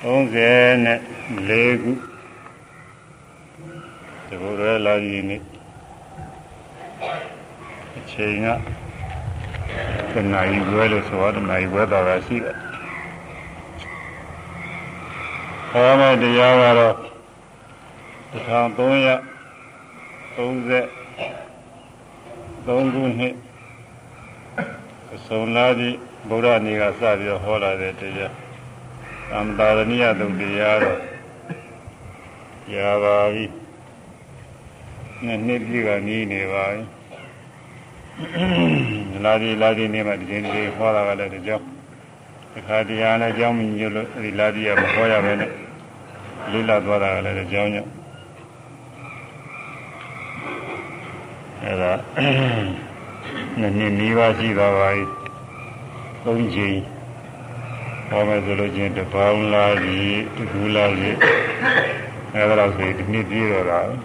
34ခုဒီဘုရားလာကြီးနေ့အချိန်ကတဏှာကြီးဝဲလို့ဆိုတော့တဏှာကြီးဝဲတာရှိတယ်။ခေါ်မဲ့တရားကတော့1330 3ခုနှစ်အစုံလာကြီးဗုဒ္ဓနေ့ကစပြီးတော့ဟောလာတဲ့တရား သံသာရဏိယသုတ်တရားတော့ရပါပြီနှစ်နှစ်ပြည့်ကနီးနေပါပြီလာဒီလာဒီနေ့မှဒီနေ့ဒီဟောတာကလည်းဒီကြောင့်ဒီခါတရားနဲ့ကြောင်းမညွတ်လို့ဒီလာဒီကမဟောရပဲနဲ့လိလာသွားတာကလည်းဒီကြောင်းကြောင့်အဲဒါနှစ်နှစ်နီးပါးရှိသွားပါပြီသုံးချိန် ဟောမယ်ဆိုလို့ချင်းတပေါင်းလားကြီးတကူလားကြီးအဲဒါတော့ဆိုဒီနှစ်ပြည့်တော့တာဟွန်း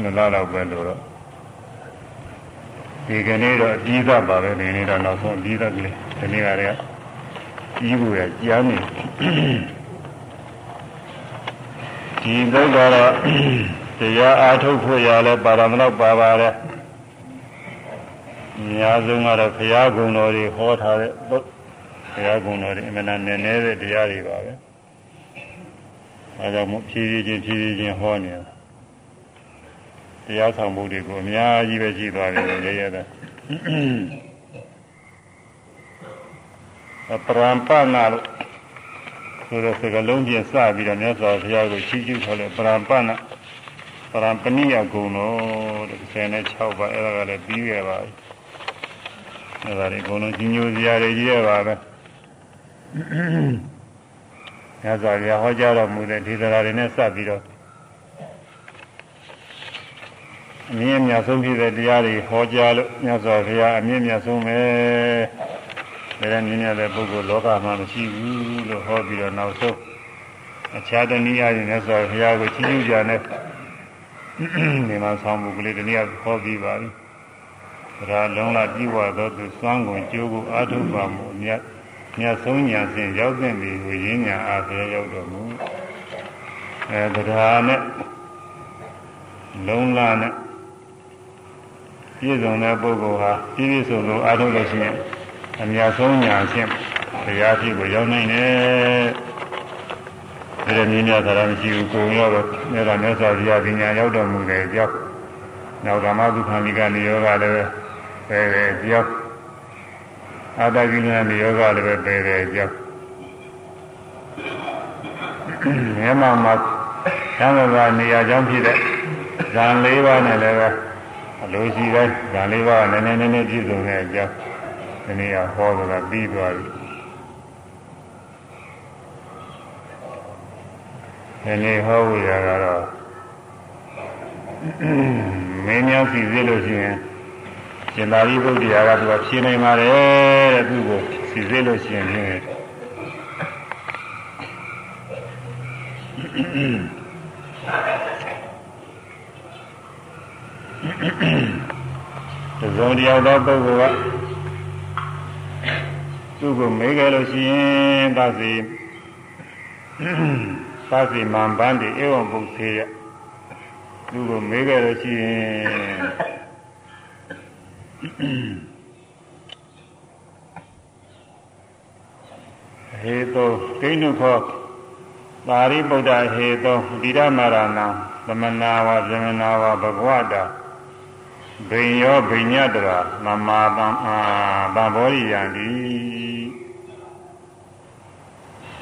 နှစ်လလောက်ပဲလို့တော့ဒီကနေ့တော့အပြီးသားပါပဲဒီနေ့တော့နောက်ဆုံးအပြီးသားကလေးဒီနေ့ကတည်းကကြီးဖို့ရကြားနေဒီဘုရားတော့တရားအားထုတ်ဖို့ရလဲပါရမလောက်ပါပါတယ်အများဆုံးကတော့ဘုရားဂုဏ်တော်တွေဟောထားတဲ့ ဘုရားဂုဏ်တော်တွေအမှန်တန်နည်းနည်းတဲ့တရားတွေပါပဲအဲကြောင့်မို့ဖြည်းဖြည်းချင်းဖြည်းဖြည်းချင်းဟောနေတာတရားဆောင်မှုတွေကိုအများကြီးပဲရှိသွားတယ်ရရတဲ့အပရံပနာလို့ဆိုတဲ့စကားလုံးချင်းစပြီးတော့မြတ်စွာဘုရားကိုချီးကျူးထားတဲ့ပရံပနာပရံပဏိယဂုဏ်တော်တဲ့16ပါးအဲ့ဒါကလည်းပြီးခဲ့ပါပြီအဲ့ဒါတွေအကုန်လုံးကြီးညိုစရာတွေကြီးရပါပဲ ညဇာပြဟောကြားတော်မူတဲ့ဒေသနာတွေနဲ့စပ်ပြီးတော့အမြင့်အမြတ်ဆုံးဖြစ်တဲ့တရားတွေဟောကြားလို့ညဇာဘုရားအမြင့်အမြတ်ဆုံးပဲဒါနဲ့မြင်ရတဲ့ပုဂ္ဂိုလ်လောကမှာမရှိဘူးလို့ဟောပြီးတော့နောက်ဆုံးအခြားတနည်းအားဖြင့်ညဇာဘုရားကိုချီးကျူးကြတဲ့ဒီမှာဆောင်းမှုကလေးတနည်းဟောပြီးပါပြီဒါလုံးလာပြီးွားသောသူစွမ်းကုန်ကြိုးကိုအာထုပါမှုအမြတ် မြတ်ဆုံးညာဖြင့်ရောက်တဲ့ဒီကိုရင်းညာအားဖြင့်ရောက်တော်မူအဲတရားနဲ့လုံးလာနဲ့ပြည့်စုံတဲ့ပုဂ္ဂိုလ်ဟာပြည့်ပြည့်စုံစုံအာထုလို့ရှိရင်အမြတ်ဆုံးညာဖြင့်တရားဖြစ်ကိုရောက်နိုင်တယ်ဒါရင်းညာသာမရှိဘူးကိုယ်ရောတော့မြတ်စွာဘုရားပညာရောက်တော်မူတယ်ကြောက်နောက်ဓမ္မဒုက္ခမိကနေယောဂလည်းပဲပဲကြောက် အာတကိလနဲ့ယောဂလည်းပဲပယ်တယ်ကြောက်မြတ်မှာမှာသံဃာနေရာကြောင်းဖြစ်တဲ့ဇန်၄ပါးနဲ့လည်းပဲအလိုရှိတိုင်းဇန်၄ပါးနည်းနည်းနည်းနည်းပြည့်စုံတဲ့အကြောင်းဒီနေ့ဟောတာပြီးသွားပြီဒီနေ့ဟောဝေရကတော့မင်းများစီစစ်လို့ရှိရင် ရှင်သာရိပုတ္တရာကသူကဖြေနိုင်ပါတယ်တဲ့သူ့ကိုစီစစ်လို့ရှိရင်ဖြင့်သုံးတရားသောပုဂ္ဂိုလ်ကသူ့ကိုမေးကြလို့ရှိရင်သစီသစီမံပန်းတိဧဝံဘုသေယသူ့ကိုမေးကြလို့ရှိရင် ဟေတောဒိဋ္ဌုခောပါရိပုဒ္ဓဟေတောဗိရမရဏံသမနာဝဇမနာဝဘဂဝတာဘိညောဘိညတရာမမာတံအာဗဘောရိယံတိ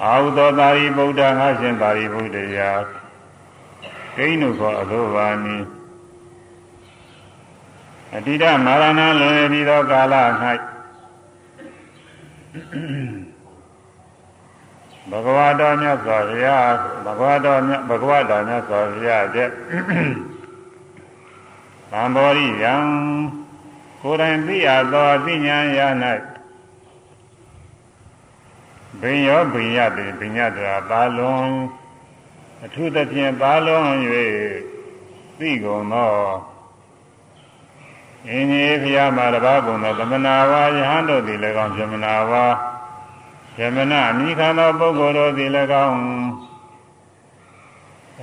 အာဟုသောသာရိပုဒ္ဓငါရှင်သာရိပုတ္တရာဒိဋ္ဌုခောအသောဘာနိ အတိဒမာရဏလွန်ပြီးသောကာလ၌ဘဂဝါတော်မြတ်စွာဘုရားဘဂဝါတော်မြတ်ဘဂဝါတော်မြတ်စွာဘုရားတဲ့သံဘောရိယံကိုယ်တိုင်သိရသောအသိဉာဏ်ရ၌ဘိယောဘိယတိဘိညတရာပါလွန်အထုသဖြင့်ပါလွန်၍သိကုန်သော အင်းကြီးဖျားမှာတပါးကုန်သောသမနာဝါယဟန်တို့သည်လည်းကောင်းဇမနာဝါယမနာအမိခံသောပုဂ္ဂိုလ်တို့သည်၎င်း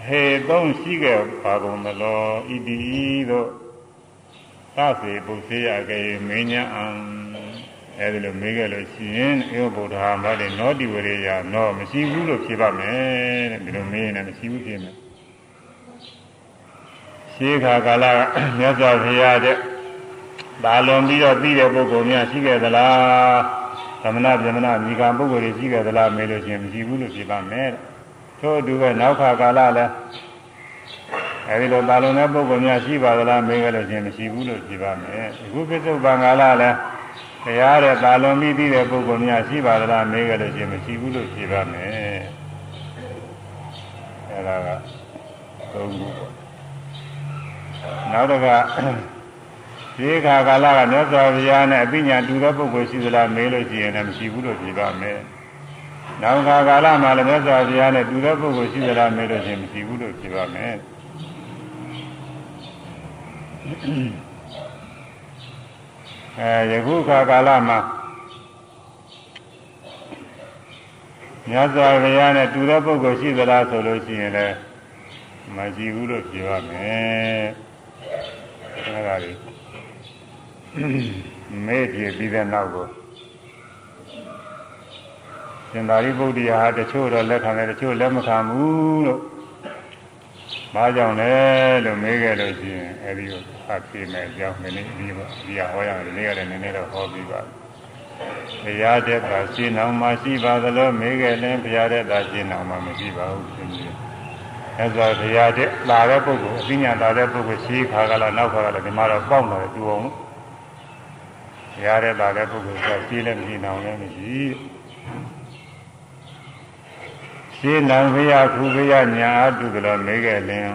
ဟေသုံးရှိခဲ့ပါကုန်မလောဣတိတို့သစေပုစေယကေမင်းညာအံအဲဒီလိုမေးခဲ့လို့ရှိရင်ဧဝဗုဒ္ဓဟာမလည်းနောတိဝရေယနောမရှိဘူးလို့ဖြေပါမယ်တဲ့ဒီလိုမေးရင်လည်းမရှိဘူးဖြေမယ်ရှေးခါကာလကမြတ်စွာဘုရားတဲ့ ဒါလွန်ပြီးတော့ပြီးတဲ့ပုဂ္ဂိုလ်များရှိခဲ့သလားသမဏဗြဟ္မဏမိဂံပုဂ္ဂိုလ်တွေရှိခဲ့သလားမေးလို့ရှိရင်မရှိဘူးလို့ဖြေပါမယ်တဲ့ထို့အတူပဲနောက်ခါကာလလည်းအဲဒီလိုဒါလွန်တဲ့ပုဂ္ဂိုလ်များရှိပါသလားမေးကြလို့ရှိရင်မရှိဘူးလို့ဖြေပါမယ်အခုပြစ္ဆုတ်ပံကာလလည်းတရားတဲ့ဒါလွန်ပြီးပြီးတဲ့ပုဂ္ဂိုလ်များရှိပါသလားမေးကြလို့ရှိရင်မရှိဘူးလို့ဖြေပါမယ်အဲဒါကသုံးခုပေါ့နောက်တစ်ခါ ဒီခါကာလကမြတ်စွာဘုရားနဲ့အပိညာတူတဲ့ပုဂ္ဂိုလ်ရှိသလားမေးလို့ရှိရင်လည်းမရှိဘူးလို့ဖြေပါမယ်။နောက်ခါကာလမှာလည်းမြတ်စွာဘုရားနဲ့တူတဲ့ပုဂ္ဂိုလ်ရှိသလားမေးလို့ရှိရင်မရှိဘူးလို့ဖြေပါမယ်။အဲယခုခါကာလမှာမြတ်စွာဘုရားနဲ့တူတဲ့ပုဂ္ဂိုလ်ရှိသလားဆိုလို့ရှိရင်လည်းမရှိဘူးလို့ဖြေပါမယ်။အဲဒါလေး မေ့ပြေပြီးတဲ့နောက်ကိုရှင်သာရိပုတ္တရာတချို့တော့လက်ခံတယ်တချို့လက်မခံဘူးလို့ဘာကြောင့်လဲလို့မေးခဲ့လို့ရှိရင်အဲဒီကိုဖတ်ပြမယ်ကြောင်းနည်းနည်းပြီးပါဒီဟောရတယ်နေရတယ်နည်းနည်းတော့ဟောပြီးပါဘုရားတဲ့ကရှင်းအောင်မရှိပါသလိုမေးခဲ့ရင်ဘုရားတဲ့ကရှင်းအောင်မှမရှိပါဘူးရှင်ကြီးအဲဆိုဘုရားတဲ့လာတဲ့ပုဂ္ဂိုလ်အသိဉာဏ်လာတဲ့ပုဂ္ဂိုလ်ရှိခါကလာနောက်ခါကလာဒီမှာတော့ပေါက်လာတယ်တူအောင်လို့ ရတဲ့လာတဲ့ပုဂ္ဂိုလ်ကပြေးလည်းမရှိအောင်လည်းမရှိရှင်းနံဖရာခုဖရာညာအတုကလေးမေးခဲ့လင်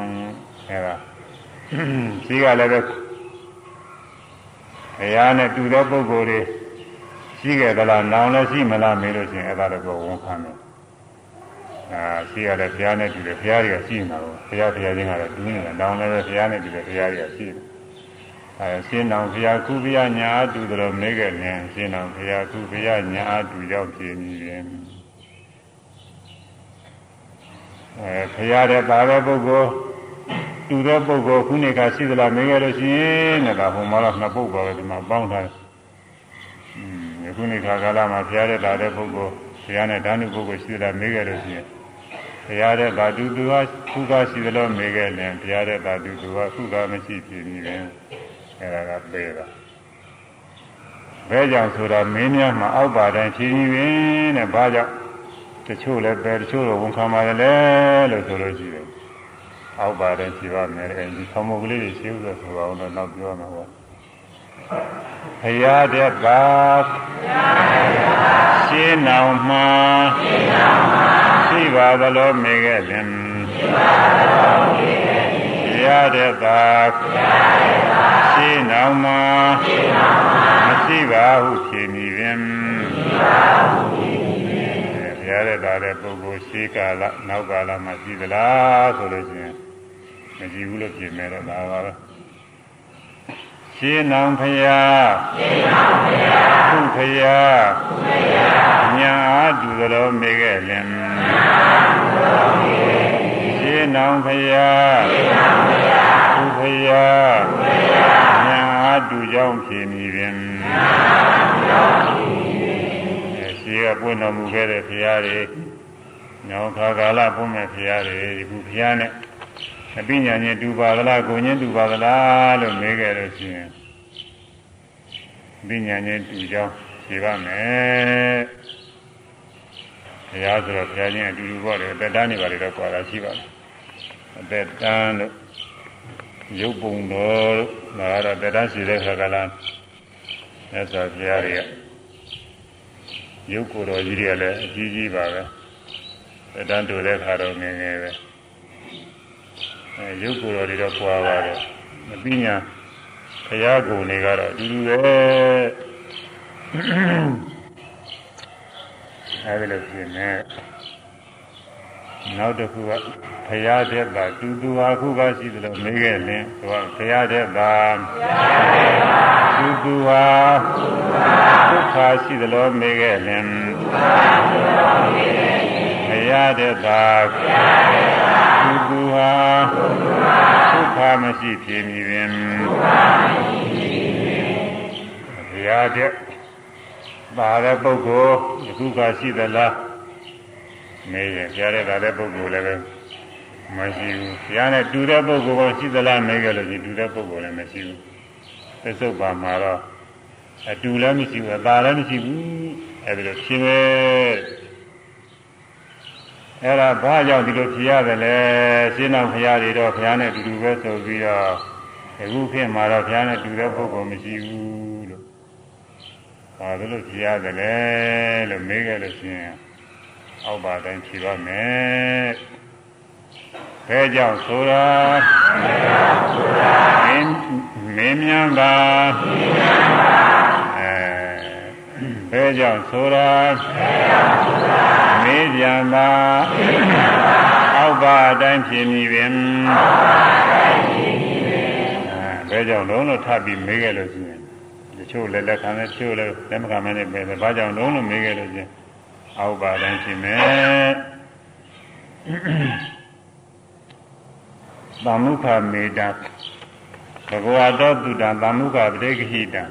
အဲဒါရှိကလည်းပဲဘုရားနဲ့တူတဲ့ပုဂ္ဂိုလ်တွေရှိခဲ့သလားနောင်လည်းရှိမလားမေးလို့ရှိရင်အဲ့ဒါလည်းကိုဝန်ခံတယ်အာရှိရတယ်ဘုရားနဲ့တူတယ်ဘုရားတွေကရှိနေတာကိုဘုရားဘုရားချင်းကလည်းတူနေတာနောင်လည်းပဲဘုရားနဲ့တူတယ်ဘုရားတွေကရှိတယ် အဲရှင်းတော်ဘုရားခုဘုရားညာအတူတော်မေးခဲ့ရင်ရှင်းတော်ဘုရားခုဘုရားညာအတူရောက်ပြင်းပြီးရင်အဲဘုရားတဲ့ပါတဲ့ပုဂ္ဂိုလ်တူတဲ့ပုဂ္ဂိုလ်ခုနေကရှိသလားမေးခဲ့လို့ရှိရင်တဲ့ဒါဟိုမှာတော့နှစ်ပုဂ္ဂိုလ်ပဲဒီမှာပေါင်းထားတယ်။อืมခုနေခါကာလမှာဘုရားတဲ့ပါတဲ့ပုဂ္ဂိုလ်ဘုရားနဲ့ဓာနုပုဂ္ဂိုလ်ရှိသလားမေးခဲ့လို့ရှိရင်ဘုရားတဲ့ဓာတုသူကခုကရှိသလားမေးခဲ့ရင်ဘုရားတဲ့ဓာတုသူကခုကမရှိဖြစ်နေတယ်။ အဲဒါကပေးတာဘဲကြောင့်ဆိုတာမင်းများမှာအောက်ပါတိုင်းဖြည်းဖြည်းပင်တဲ့ဘာကြောင့်တချို့လည်းပဲတချို့တော့ဝန်ခံပါတယ်လေလို့ဆိုလို့ရှိတယ်အောက်ပါတိုင်းဖြည်းပါမယ်အဲဒီသမောကလေးတွေရှင်းလို့ဆိုတော့တော့နောက်ပြောမှာပေါ့ဘုရားတဲ့ပါရှင်းနောင်မှာရှိပါသလိုမေခဲ့တယ်ရှိပါသလိုမေခဲ့တယ်ဘု ရားတဲ့ပါရှိနောင်မှာမရှိပါဟုဖြေမိပင်မရှိပါဟုဖြေမိပင်ဘုရားတဲ့ပါတဲ့ပုဂ္ဂိုလ်ရှိကာလနောက်ကာလမှာရှိသလားဆိုလို့ရှိရင်မရှိဘူးလို့ပြင်မယ်တော့ဒါပါပဲရှင်းနောင်ဖရာရှင်းနောင်ဖရာခုဖရာခုဖရာညာအားတူသောမေခဲ့လင်ညာအားတူသောမေခဲ့ရှင်း နောင်ဖရာရှင်းနောင်ဖရာခုဖရာခုဖရာညာအားတူကြောင်းဖြေမိပင်ညာအားတူကြောင်းဖြေမိပင်ရှင်းကပွင့်တော်မူခဲ့တဲ့ဖရာတွေညောင်ခါကာလပွင့်မဲ့ဖရာတွေဒီခုဖရာနဲ့အပိညာချင်းတူပါသလားကိုချင်းတူပါသလားလို့မေးခဲ့လို့ရှိရင်အပိညာချင်းတူကြောင်းဖြေပါမယ်ဘုရားဆိုတော့ဘုရားချင်းအတူတူပေါ့လေအသက်တန်းနေပါလေတော့ကြွာတာရှိပါမယ် အသက်တန်းလို့ရုပ်ပုံတော်လို့ဒါကတော့သက်တန်းရှိတဲ့ခါကလာမြတ်စွာဘုရားတွေကရုပ်ကိုယ်တော်ကြီးတွေကလည်းအကြီးကြီးပါပဲသက်တန်းတူတဲ့ခါတော့ငယ်ငယ်ပဲအဲရုပ်ကိုယ်တော်တွေတော့ပွားပါတယ်မပညာဘုရားကုံတွေကတော့အတူတူပဲအဲဒီလိုဖြစ်နေ နောက်တစ်ခုကဖရာတဲ့တာတူတူဟာခုပါရှိသလိုမေးခဲ့လင်သူကဖရာတဲ့တာတူတူဟာဒုက္ခရှိသလိုမေးခဲ့လင်ဖရာတဲ့တာတူတူဟာဒုက္ခမရှိဖြစ်မည်ပင်ဖရာတဲ့ပါတဲ့ပုဂ္ဂိုလ်ဒုက္ခရှိသလား မေးရင်ကြားရတဲ့ပုဂ္ဂိုလ်လည်းပဲမရှိဘူး။ကြားနဲ့တူတဲ့ပုဂ္ဂိုလ်ကရှိသလားမေးကြလို့ရှိတူတဲ့ပုဂ္ဂိုလ်လည်းမရှိဘူး။သစ္စုပ္ပါမှာတော့အတူလည်းမရှိဘူးအသာလည်းမရှိဘူး။အဲဒီလိုဖြစ်ပဲ။အဲ့ဒါဘာကြောင့်ဒီလိုဖြစ်ရတယ်လဲ။ရှင်းအောင်ဖရာတွေတော့ဖရာနဲ့တူတူပဲဆိုပြီးတော့အခုခေတ်မှာတော့ဖရာနဲ့တူတဲ့ပုဂ္ဂိုလ်မရှိဘူးလို့။ဘာလို့ဖြစ်ရတယ်လဲလို့မေးကြလို့ရှိရင် အောက်ပါတိုင်းဖြေပါမယ်။ဘဲကြောင့်ဆိုတာမင်းမင်းမြန်ပါအဲဘဲကြောင့်ဆိုတာမေးပြန်ပါအောက်ပါအတိုင်းဖြေမိပင်ဘဲကြောင့်လုံးလို့ထပ်ပြီးမေးခဲ့လို့ရှိရင်တချို့လည်းလက်ခံတယ်တချို့လည်းလက်မခံမနဲ့ပဲဘာကြောင့်လုံးလို့မေးခဲ့လို့ရှိရင် အောက်ပါတိုင်းရှိမယ်သမုခမေတ္တာဘဂဝါတော်တုတ္တသမုခပရိက္ခိတံ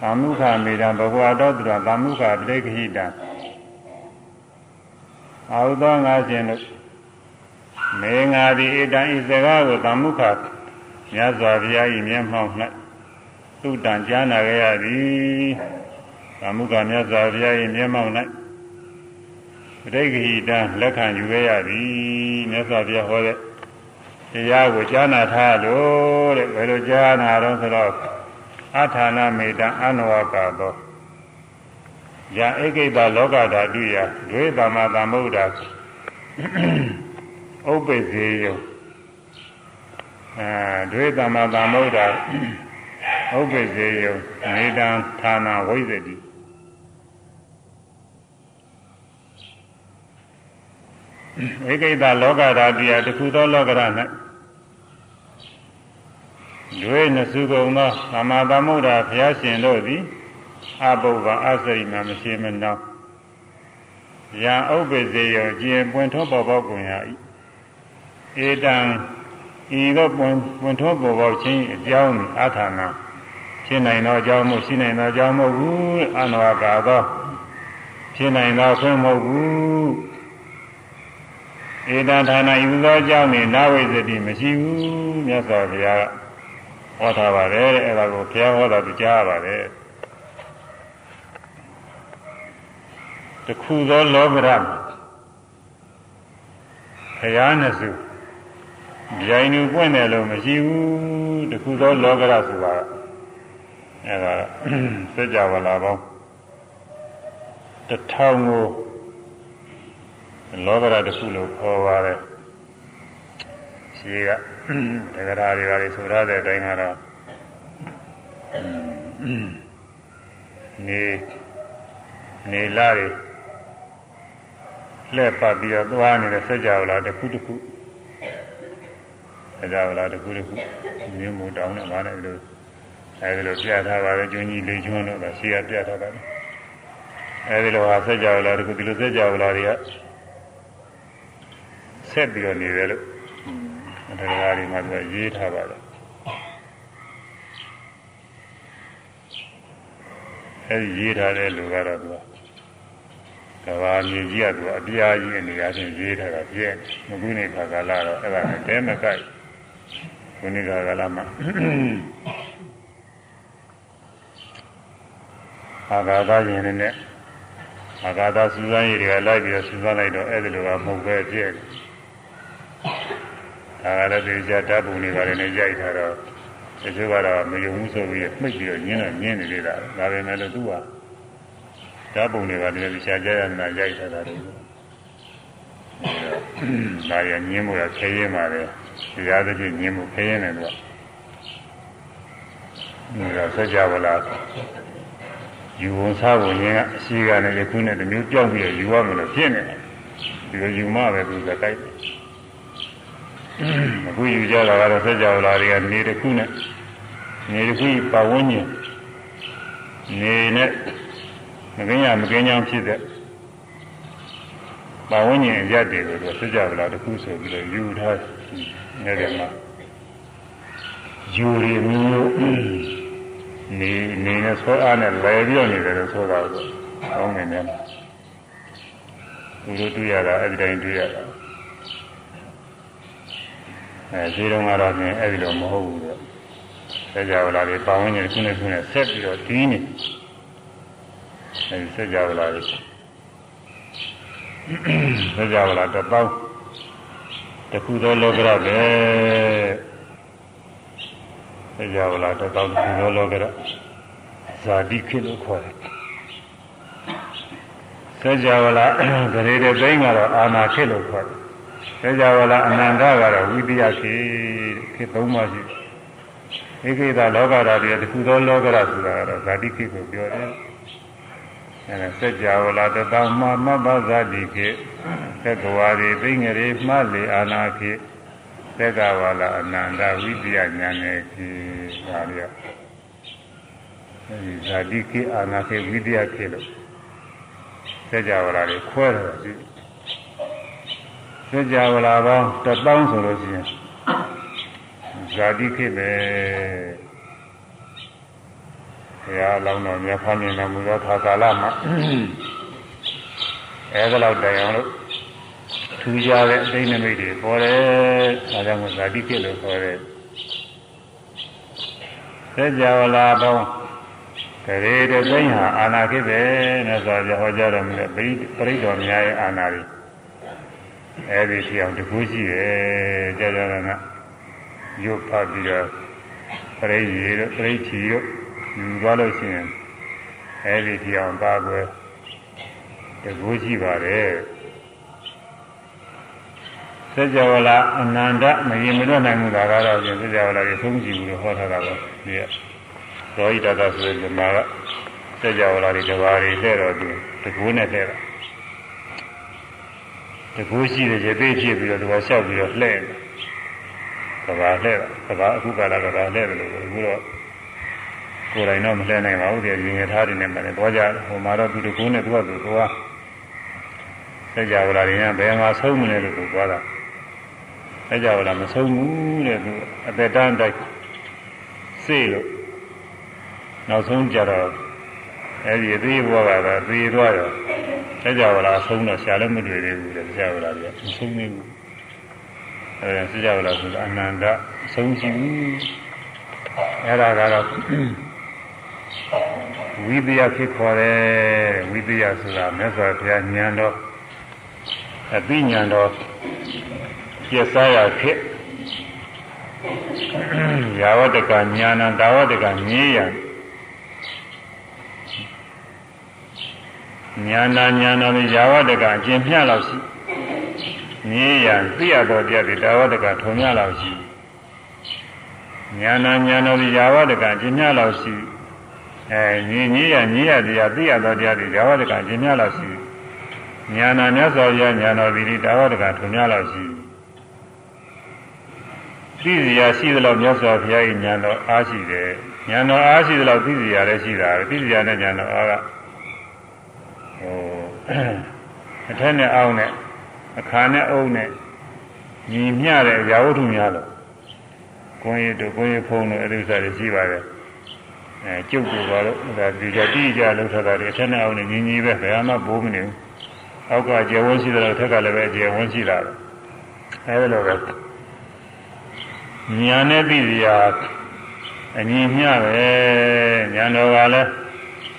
သမုခမေတ္တာဘဂဝါတော်တုတ္တသမုခပရိက္ခိတံအာဟုသောငါရှင်တို့မေငါသည်ဣတံဤစကားကိုသမုခမြတ်စွာဘုရား၏မျက်မှောက်၌ သုတံကြားနာကြရသည်။ကာမုကမြတ်စွာဘုရား၏မျက်မှောက်၌ပဋိက္ခိတံလက်ခံယူရသည်မြတ်စွာဘုရားဟောတဲ့တရားကိုကြားနာထားလို့တဲ့ဘယ်လိုကြားနာတော့ဆိုတော့အထာဏမေတံအနဝကသောယဧကိတလောကဓာတုယဒွေသမသမုဒ္ဒဥပ္ပဇေယအဲဒွေသမသမုဒ္ဒ ဥပ္ပဇေယနေတံဌာနဝိသတိဧကိတလောကဓာတိယတခုသောလောကရ၌ရွေးနစုကုန်သောသမာသမုဒ္ဒရာဘုရားရှင်တို့သည်အဘုဗ္ဗအစရိမမရှိမနောယံဥပ္ပဇေယကျင်ပွင့်ထွန်းပေါ်ပေါက်ကုန်ရ၏ဧတံဤသို့ပွင့်ပွင့်ထွန်းပေါ်ပေါက်ခြင်းအကြောင်းအာထာနာ ဖြစ်နိုင်သောအကြောင်းမို့ရှိနိုင်သောအကြောင်းမဟုတ်ဘူးအနဝကာသောဖြစ်နိုင်သောခွင့်မဟုတ်ဘူးဧတဌာနယူသောအကြောင်းနဲ့နာဝိသတိမရှိဘူးမြတ်စွာဘုရားဟောထားပါတယ်တဲ့အဲ့ဒါကိုဘုရားဟောတာသူကြားပါတယ်တခုသောလောကရဘုရားနဲ့စုဂျိုင်နူပွင့်တယ်လို့မရှိဘူးတခုသောလောကရဆိုတာ အဲဒါစကြဝဠာပေါင်းတထောင်ကိုလောကဓာတ်တစ်ခုလို့ခေါ်ပါတယ်ရှိကတက္ကရာတွေပါလေဆိုရတဲ့အတိုင်းကတော့နေနေလာတွေလက်ပတ်ပြီးတော့သွားနေတဲ့စကြဝဠာတစ်ခုတစ်ခုစကြဝဠာတစ်ခုတစ်ခုမြင်းမူတောင်းနဲ့ပါလေလို့ အဲဒီလိုပြထားပါတယ်ကျွန်းကြီးလေးကျွန်းတို့ကရှိရပြထားပါတယ်အဲဒီလိုဟာစัจ java လာတစ်ခုဒီလိုစัจ java လာတွေကဆက်ပြီးတော့နေတယ်လို့တရားတွေမှာသူရေးထားပါတယ်အဲဒီရေးထားတဲ့လူကတော့သူကကဘာမြေကြီးကသူအပြားကြီးအနေအချင်းရေးထားတာပြည့်မကူနေခါကာလတော့အဲ့ဒါနဲ့တဲမကိုက်ခုနေခါကာလမှာ အာဂါသရင်နဲ့အာဂါသစူးစမ်းရည်တွေကလိုက်ပြီးတော့စူးစမ်းလိုက်တော့အဲ့ဒီလိုကမဟုတ်ပဲပြည့်ဒါကလည်းဒီကြဓာတ်ပုံတွေပါတယ်နဲ့ရိုက်ထားတော့တချို့ကတော့မယုံဘူးဆိုပြီးမှိတ်ပြီးတော့ညင်းတော့ညင်းနေသေးတာဒါပဲမဲ့လို့သူကဓာတ်ပုံတွေပါတယ်ဒီရှားကြရနာရိုက်ထားတာတွေဒါရညင်းမှုရခဲရင်ပါတယ်ဒီကားတစ်ချက်ညင်းမှုခဲရင်လည်းသူကဒါဆက်ကြပါလား ယူဝန်စားဝင်ရင်ကအရှိကလည်းယခုနဲ့တမျိုးပြောင်းပြီးယူရမယ်လို့ဖြစ်နေတယ်ဒီလိုယူမှပဲသူကတိုက်တယ်အခုယူကြတာကတော့ဆက်ကြောလာတွေကနေတစ်ခုနဲ့နေတစ်ခုပတ်ဝန်းကျင်နေနဲ့မကင်းရမကင်းကြောင်းဖြစ်တဲ့ပတ်ဝန်းကျင်အရက်တွေကိုသူဆက်ကြောလာတစ်ခုဆိုပြီးတော့ယူထားနေတယ်မှာယူရီမျိုး နေနေနဲ့ဆွဲအားနဲ့လဲပြီးတော့နေတယ်လို့ဆိုတာကိုအောင်းနေတယ်သူတို့တွေ့ရတာအဲ့ဒီတိုင်းတွေ့ရတာအဲဒီတော့ကတော့ပြင်အဲ့ဒီလိုမဟုတ်ဘူးတော့ဆက်ကြဝဠာတွေပါဝင်နေခုနဲ့ခုနဲ့ဆက်ပြီးတော့ဒီနေအဲဒီဆက်ကြဝဠာတွေဆက်ကြဝဠာတစ်ပေါင်းတခုသောလောကရပဲ ဆက်ကြဝဠာတစ်ပေါင်းတခုသောလောကရဇာတိခေလို့ခေါ်တယ်ဆက်ကြဝဠာဂရေတဲ့သိန်းကတော့အာနာခေလို့ခေါ်တယ်ဆက်ကြဝဠာအနန္တကတော့ဝိတယခေခေသုံးပါးရှိတယ်ဧကိတလောကဓာတ်တွေတခုသောလောကဓာတ်ဆိုတာကတော့ဇာတိခိကိုပြောတယ်အဲဒါစัจ java လာတသောမမဘဇာတိခိသက္ကဝါရီသိငရေမှလေအာနာခိသ က္ကဝါလာအနန္တဝိပယညာနဲ့ခိဒါရအဲဒီဇာတိခိအာနာခိဝိပယခိလို့စัจ java လာတွေခွဲတယ်ဒီစัจ java လာပေါင်းတပေါင်းဆိုလို့ရှိရင်ဇာတိခေပဲဘုရားလောင်းတော်မြတ်ဖားမြင်တော်မူသောခါကာလမှာအဲဒါလောက်တိုင်အောင်လို့ ထူကြတဲ့အသိနမိတ်တွေပေါ်တယ်ဒါကြောင့်ဇာတိခေလို့ခေါ်တယ်သေကြဝလာပေါင်းကရေတသိန်းဟာအာနာခေပဲနဲ့ဆိုကြဟောကြားတော်မူတဲ့ပရိပရိတော်များရဲ့အာနာတွေအဲဒီထီအောင်တကူရှိတယ်ကြာကြာကရုပ်ဖတ်ပြီးတော့ပရိယေတို့ပရိချီတို့ယူသွားလို့ရှိရင်အဲဒီဒီအောင်ပါကွယ်တကူရှိပါတယ် သစ္စာဝလာအနန္တမရင်မတော့နိုင်ဘူးလားကတော့ပြင်သစ္စာဝလာကိုဆုံးကြည့်ပြီးတော့ဟောထားတာပါဒီကရောဟိတတာဆိုတဲ့ဇမားကသစ္စာဝလာတွေတစ်ပါးတွေတဲ့တော့သူတကူနဲ့တဲ့တာတကူရှိတဲ့ရေသေးဖြစ်ပြီးတော့ဒီမှာလျှောက်ပြီးတော့လှဲ့တယ်ကဘာလှဲ့တာကဘာအခုကလာကဘာလှဲ့တယ်လို့အခုတော့ကိုယ်တိုင်တော့မလှဲ့နိုင်ပါဘူးတဲ့ရင်ရထားတွေနဲ့မှလည်းတော့ကြဟိုမှာတော့သူတကူနဲ့သူကသူကသစ္စာဝလာတွေကဘယ်မှာဆုံးမလဲလို့ပြောတာ အဲကြောင့်လားမဆုံးဘူးတဲ့သူအသက်တန်းတိုက်စေလို့နောက်ဆုံးကြတော့အဲဒီအသေးဘဝကတော့သေသွားတော့အဲကြောင့်လားဆုံးတော့ရှာလည်းမတွေ့သေးဘူးတဲ့ကြောက်လားပြမဆုံးသေးဘူးအဲဆရာကလားဆိုတော့အနန္တဆုံးရှိဘူးအဲဒါကတော့ဝိပယဖြစ်ခေါ်တယ်ဝိပယဆိုတာမြတ်စွာဘုရားဉာဏ်တော်အသိဉာဏ်တော် ပြည့်စားရဖြစ်ယာဝတကဉာဏ်တာဝတကမြည်ရဉာဏ်ဉာဏ်တော်ယာဝတကအကျင့်မျှလောက်ရှိမြင်ရသိရသောတရားတွေတာဝတကထုံမြလောက်ရှိညာနာညာတော်ဒီယာဝတကကျင့်မြလောက်ရှိအဲမြင်ကြီးရမြင်ရတရားသိရသောတရားတွေယာဝတကကျင့်မြလောက်ရှိညာနာမြတ်စွာဘုရားညာတော်ဒီတာဝတကထုံမြလောက်ရှိ သိစရာရှိသလောက်မြတ်စွာဘုရား၏ညာတော်အားရှိတယ်ညာတော်အားရှိသလောက်သိစရာလည်းရှိတာသိစရာနဲ့ညာတော်အားကဟိုအထက်နဲ့အောက်နဲ့အခါနဲ့အုံနဲ့ညီမျှတဲ့အရာဝတ္ထုများလို့ကိုင်းရတို့ကိုင်းရဖုံးတို့အဲ့ဒီဥစ္စာတွေရှိပါတယ်အဲကျုပ်တို့ပါတော့ဒါဒီကြတိကြလောက်ထတာတွေအထက်နဲ့အောက်နဲ့ညီညီပဲဘယ်မှဘိုးမနေဘူးအောက်ကကျေဝန်းရှိတယ်ထက်ကလည်းပဲကျေဝန်းရှိတာပဲအဲလိုပဲ ညာနဲ့သိစရာအညီမျှပဲညာတော်ကလည်း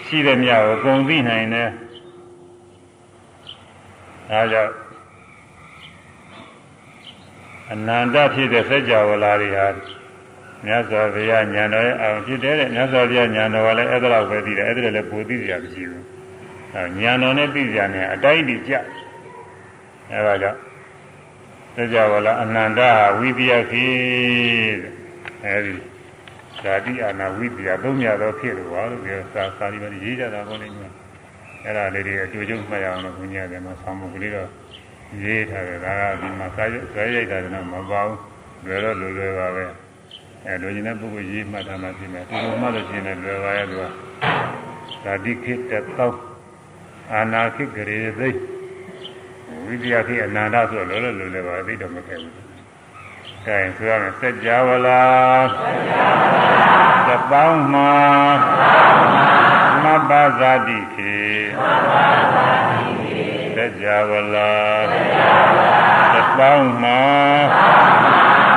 ရှိတဲ့မြတ်ကိုအကုန်သိနိုင်တယ်ဒါကြောင့်အနန္တဖြစ်တဲ့စัจ java လာတွေဟာမြတ်စွာဘုရားညာတော်ရဲ့အောင်ဖြစ်တဲ့မြတ်စွာဘုရားညာတော်ကလည်းအဲ့ဒါလောက်ပဲသိတယ်အဲ့ဒါလည်းပိုသိကြမရှိဘူးအဲညာတော်နဲ့သိကြတယ်အတိုင်းတည်ကြအဲဒါကြောင့် စัจ java လာအနန္တဟာဝိပယခိအဲဒီဓာတိအာနာဝိပယသုံးမြတော့ဖြစ်လို့ပါလို့ပြောစာစာရီပဲရေးကြတာပေါ့လေအဲ့ဒါလေးတွေအကျိုးကျုံမှတ်ရအောင်လို့ဘုရားတယ်မှာဆောင်းမှုကလေးတော့ရေးထားတယ်ဒါကဒီမှာစာရိုက်စာရိုက်တာတော့မပါဘူးလွယ်တော့လွယ်လွယ်ပါပဲအဲလိုချင်တဲ့ပုဂ္ဂိုလ်ရေးမှတ်ထားမှပြင်မယ်ဒီလိုမှတ်လို့ရှိရင်လည်းလွယ်ပါရဲ့သူကဓာတိခိတ္တသောအာနာခိဂရေသိ ဝိပယခိအနန္တဆိုတော့လောလောလွယ်လွယ်ပါသိတော့မခဲ့ဘူးကဲဆိုရမယ်စัจ java လာသပေါင်းမှာမဘဇာတိခေစัจ java လာသပေါင်းမှာ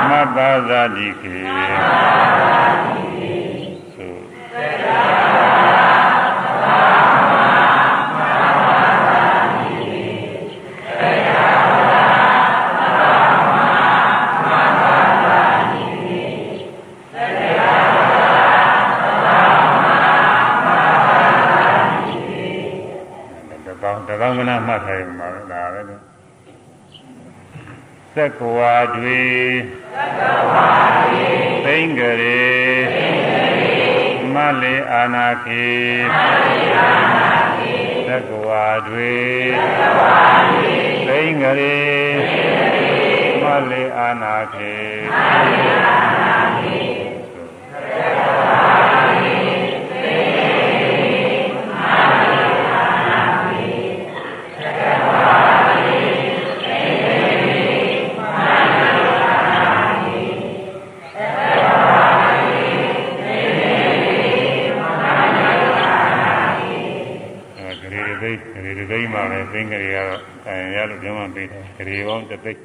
မဘဇာတိခေ သက္ကဝါတွေသက္ကဝါတွေသိင်္ဂရေသိင်္ဂရေမလေအာနာခေမလေအာနာခေသက္ကဝါတွေသက္ကဝါတွေသိင်္ဂရေသိင်္ဂရေမလေအာနာခေမလေအာနာ သိန်းကလေးကတော့အဲရလို့ပြောမှပေးတယ်ဂရေပေါင်းတစ်သိန်း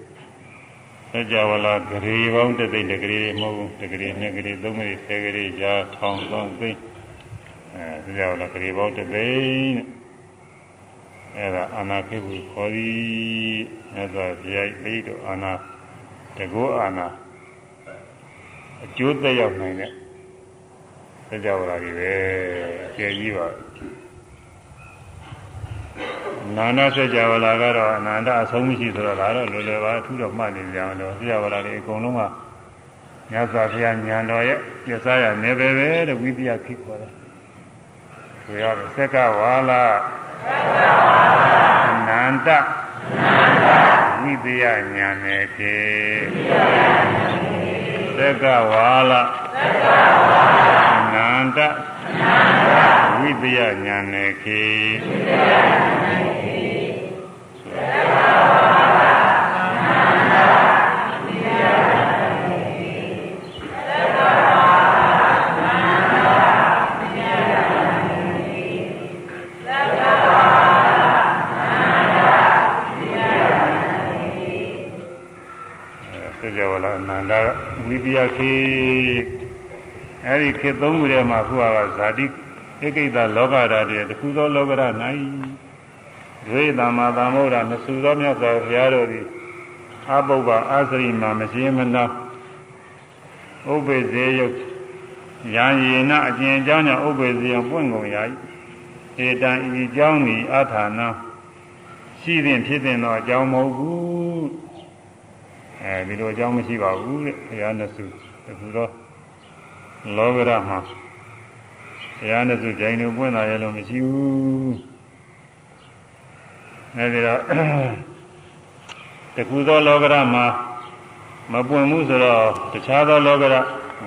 စကြဝဠာဂရေပေါင်းတစ်သိန်းတဂရေမဟုတ်ဘူးတဂရေနှစ်ဂရေသုံးဂရေဆယ်ဂရေရာထောင်သုံးသိန်းအဲစကြဝဠာဂရေပေါင်းတစ်သိန်းအဲဒါအာနာခိဘူးခေါ်သည်အဲဒါပြိုက်ပြီးတော့အာနာတကောအာနာအကျိုးသက်ရောက်နိုင်တဲ့စကြဝဠာတွေပဲအကျယ်ကြီးပါ နာနာစကြဝဠာကတော့အနန္တအဆုံးမရှိဆိုတော့ဒါတော့လွယ်လွယ်ပါအထူးတော့မှတ်နေကြအောင်လို့စကြဝဠာတွေအကုန်လုံးကမြတ်စွာဘုရားဉာဏ်တော်ရဲ့ပြသရနေပဲပဲတဲ့ဝိပယခိခေါ်တယ်။ဆိုရမယ်စက္ကဝါလာအနန္တဝိပယဉာဏ်နဲ့ခေစက္ကဝါလာအနန္တ ဝိပယဉာဏ်နဲ့ခေပြခေအဲ့ဒီခေသုံးခုထဲမှာခုကဇာတိ ဧကိတလောကဓာတ်တွေတခုသောလောကဓာတ်၌ဒွေသမ္မာသမ္ဗုဒ္ဓမဆူသောမြတ်စွာဘုရားတို့သည်အပုပ္ပအာသရိမာမရှင်းမနာဥပ္ပေဇေယုတ်ယံယေနအကျဉ်အကြောင်းကြောင့်ဥပ္ပေဇေယံပွင့်ကုန်ရာ၏ဧတံဤအကြောင်းဤအာထာနာရှိသည်ဖြစ်တဲ့သောအကြောင်းမဟုတ်ဘူးအဲဒီလိုအကြောင်းမရှိပါဘူးတဲ့ဘုရားနစုတခုတော့လောကရမှာ ဘုရားနစုကြိုင်လို့ပွင့်လာရလို့မရှိဘူးအဲဒီတော့တခုသောလောကရမှာမပွင့်ဘူးဆိုတော့တခြားသောလောကရ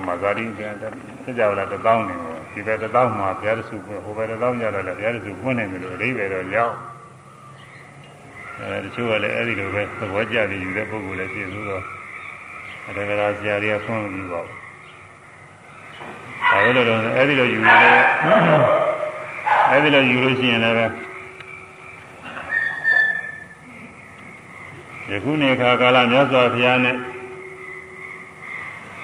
မှာဇာတိပြန်တယ်စကြဝဠာတစ်ပေါင်းနေတယ်ဒီဘက်တစ်ပေါင်းမှာဘုရားတစုပွင့်ဟိုဘက်တစ်ပေါင်းကြတော့လည်းဘုရားတစုပွင့်နေတယ်လို့အဓိပ္ပာယ်တော့ရောက်အဲတချို့ကလည်းအဲ့ဒီလိုပဲသဘောကျပြီးယူတဲ့ပုဂ္ဂိုလ်လည်းဖြစ်လို့တော့အတကရာဆရာတွေကဆုံးပြီးပါဘူး။ ဒါလို့တော့အဲ့ဒီလိုယူလို့အဲ့ဒီလိုယူလို့ရှိရင်လည်းယခုနေခါကာလမြတ်စွာဘုရားနဲ့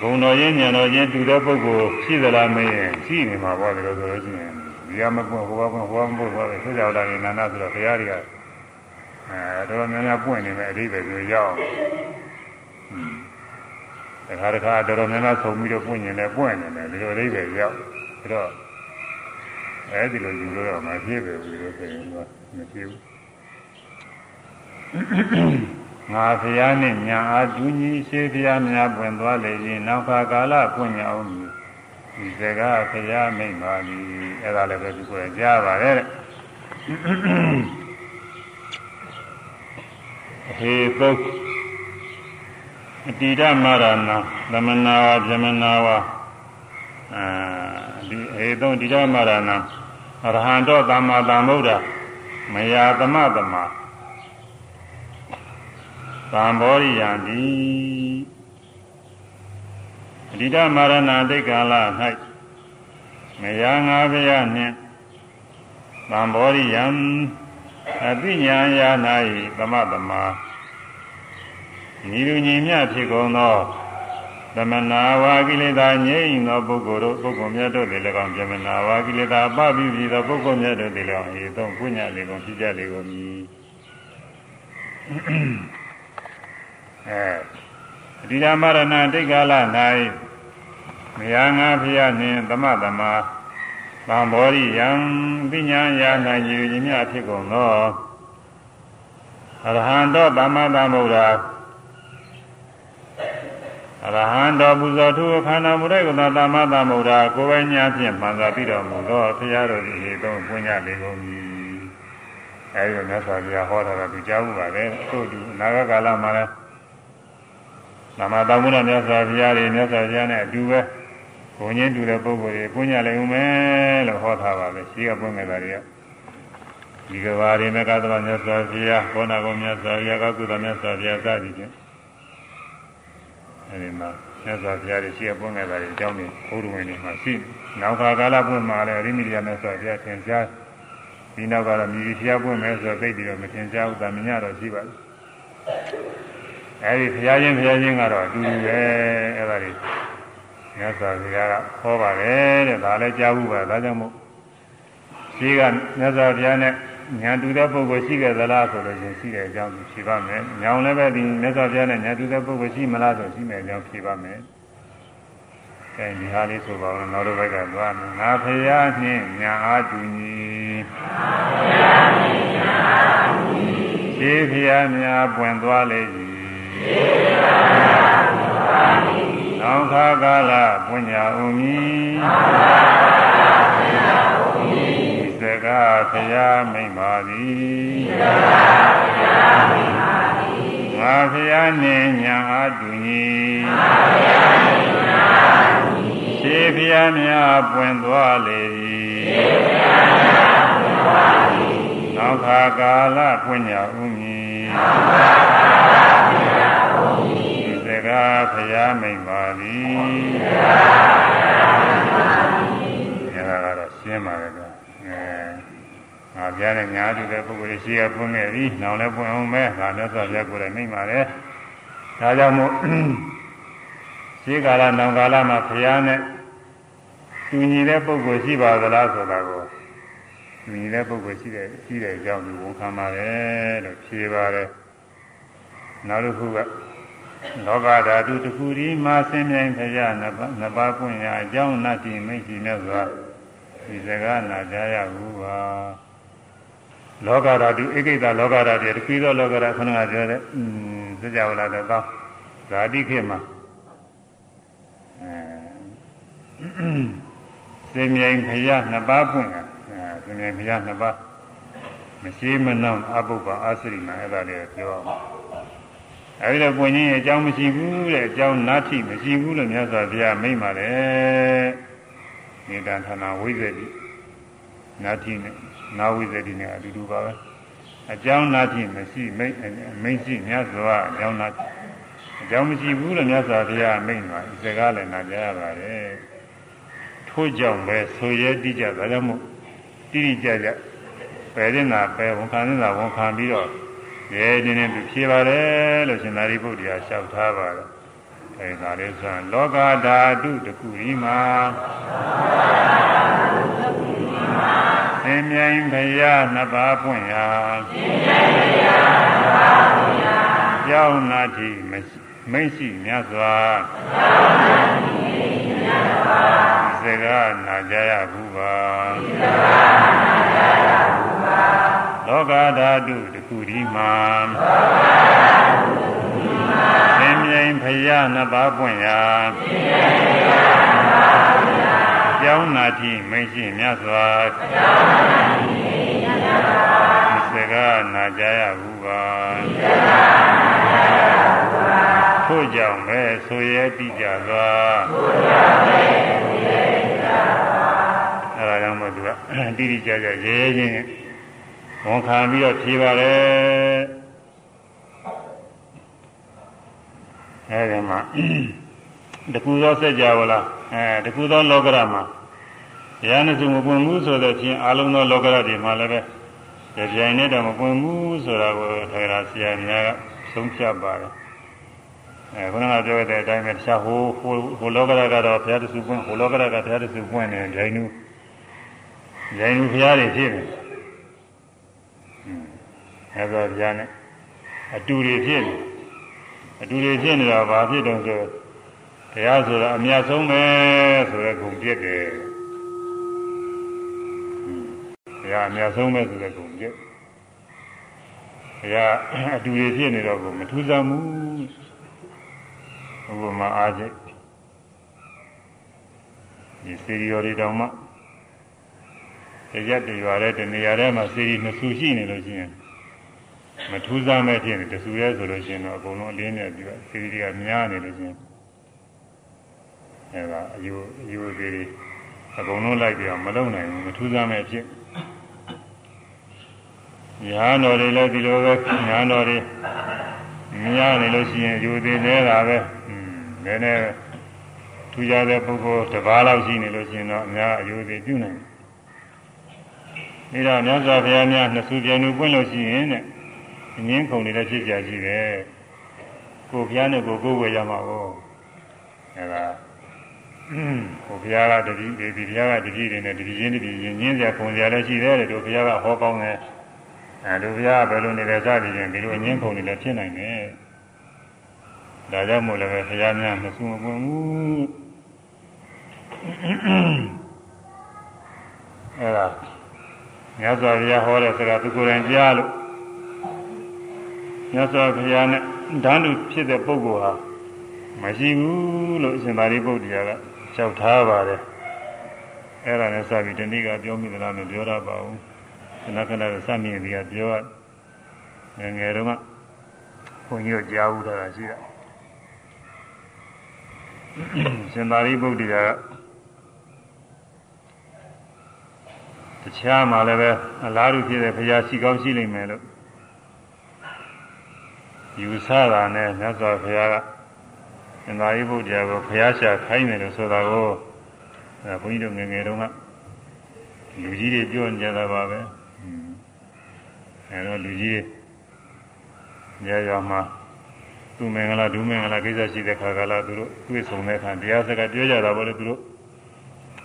ဂုံတော်ရင်ဉာဏ်တော်ရင်တူတဲ့ပုဂ္ဂိုလ်ရှိသလားမင်းရှိနေမှာပေါ့လေလို့ဆိုလို့ရှိရင်ဒီကမပွင့်ဟိုကပွင့်ဟိုကမပွင့်ဟိုကဆွေးကြောက်တာနေနာနာဆိုတော့ဘုရားတွေကအဲတော်များများပွင့်နေမယ်အဓိပ္ပာယ်ဆိုရောက် တခါတခါတော်တော်များများဆုံပြီးတော့ပွင့်နေတယ်ပွင့်နေတယ်ဒီလိုအဓိပ္ပာယ်ရောက်ဒါတော့အဲဒီလိုယူလို့တော့မဖြစ်ပဲဘူးလို့ဆိုရင်တော့မဖြစ်ဘူးငါဖျားနဲ့ညာအားဒူးကြီးရှေးဖျားများပွင့်သွားလေရင်နောက်ခါကာလပွင့်ရအောင်ဒီစကားဖရာမိတ်ပါပြီအဲ့ဒါလည်းပဲသူကိုယ်ကြားပါတယ်တဲ့ဟေသု အတိဒမရဏသမနာဝဗြမနာဝအဲဒီဟေသုတိဒမရဏအရဟံတောသမ္မာသမ္ဗုဒ္ဓမယာသမသမသံဘောရိယံတိအတိဒမရဏတိတ်ကာလ၌မယာငါးဘုရားနှင့်သံဘောရိယံအသိဉာဏ်ယာနာ၏သမသမ ညီလူညီမြဖြစ်ကုန်သောသမနာဝါကိလေသာငြိမ့်သောပုဂ္ဂိုလ်တို့ပုဂ္ဂိုလ်မြတ်တို့သည်၎င်းသမနာဝါကိလေသာပပိပြီသောပုဂ္ဂိုလ်မြတ်တို့သည်၎င်းဤသုံးပုညလေကုန်ဖြစ်ကြလေကုန်မည်အဲဒီဓမ္မရဏတိတ်ကာလ၌မယားငါဖျားနှင့်သမသမသံဘောရိယံပညာယာနိုင်ယူခြင်းများဖြစ်ကုန်သောအရဟံတော်သမ္မာသမ္ဗုဒ္ဓ အရဟံတော်ပူဇော်ထုခန္ဓာမူတဲ့ကုသသမ္မာသမ္ဗုဒ္ဓကိုယ်ပိုင်ညာဖြင့်မှန်စွာပြီးတော်မူသောဖရာတော်ဒီဟေသုံးပွင့်ကြလေကုန်ပြီအဲဒီမြတ်စွာဘုရားဟောတာကသူကြားမှုပါပဲထို့တူအနာဂတ်ကာလမှာလည်းသမ္မာသမ္ဗုဒ္ဓမြတ်စွာဘုရားတွေမြတ်စွာဘုရားနဲ့အတူပဲဘုံချင်းတူတဲ့ပုဂ္ဂိုလ်တွေပွင့်ကြလိမ့်ဦးမယ်လို့ဟောထားပါပဲရှိကပွင့်ခဲ့တာတွေကဒီကဘာတွေနဲ့ကသဗ္ဗမြတ်စွာဘုရားဘောနာကုမြတ်စွာဘုရားကကုသမြတ်စွာဘုရားစသည်ဖြင့် အဲဒီမှာမြတ်စွာဘုရားတွေရှိကပွင့်ခဲ့တာတွေအကြောင်းတွေဘုရားဝင်တွေမှာရှိနောက်ခါကာလပွင့်မှာလည်းအရိမိရိယမြတ်စွာဘုရားသင်ကြားဒီနောက်ကတော့မြည်ဖျားပွင့်မယ်ဆိုတော့သိပြီးတော့မသင်ကြားဘူးတာမညတော့ရှိပါဘူးအဲဒီဘုရားချင်းဘုရားချင်းကတော့အတူတူပဲအဲဒါတွေမြတ်စွာဘုရားကဟောပါတယ်တဲ့ဒါလည်းကြားဘူးပါဒါကြောင့်မို့ရှိကမြတ်စွာဘုရားနဲ့ ညာတူတဲ့ပုဂ္ဂိုလ်ရှိခဲ့သလားဆိုလို့ရှင်ရှိတဲ့အကြောင်းဖြေပါမယ်။ညောင်လည်းပဲဒီမြတ်စွာဘုရားနဲ့ညာတူတဲ့ပုဂ္ဂိုလ်ရှိမလားဆိုရှိမယ်အကြောင်းဖြေပါမယ်။အဲဒီဟာလေးဆိုပါဦးနောက်တစ်ဘက်ကသွားမယ်။ငါဖရာနှင့်ညာအားတူညီ။ရှိဖရာများပွင့်သွားလေ၏။ရှိဖရာများပွင့်သွားလေ၏။နောင်ခါကာလပွင့်ညာဦးမည်။နောင်ခါကာလပွင့်ညာဦးမည်။စကား ဖရာမိန်ပါသည်စကားဖရာမိန်ပါသည်ငါဖရာနှင့်ညာအားတူညီငါဖရာနှင့်ညာအားတူညီရှေးဖရာများပွင့်သွားလေသည်ရှေးဖရာများပွင့်သွားလေသည်နောက်ခါကာလပွင့်ညာဥမည်နောက်ခါကာလပွင့်ညာဥမည်စကားဖရာမိန်ပါသည်စကားဖရာမိန်ပါသည်အဲဒါကတော့ရှင်းပါတယ် ငါပြတဲ့ညာတူတဲ့ပုဂ္ဂိုလ်ရှိရပွင့်ခဲ့ပြီ။နောက်လည်းပွင့်အောင်မဲ။ဒါလည်းဆိုပြကိုယ်လည်းမိမ့်ပါတယ်။ဒါကြောင့်မို့ရှိကာလနောင်ကာလမှာဖျားနဲ့တူညီတဲ့ပုဂ္ဂိုလ်ရှိပါသလားဆိုတာကိုတူညီတဲ့ပုဂ္ဂိုလ်ရှိတဲ့ရှိတဲ့အကြောင်းကိုဝန်ခံပါတယ်လို့ဖြေပါတယ်။နောက်တစ်ခုကလောကဓာတုတစ်ခုဒီမှာဆင်းမြိုင်ဖျားနှစ်ပါးပွင့်ရအကြောင်းနတ်တိမိတ်ရှိမြတ်စွာဒီစကားနာကြရဘူးပါ။ လောကဓာတုဧကိတလောကဓာတုတခုသောလောကဓာခုနကပြောတဲ့อืมစကြဝဠာတော့ဇာတိခေမှာအဲသင်မြိုင်ဖရနှစ်ပါးပွင့်တာသင်မြိုင်ဖရနှစ်ပါးမရှိမနှောင်းအပုပ္ပအာသရိမအဲ့ဒါလေးပြောအောင်အဲဒီတော့ပွင့်ခြင်းရဲ့အကြောင်းမရှိဘူးတဲ့အကြောင်းနာထိမရှိဘူးလို့မြတ်စွာဘုရားမိန့်ပါတယ်နေတန်ဌာနဝိဇ္ဇတိနာထိနဲ့ နာဝိသတိနဲ့အတူတူပါပဲအကြောင်းနာဖြင့်မရှိမိတ်မိတ်ရှိမြတ်စွာအကြောင်းနာအကြောင်းမရှိဘူးလို့မြတ်စွာဘုရားမိန့်ပါဒီစကားလည်းနာကြရပါတယ်ထို့ကြောင့်ပဲဆိုရဲတိကြဒါကြောင့်မို့တိတိကျကျပယ်ရင်သာပယ်ဝန်ခံရင်သာဝန်ခံပြီးတော့ရဲနေနေသူဖြေပါတယ်လို့ရှင်သာရိပုတ္တရာလျှောက်ထားပါတယ် အဲဒါလေးဆိုရင်လောကဓာတုတခုဒီမှာသင်မြိုင်ဖရာနှစ်ပါးပွင့်ရာသင်မြိုင်ဖရာနှစ်ပါးပွင့်ရာကြောင်းနာတိမိတ်ရှိမြတ်စွာကြောင်းနာတိမိတ်ရှိမြတ်စွာစကားနာကြရဘူးပါစကားနာကြရဘူးပါလောကဓာတုတခုဒီမှာလောကဓာတုတခုဒီမှာ သင်မြိုင်ဖရာနှစ်ပါးပွင့်ရာသင်မြိုင်ဖရာနှစ်ပါးပွင့်ရာကြောင်းနာတိမရှိမြတ်စွာဒီစကားနာကြရဘူးပါထို့ကြောင့်ပဲဆိုရဲတိကြစွာအဲဒါကြောင့်မို့သူကတိတိကျကျရဲရဲချင်းဝန်ခံပြီးတော့ဖြေပါတယ် အဲဒီမှာတကူသောစัจ java လားအဲတကူသောလောကရမှာရဟန်းစုမပွင့်ဘူးဆိုတော့ဖြင့်အလုံးသောလောကရတွေမှာလည်းပဲကြပြိုင်နဲ့တော့မပွင့်ဘူးဆိုတာကိုထေရဆရာများကဆုံးဖြတ်ပါတယ်အဲခုနကပြောတဲ့အတိုင်းပဲတခြားဟိုဟိုဟိုလောကရကတော့ဘုရားတဆူပွင့်ဟိုလောကရကဘုရားတဆူပွင့်နေဂျိုင်းနူဂျိုင်းနူဘုရားတွေဖြစ်နေအဲဒါဘုရားနဲ့အတူတွေဖြစ်နေ အတူတွေဖြစ်နေတော့ဘာဖြစ်တုံးဆိုတရားဆိုတာအမြတ်ဆုံးပဲဆိုတဲ့ဂုဏ်ပြည့်တယ်တရားအမြတ်ဆုံးပဲဆိုတဲ့ဂုဏ်ပြည့်တရားအတူတွေဖြစ်နေတော့ကိုမထူးဆန်းဘူးဘုရားအားဖြင့်ဒီစီရီယော်တွေတောင်မှတရားတရွာတဲ့တနေရာထဲမှာစီရီနှစ်ဆူရှိနေလို့ရှိရင် မထူးဆန်းမဲ့ဖြစ်နေတဆူရဲဆိုလို့ရှိရင်တော့အကုန်လုံးအလင်းနဲ့ပြီးတော့စီရီတွေကများနေလို့ရှိရင်အဲဒါအယူအယူသေးအကုန်လုံးလိုက်ပြီးတော့မလုံနိုင်ဘူးမထူးဆန်းမဲ့ဖြစ်ညာတော်တွေလည်းဒီလိုပဲညာတော်တွေများနေလို့ရှိရင်အယူသေးနေတာပဲอืมနည်းနည်းထူးခြားတဲ့ပုဂ္ဂိုလ်တစ်ပါးလောက်ရှိနေလို့ရှိရင်တော့အများအယူသေးပြုနိုင်တယ်ဒါတော့မြတ်စွာဘုရားများနှစ်ဆူပြန်လို့ပွင့်လို့ရှိရင်တဲ့အ ငင်းခုန်နေတဲ့ဖြစ်ကြရှိတယ်ကိုဘုရားနဲ့ကိုကိုယ်ဝယ်ရမှာကိုအဲဒါဟိုဘုရားကတတိဒီဘုရားကတတိတွေနဲ့တတိချင်းတတိချင်းညင်းစရာခုန်စရာလည်းရှိတယ်တဲ့တို့ဘုရားကဟောကောင်းတယ်အဲတို့ဘုရားကဘယ်လိုနေလဲစသည်ချင်းဒီလိုအငင်းခုန်နေလည်းဖြစ်နိုင်တယ်ဒါကြောင့်မို့လည်းဘုရားများမဆူမပွင့်ဘူးအဲဒါမြတ်စွာဘုရားဟောတဲ့စကားသူကိုယ်တိုင်ကြားလို့ မြတ်စွာဘုရားနဲ့ဓာတ်လူဖြစ်တဲ့ပုဂ္ဂိုလ်ဟာမရှိဘူးလို့အရှင်သာရိပုတ္တရာကလျှောက်ထားပါတယ်အဲ့ဒါနဲ့စပြီးတဏှိကပြောမိသလားမပြောရပါဘူးခဏခဏစမြင့်ပြီးပြောရငယ်ငယ်တုန်းကဘုန်းကြီးတို့ကြားဘူးတာရှိတာရှင်သာရိပုတ္တရာကတခြားမှာလည်းပဲအလားတူဖြစ်တဲ့ဘုရားရှိကောင်းရှိလိမ့်မယ်လို့ ယူဆတာနဲ့မြတ်စွာဘုရားကရှင်သာရိပုတ္တရာကိုဘုရားရှာခိုင်းတယ်လို့ဆိုတာကိုအဲဘုန်းကြီးတို့ငယ်ငယ်တုန်းကလူကြီးတွေပြောကြတာပါပဲအဲတော့လူကြီးတွေညရွာမှာသူမင်္ဂလာဒုမင်္ဂလာကိစ္စရှိတဲ့ခါကလာသူတို့တွေ့ဆုံတဲ့အခါတရားစကားပြောကြတာပေါ့လေသူတို့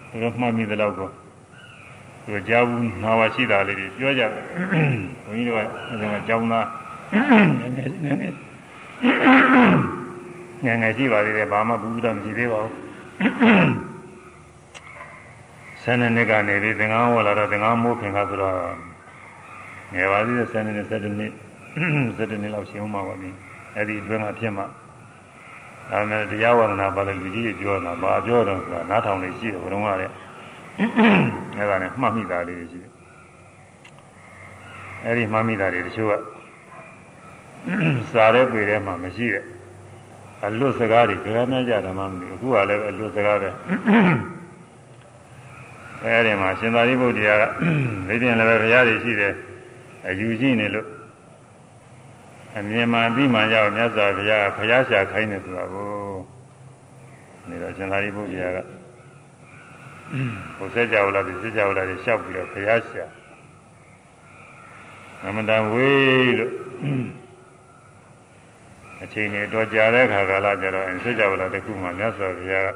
သူတို့မှတ်မိတဲ့လောက်ကိုသူတို့ကြားဘူးနာဝရှိတာလေးတွေပြောကြတယ်ဘုန်းကြီးတို့ကအဲဒါကြောင်းသားငယ် ငယ်ငယ်ငယ်ငယ်ရှိပါသေးတယ်ဘာမှဘူးတော့မရှိသေးပါဘူးဆယ်နှစ်ကနေပြီးသင်္ကန်းဝလာတော့သင်္ကန်းမိုးခင်ကဆိုတော့ငယ်ပါသေးတယ်ဆယ်နှစ်နဲ့ဆယ်နှစ်ဆယ်နှစ်လောက်ရှင်းအောင်ပါပါပြီအဲ့ဒီအတွင်းမှာဖြစ်မှာဒါနဲ့တရားဝါဒနာပါလေလူကြီးပြောတာဘာပြောတော့ဆိုတာနားထောင်နေရှိတယ်ဘုံကလည်းအဲ့ဒါနဲ့မှတ်မိတာလေးရှိတယ်အဲ့ဒီမှတ်မိတာတွေတချို့က စားတဲ့ပြည်ထဲမှာမရှိတဲ့အလွတ်စကားတွေကြရမ်းကြဓမ္မမသိအခုကလည်းအလွတ်စကားပဲအဲဒီမှာရှင်သာရိပုတ္တရာကဒီပြင်လည်းဘုရားတွေရှိတယ်အယူရှိနေလို့အမြင်မှန်ပြီးမှရောက်မြတ်စွာဘုရားဘုရားရှာခိုင်းတယ်ဆိုတာကိုနေတော့ရှင်သာရိပုတ္တရာကဘုဆက်ကြောလာဒီဆက်ကြောလာတွေလျှောက်ပြီးတော့ဘုရားရှာအမှန်တန်ဝေးလို့ အချိန်နဲ့တော့ကြာတဲ့ခါကာလကျတော့အဆက်ကြောလာတခုမှမြတ်စွာဘုရား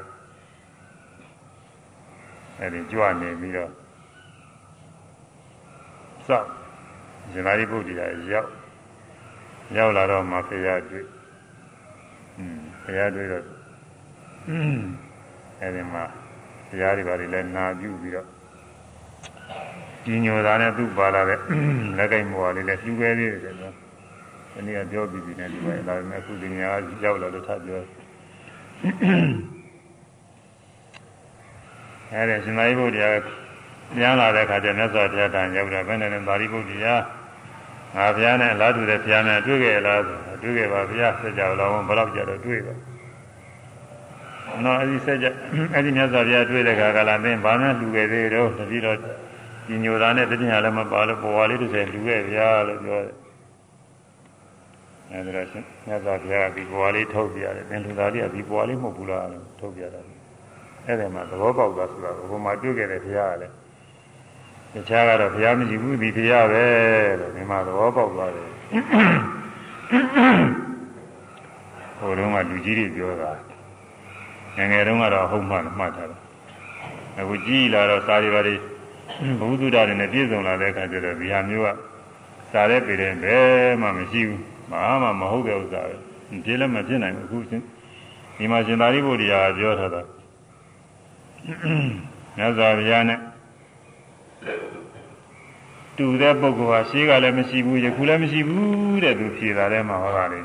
အဲဒီကြွနေပြီးတော့စောက်ရှင်သာရိပုတ္တရာရောက်ရောက်လာတော့မှဖရာတွေ့อืมဖရာတွေ့တော့အဲဒီမှာဖရာတွေဘာတွေလဲနာပြုပြီးတော့ကြီးညိုတာနဲ့သူ့ပါလာတဲ့လက်ကိုက်မော်လေးလည်းလှူခဲ့သေးတယ်ဆို ဒီနေ့ကပြောပြီးပြီနဲ့ဒီမှာဒါပေမဲ့အခုဒီညာရောက်လာလို့ထပ်ပြောအဲဒီရှင်သာရိပုတ္တရာပြန်လာတဲ့အခါကျမြတ်စွာဘုရားတန်ရောက်တာဘယ်နဲ့လဲသာရိပုတ္တရာငါဘုရားနဲ့လာတူတဲ့ဘုရားနဲ့တွေ့ခဲ့လားဆိုတွေ့ခဲ့ပါဘုရားဆက်ကြလောဘယ်လောက်ကြတော့တွေ့ပါနော်အဲ့ဒီဆက်ကြအဲ့ဒီမြတ်စွာဘုရားတွေ့တဲ့ခါကလာသင်ဘာမှလူခဲ့သေးတော့တတိတော့ဒီညိုသားနဲ့တတိယလည်းမပါလို့ပေါ်ဝါလေးတစ်ဆယ်လူခဲ့ဗျာလို့ပြောတယ် အဲဒီတော့မြတ်စွာဘုရားကဒီပေါ်ဝါလေးထုတ်ပြရတယ်သင်လူသားလေးကဒီပေါ်ဝါလေးမဟုတ်ဘူးလားလို့ထုတ်ပြတာအဲ့ဒီမှာသဘောပေါက်သွားဆိုတာဘုရားမှာတွေ့ခဲ့တဲ့ဘုရားကလည်းတခြားကတော့ဘုရားမရှိဘူးဒီဘုရားပဲလို့ဒီမှာသဘောပေါက်သွားတယ်ဟိုတုန်းကလူကြီးတွေပြောတာငယ်ငယ်တုန်းကတော့ဟုတ်မှန်မှတ်ထားတယ်အခုကြီးလာတော့စာရီပါတွေဘုသူဒ္ဓတွေနဲ့ပြည့်စုံလာတဲ့အခါကျတော့ဒီဟာမျိုးကစာရဲပေတဲ့ဘယ်မှမရှိဘူး ဘာမှမဟုတ်တဲ့ဥစ္စာပဲပြေလည်းမဖြစ်နိုင်ဘူးအခုချင်းဒီမှာရှင်သာရိပုတ္တရာပြောထားတာမြတ်စွာဘုရားနဲ့တူတဲ့ပုဂ္ဂိုလ်ဟာရှေးကလည်းမရှိဘူးယခုလည်းမရှိဘူးတဲ့သူဖြေတာထဲမှာဟောတာလေ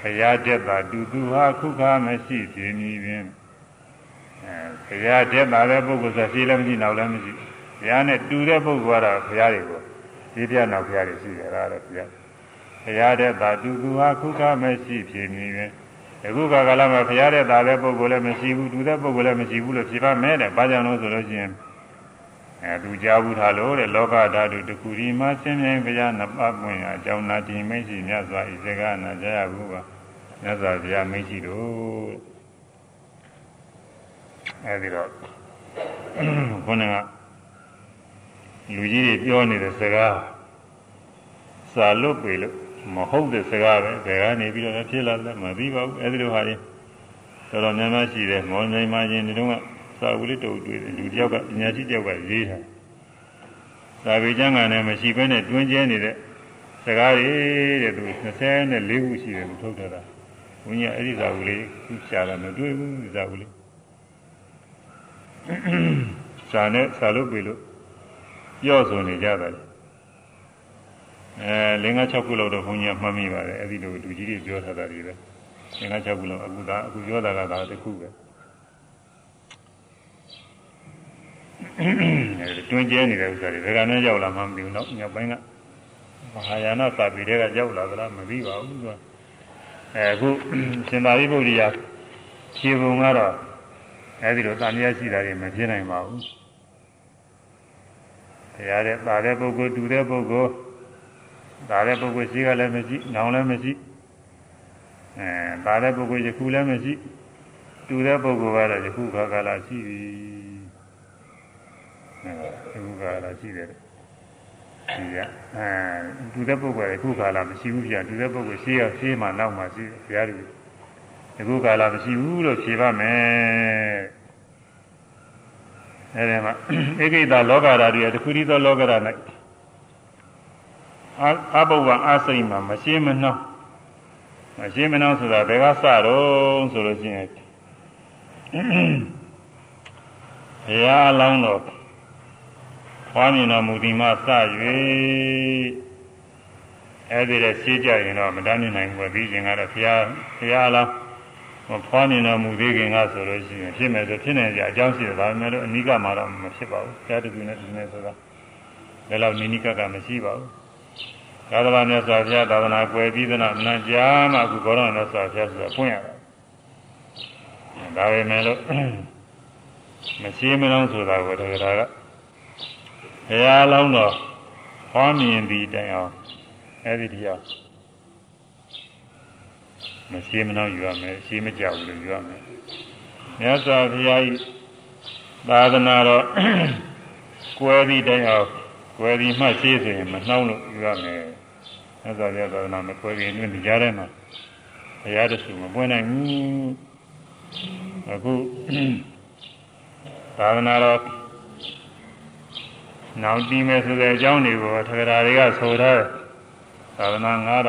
ဘုရားတက်တာတူသူဟာခုခါမရှိဖြစ်နေပင်အဲဘုရားတက်တာတဲ့ပုဂ္ဂိုလ်ဆိုရှေးလည်းမရှိနောက်လည်းမရှိဘုရားနဲ့တူတဲ့ပုဂ္ဂိုလ်ကတော့ဘုရားတွေကိုဒီပြနောက်ဘုရားတွေရှိတယ်လားတဲ့ဘုရား ဘုရားတက်တာတူသူဟာခုခါမရှိဖြစ်နေပင်အခုကကလာမှာဘုရားတဲ့တာတဲ့ပုဂ္ဂိုလ်လည်းမရှိဘူးတူတဲ့ပုဂ္ဂိုလ်လည်းမရှိဘူးလို့ဖြေပါမယ်တဲ့ဘာကြောင့်လို့ဆိုလို့ရှိရင်အဲသူကြားဘူးထားလို့တဲ့လောကဓာတုတခုဒီမှာဆင်းရဲဘုရားနှစ်ပါးပွင့်အကြောင်းနာတိမိတ်ရှိမြတ်စွာဤစကားနာကြရဘူးပါမြတ်စွာဘုရားမိတ်ရှိတို့အဲဒီတော့ခုနကလူကြီးတွေပြောနေတဲ့စကားစာလွတ်ပေလို့ မဟုတ်တဲ့စကားပဲဘယ်ကနေပြီးတော့ဖြစ်လာလဲမသိပါဘူးအဲဒီလိုဟာကြီးတော်တော်များများရှိတယ်မော်နိုင်မှချင်းဒီတော့ကစာဝလေးတုပ်တွေ့တယ်လူတယောက်ကပညာရှိတယောက်ကရေးတာသာဝေကျမ်းကလည်းမရှိဘဲနဲ့တွင်းကျဲနေတဲ့စကားတွေတဲ့သူ24ခုရှိတယ်သူထုတ်ထားတာဘုန်းကြီးအဲ့ဒီစာဝလေးခုရှာတာမတွေ့ဘူးစာဝလေးစာနဲ့စာလို့ပြီလို့ပြောဆိုနေကြတယ် အဲလင်္ကာ6ခုလောက်တော့ဘုန်းကြီးကမှတ်မိပါတယ်အဲ့ဒီလိုလူကြီးတွေပြောထားတာတွေပဲလင်္ကာ6ခုလောက်အခုဒါအခုပြောတာကဒါတစ်ခုပဲတွင်ကျဲနေတဲ့ဥစ္စာတွေဘယ်ကနဲ့ရောက်လာမှမသိဘူးတော့ညပိုင်းကမဟာယာနသာပိတွေကရောက်လာသလားမသိပါဘူးသူကအဲအခုရှင်သာရိပုတ္တရာခြေပုံကတော့အဲဒီလိုတန်မြတ်ရှိတာတွေမဖြစ်နိုင်ပါဘူးတရားတဲ့ပါတဲ့ပုဂ္ဂိုလ်တူတဲ့ပုဂ္ဂိုလ် ဒါတဲ့ပုဂ္ဂိုလ်ရှိကလည်းမရှိနောင်လည်းမရှိအဲဒါတဲ့ပုဂ္ဂိုလ်ယခုလည်းမရှိတူတဲ့ပုဂ္ဂိုလ်ကတော့ယခုခါကာလရှိပြီအဲယခုခါကာလရှိတယ်ဒီကအဲတူတဲ့ပုဂ္ဂိုလ်ကယခုခါလာမရှိဘူးပြတူတဲ့ပုဂ္ဂိုလ်ရှိရရှိမှနောက်မှရှိဘုရားလူယခုခါလာမရှိဘူးလို့ဖြေပါမယ်အဲဒီမှာဧကိတလောကဓာတ်တွေတခုတည်းသောလောကဓာတ်၌ အဘုဝအာစိတ်မှာမရှင်းမနှောင်းမရှင်းမနှောင်းဆိုတာဘယ်ကစတော့ဆိုလို့ရှိရင်ဘုရားအလောင်းတော်ဖွားမြင်တော်မူဒီမှာစ၍အဲ့ဒီတဲ့ရှင်းကြရင်တော့မတတ်နိုင်ဘူးပြီးရင်ကတော့ဘုရားဘုရားအလောင်းဖွားမြင်တော်မူသေးခင်ကဆိုလို့ရှိရင်ဖြစ်မယ်ဆိုဖြစ်နေကြအကြောင်းရှိတယ်ဒါပေမဲ့လို့အနိကမှာတော့မဖြစ်ပါဘူးဘုရားတကူနဲ့ဒီနေ့ဆိုတာဘယ်လောက်နိနိကကမရှိပါဘူး သာသနာမြတ်စွာဘုရားသာသနာကွယ်ပြီးသနာနတ်ကြားမှအခုဘောရမြတ်စွာဘုရားဆိုတာဖွင့်ရတာဒါပဲမဲ့လို့မရှိမလို့ဆိုတာကိုတရားကဘုရားလောင်းတော်ဟောမြင်ပြီးတိုင်အောင်အဲ့ဒီတရားမရှိမလို့ယူရမယ်ရှိမကြောက်လို့ယူရမယ်မြတ်စွာဘုရားဤသာသနာတော်ကွယ်ပြီးတိုင်အောင် ကွယ်ပြီးမှရှိဆိုရင်မနှောင်းလို့ယူရမယ်မြတ်စွာဘုရားသာသနာမကွယ်ပြီးအတွင်းကြားထဲမှာဘုရားတဆူမပွင့်နိုင်ဘူးအခုသာသနာတော်နောက်တည်မယ်ဆိုတဲ့အကြောင်းတွေကိုထကရာတွေကဆိုထားတယ်သာသနာ9000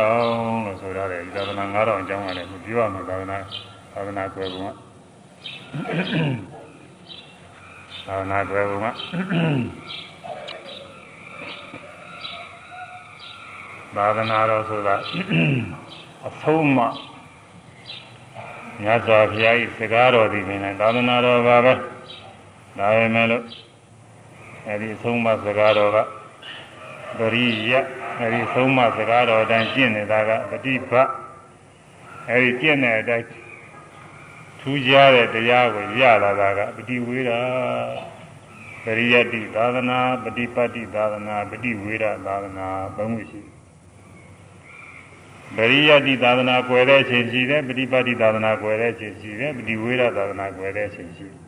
လို့ဆိုထားတယ်သာသနာ9000အကြောင်းကလည်းပြောရမှာသာသနာသာသနာကွယ်ပုံကသာသနာကွယ်ပုံက သာသနာတော်ဆိုတာအဆုံးမမြတ်စွာဘုရား၏စကားတော်ဒီပင်သာသနာတော်ပါပဲ ဒါပဲမဲ့လို့အဲဒီအဆုံးမစကားတော်ကပရိယအဲဒီအဆုံးမစကားတော်အတိုင်းကျင့်နေတာကပฏิပတ်အဲဒီကျင့်တဲ့အတိုင်းထူးခြားတဲ့တရားကိုရလာတာကပฏิဝေဒပရိယတိသာသနာပฏิပတ်တိသာသနာပฏิဝေဒသာသနာသုံးခုရှိ ပရိယတိသာသနာကွယ်တဲ့အချိန်ရှိတယ်ပฏิပတ်တိသာသနာကွယ်တဲ့အချိန်ရှိတယ်ပฏิဝေဒသာသနာကွယ်တဲ့အချိန်ရှိတယ်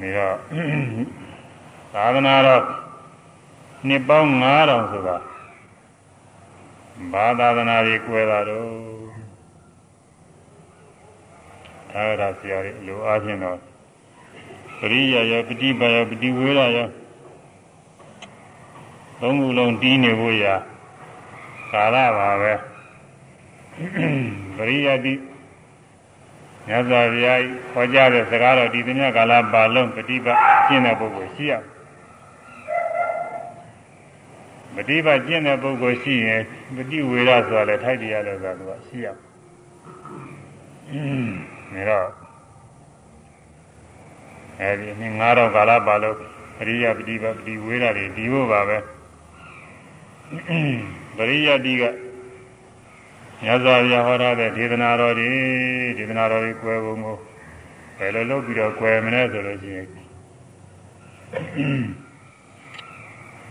နေတော့သာသနာတော့နှစ်ပေါင်း9000ဆိုတာဘာသာသနာတွေကွယ်တာတော့သာရဆရာတွေလိုအားဖြင့်တော့ပရိယယပฏิပါယပฏิဝေရယသုံးခုလုံးတီးနေဖို့ရာ ကာလပါပဲပရိယတိမြတ်စွာဘုရားခေါ်ကြတဲ့စကားတော်ဒီသမျှကာလပါလုံးပฏิပတ်ကျင့်တဲ့ပုဂ္ဂိုလ်ရှိရပฏิပတ်ကျင့်တဲ့ပုဂ္ဂိုလ်ရှိရင်ပฏิဝေရဆိုတာလည်းထိုက်တရားလို့ဆိုတာကရှိရอืมဒါတော့အဲဒီနှစ်9000ကာလပါလို့ပရိယပฏิပတ်ပฏิဝေရတွေဒီဖို့ပါပဲ ပရိယတိကမြတ်စွာဘုရားဟောထားတဲ့ဒေသနာတော်တွေဒေသနာတော်တွေကွယ်ပုံကိုဘယ်လိုလုပ်ပြီးတော့ကွယ်မလဲဆိုလို့ရှိရင်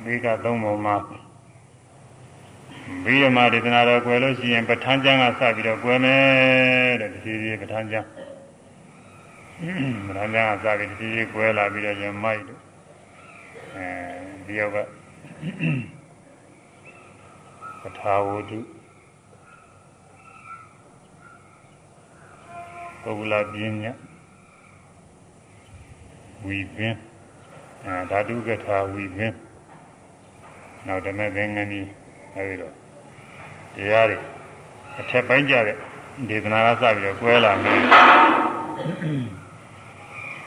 ဒီကသုံးပုံမှာဘိဓမ္မာဒေသနာတော်ကွယ်လို့ရှိရင်ပဋ္ဌာန်းကျမ်းကစပြီးတော့ကွယ်မယ်တဲ့ဒီဒီပဋ္ဌာန်းကျမ်းပဋ္ဌာန်းကျမ်းကစပြီးဒီဒီကွယ်လာပြီးတော့ကျင်မိုက်တို့အဲဒီယောက်က ပဋ္ဌာဝုဒ္ဓပုဂ္ဂလပညာဝီပင်အာဓာတုကထာဝီပင်နောက်ဓမ္မသင်္ကန်းကြီးအဲဒီတော့တရားတွေအထက်ပိုင်းကြတဲ့ဒေသနာကစပြီးတော့ကွဲလာမယ်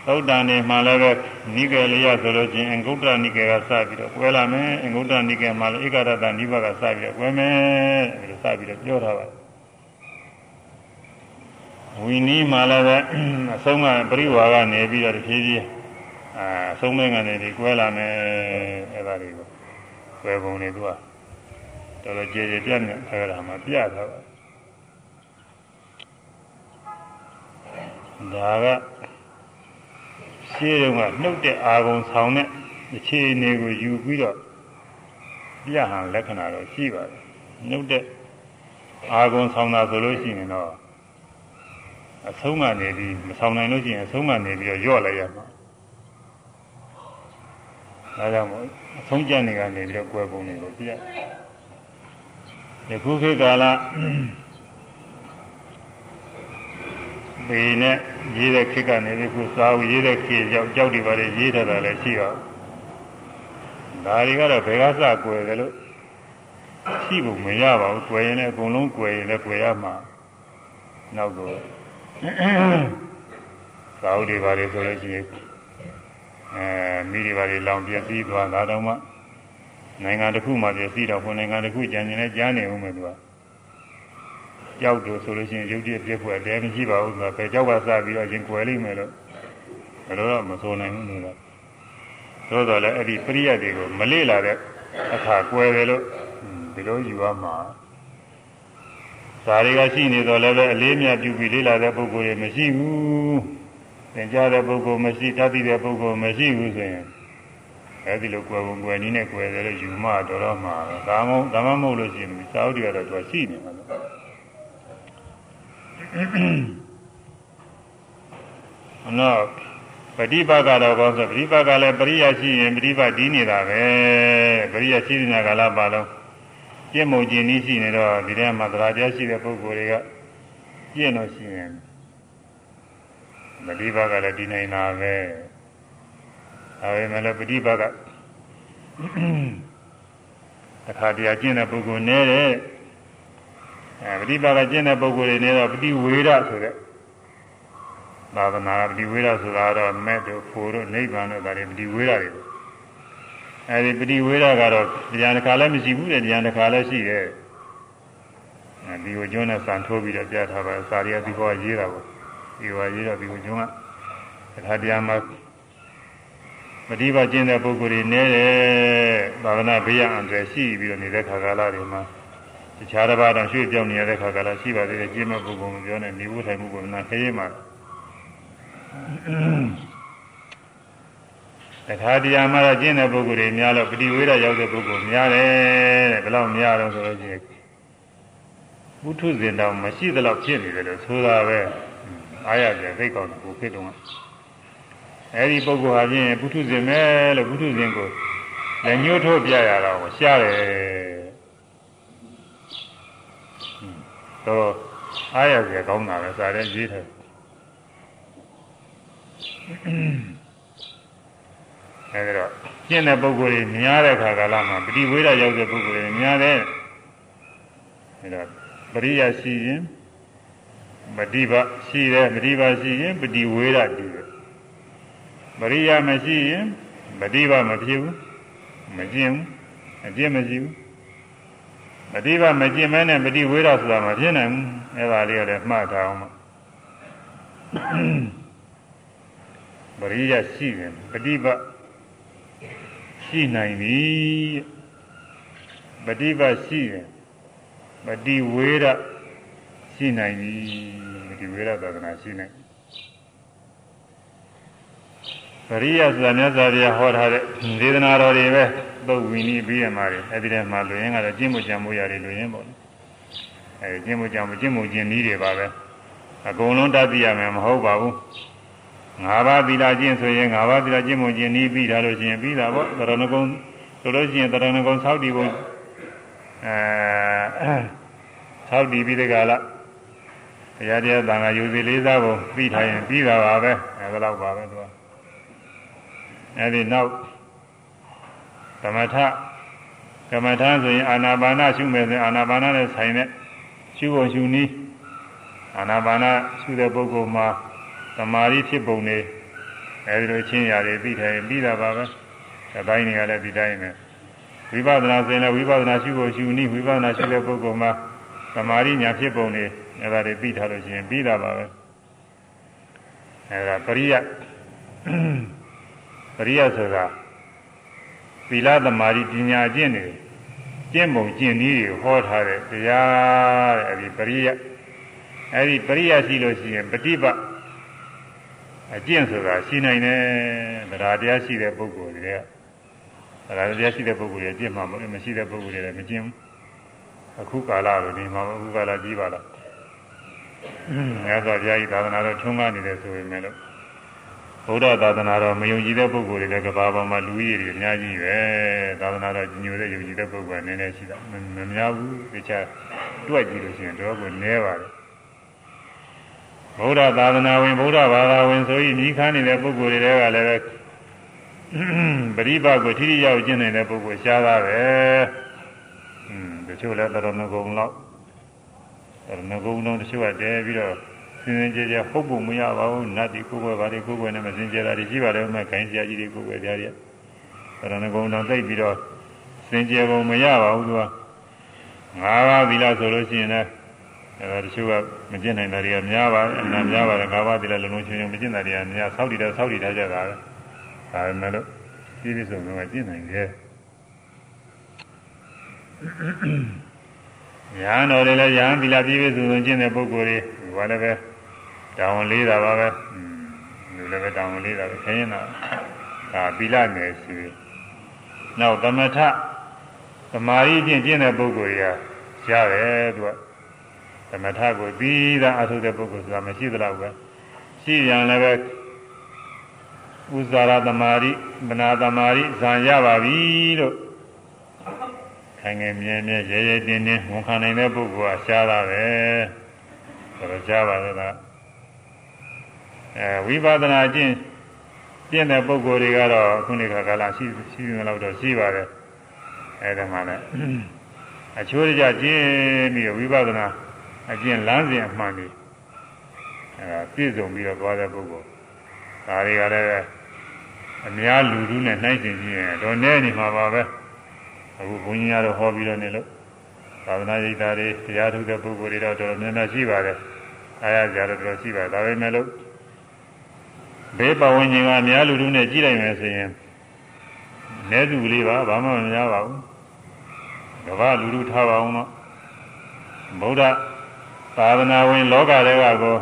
သုတ်တန်နေမှလည်းပဲနိကေလျဆိုလို့ချင်းအင်္ဂုတ္တနိကေကစပြီးတော့ကွဲလာမယ်အင်္ဂုတ္တနိကေမှလည်းဧကရတနိဗ္ဗာန်ကစပြီးတော့ကွဲမယ်အဲဒီစပြီးတော့ပြောထားပါတယ်ဝီနီးမှလည်းပဲအဆုံးကပရိဝါကနေပြီးတော့တဖြည်းဖြည်းအာအဆုံးမကနေဒီကွဲလာမယ်အဲ့ဒါတွေကိုကွဲပုံတွေသူကတော်တော်ကြည်ကြည်ပြတ်ပြတ်အဲ့ဒါမှပြထားပါဒါက ရှင်းတော့ကနှုတ်တဲ့အာဂုံဆောင်တဲ့အခြေအနေကိုယူပြီးတော့ပြဟန်လက္ခဏာတော့ရှိပါတယ်နှုတ်တဲ့အာဂုံဆောင်တာဆိုလို့ရှိရင်တော့အဆုံးကနေပြီးမဆောင်နိုင်လို့ရှိရင်အဆုံးကနေပြီးတော့ရော့လိုက်ရမှာဒါကြောင့်မို့အဆုံးကျနေကနေပြီးတော့ကွယ်ပုံတွေကိုပြယခုခေတ်ကာလ ဘေးနဲ့ရေးတဲ့ခေတ်ကနေပြီးခုစာအုပ်ရေးတဲ့ခေတ်ကြောက်ကြောက်တွေပါလေရေးထားတာလည်းရှိတော့ဒါတွေကတော့ဘယ်ကစကွယ်တယ်လို့ရှိဖို့မရပါဘူးကွယ်ရင်လည်းအကုန်လုံးကွယ်ရင်လည်းကွယ်ရမှာနောက်တော့သာဝတိပါလေဆိုလို့ရှိရင်အဲမိတွေပါလေလောင်ပြည့်စည်သွားတာတော့မှနိုင်ငံတစ်ခုမှပြည့်စည်တော့ခုနိုင်ငံတစ်ခုကြံကျင်လဲကြားနေဦးမယ်သူက ကြောက်လို့ဆိုလို့ရှိရင်ရုပ်တရက်ပြည့်ဖွယ်တဲမရှိပါဘူးဆိုတာပဲကြောက်ကစပြီးတော့ရင်ကွယ်လိမ့်မယ်လို့ဘယ်လိုတော့မဆိုနိုင်ဘူးလို့သို့တော်လည်းအဲ့ဒီပရိယတ်တွေကိုမလေ့လာတဲ့အခါကွယ်တယ်လို့ဒီလိုယူရမှာဒါတွေကရှိနေတော့လည်းပဲအလေးမြတ်ပြုပြီးလေ့လာတဲ့ပုဂ္ဂိုလ်တွေမရှိဘူးသင်ကြားတဲ့ပုဂ္ဂိုလ်မရှိတတ်သိတဲ့ပုဂ္ဂိုလ်မရှိဘူးဆိုရင်အဲဒီလိုကွယ်ပုံကွယ်နည်းနဲ့ကွယ်တယ်လို့ယူမှတော်တော့မှာဒါမှမဟုတ်ဒါမှမဟုတ်လို့ရှိရင်စာအုပ်တွေကတော့သူကရှိနေမှာ လို့နော်ပฏิပါကတော့ဘောဆိုပฏิပါကလည်းပရိယရှိရင်ပฏิပါဒီးနေတာပဲပရိယရှိနေတာကလားပါတော့ပြည့်မုံကျင်နည်းရှိနေတော့ဒီထဲမှာသရာတရားရှိတဲ့ပုဂ္ဂိုလ်တွေကပြည့်လို့ရှိရင်ပฏิပါကလည်းဒီနိုင်တာပဲဒါပေမဲ့လည်းပฏิပါကတခါတည်းကျင့်တဲ့ပုဂ္ဂိုလ်နဲ့တဲ့ အဲပฏิပါကကျင့်တဲ့ပုဂ္ဂိုလ်တွေနဲ့တော့ပฏิဝေဒဆိုတဲ့သာသနာပฏิဝေဒဆိုတာတော့မဲ့တို့ဖို့တို့နိဗ္ဗာန်တို့ဒါတွေပฏิဝေဒတွေအဲဒီပฏิဝေဒကတော့တရားတစ်ခါလည်းမရှိဘူးတဲ့တရားတစ်ခါလည်းရှိတယ်အဲဒီကိုကျွန်းနဲ့စံထိုးပြီးတော့ပြထားပါစာရီကဒီဘောရေးတာပေါ့ဒီဘောရေးတော့ဒီကိုကျွန်းက ခါတရားမှာမတိပါကျင့်တဲ့ပုဂ္ဂိုလ်တွေနဲတယ်သာသနာဘေးရအန္တရာယ်ရှိပြီးတော့နေတဲ့ခါကာလတွေမှာ တခြားတစ်ပါးတော့ရွှေ့ပြောင်းနေရတဲ့ခါကာလရှိပါသေးတယ်ကျင့်မဲ့ပုဂ္ဂိုလ်မပြောနဲ့နေဖို့ထိုင်မှုကိုနာခရေးမှာတခါတရားမှာကျင့်တဲ့ပုဂ္ဂိုလ်တွေများတော့ပฏิဝေဒရောက်တဲ့ပုဂ္ဂိုလ်များတယ်တဲ့ဘယ်လောက်များတော့ဆိုလို့ရှိရင်ဘုထုဇင်တော်မရှိသလောက်ဖြစ်နေတယ်လို့ဆိုတာပဲအားရတယ်သိကောင်းတယ်ကိုဖြစ်တော့အဲဒီပုဂ္ဂိုလ်ဟာဖြင့်ဘုထုဇင်ပဲလို့ဘုထုဇင်ကိုလည်းညှို့ထုတ်ပြရတာကိုရှားတယ် တော့အားရတယ်ကောင်းတာပဲစာတဲ့ရေးတယ်အဲဒီတော့ကျင့်တဲ့ပုဂ္ဂိုလ်တွေများတဲ့ခါကာလမှာပฏิဝေဒရောက်တဲ့ပုဂ္ဂိုလ်တွေများတဲ့အဲတော့ပရိယရှိရင်မတိဘရှိတယ်မတိဘရှိရင်ပฏิဝေဒတည်တယ်ပရိယမရှိရင်မတိဘမဖြစ်ဘူးမကျင့်ဘူးအကျင့်မရှိဘူး မတိဘမကျင့်မဲနဲ့ပฏิဝေဒဆိုတာမဖြစ်နိုင်ဘူးအဲဒါလေးလည်းမှတ်ထားအောင်ပရိယရှိရင်ပฏิဘရှိနိုင်ပြီပฏิပတ်ရှိရင်ပฏิဝေဒရှိနိုင်ပြီပฏิဝေဒသာသနာရှိနိုင်ပရိယဆိုတာမြတ်စွာဘုရားဟောထားတဲ့ဒေသနာတော်တွေပဲ သုတ်ဝီနီပြီးရမှာတွေအဲ့ဒီထဲမှာလူရင်းကတော့ကျင့်မှုကြံမှုရတယ်လူရင်းပေါ့လေအဲကျင့်မှုကြံမှုကျင့်မှုကျင့်နည်းတွေပါပဲအကုန်လုံးတတ်သိရမယ်မဟုတ်ပါဘူး၅ပါးသီလကျင့်ဆိုရင်၅ပါးသီလကျင့်မှုကျင့်နည်းပြီးတာလို့ရှိရင်ပြီးတာပေါ့တရဏဂုံဆိုလို့ရှိရင်တရဏဂုံသောက်တည်ပုံအဲသောက်တည်ပြီးတဲ့ကလာတရားတရားသံဃာယူစီလေးစားပုံပြီးထားရင်ပြီးတာပါပဲအဲဒါတော့ပါပဲသူကအဲဒီနောက် သမထကမ္မထာဆိုရင်အာနာပါနရှုမယ်ဆိုရင်အာနာပါနနဲ့ဆိုင်တဲ့ရှုဖို့ရှုနည်းအာနာပါနရှုတဲ့ပုဂ္ဂိုလ်မှာသမာဓိဖြစ်ပုံနေအဲဒီလိုချင်းရတယ်ပြီးတယ်ပြီးတာပါပဲအပိုင်းတွေကလည်းဒီတိုင်းပဲဝိပဿနာဆိုရင်လည်းဝိပဿနာရှိဖို့ရှိနည်းဝိပဿနာရှိတဲ့ပုဂ္ဂိုလ်မှာသမာဓိညာဖြစ်ပုံနေအဲဒါတွေပြီးထားလို့ရှိရင်ပြီးတာပါပဲအဲဒါပရိယပရိယဆိုတာ သီလသမာဓိပညာကျင့်နေကျင့်ပုံကျင့်နည်းတွေဟောထားတဲ့တရားတဲ့အဲဒီပရိယအဲဒီပရိယရှိလို့ရှိရင်ပฏิပတ်အကျင့်ဆိုတာရှိနိုင်တယ်တရားတရားရှိတဲ့ပုဂ္ဂိုလ်တွေကတရားတရားရှိတဲ့ပုဂ္ဂိုလ်တွေကျင့်မှာမဟုတ်မရှိတဲ့ပုဂ္ဂိုလ်တွေလည်းမကျင့်ဘူးအခုကာလလိုနေမှာအခုကာလကြီးပါလားမြတ်စွာဘုရားဤသာသနာတော်ထွန်းကားနေတယ်ဆိုပေမဲ့လို့ ဘုရားသာသနာတော်မယုံကြည်တဲ့ပုဂ္ဂိုလ်တွေလည်းကဘာပေါ်မှာလူကြီးတွေအများကြီးပဲသာသနာတော်ညိုတဲ့ယုံကြည်တဲ့ပုဂ္ဂိုလ်ကနည်းနည်းရှိတာမများဘူးတခြားတွက်ကြည့်လို့ရှိရင်တော့ကိုနည်းပါတယ်ဗုဒ္ဓသာသနာဝင်ဗုဒ္ဓဘာသာဝင်ဆိုပြီးညီခန်းနေတဲ့ပုဂ္ဂိုလ်တွေကလည်းပဲပရိပါကိုထိထိရောက်ကျင့်နေတဲ့ပုဂ္ဂိုလ်ရှားတာပဲอืมတချို့လည်းတော်တော်ငကုံတော့တော်ငကုံတော့တချို့ကတဲပြီးတော့ စင်စင်ကြဲကြဲဟုတ်ဖို့မရပါဘူးနတ်ဒီကိုယ်ွယ်ပါဒီကိုယ်ွယ်နဲ့မစင်ကြဲတာတွေရှိပါတယ်မဲ့ခိုင်းစရာကြီးတွေကိုယ်ွယ်ကြရတော်ငကုံတော့သိပြီးတော့စင်ကြဲပုံမရပါဘူးသူကငါးပါးသီလဆိုလို့ရှိရင်လည်းအဲဒါတချို့ကမကျင့်နိုင်တာတွေကများပါတယ်အနာများပါတယ်ငါးပါးသီလလုံးလုံးချင်းချင်းမကျင့်တာတွေကများဆောက်တည်တယ်ဆောက်တည်ထားကြတာပဲဒါပေမဲ့လို့ပြည့်ပြည့်စုံစုံကကျင့်နိုင်တယ်ညာတော်တွေလည်းညာသီလပြည့်ပြည့်စုံစုံကျင့်တဲ့ပုဂ္ဂိုလ်တွေဘာလည်းပဲ တောင်းလေးတာပါပဲလူလည်းပဲတောင်းလေးတာပဲခရင်တာဒါသီလနယ်ရှိနောက်သမထသမာဓိကျင့်ကျင့်တဲ့ပုဂ္ဂိုလ်တွေကရတယ်သူကသမထကိုပြီးသားအထုတဲ့ပုဂ္ဂိုလ်ဆိုတာမရှိသလောက်ပဲရှိရင်လည်းပဲဥဇာရသမารိမနာသမารိဇံရပါပြီလို့ခိုင်ငယ်မြဲမြဲရဲရဲတင်းတင်းဝန်ခံနိုင်တဲ့ပုဂ္ဂိုလ်ကရှားတာပဲဆိုတော့ရှားပါသလား အဲဝိပဿနာကျင့်ကျင့်တဲ့ပုဂ္ဂိုလ်တွေကတော့ခုနေခါကာလရှိရှိနေတော့တော့ရှိပါတယ်အဲဒါမှလည်းအချိုးကြကျင့်ပြီးဝိပဿနာအကျင့်လမ်းစဉ်အမှန်တွေအဲပြည့်စုံပြီးတော့သွားတဲ့ပုဂ္ဂိုလ်ဒါတွေကလည်းအများလူလူနဲ့နှိုင်းရှင်ကြည့်ရင်တော့နဲနေမှာပါပဲအခုဘုန်းကြီးကတော့ဟောပြီးတော့နေလို့သာသနာ့ရိပ်သားတွေတရားထုတဲ့ပုဂ္ဂိုလ်တွေတော့တော်တော်များများရှိပါတယ်အားရကြတော့တော်ရှိပါတယ်ဒါပေမဲ့လို့ ဘေးပဝန်းကျင်ကအများလူလူနဲ့ကြည့်လိုက်မယ်ဆိုရင်နဲစုကလေးပါဘာမှမများပါဘူးကမ္ဘာလူလူထားပါအောင်တော့ဗုဒ္ဓသာသနာဝင် လောကတွေကကို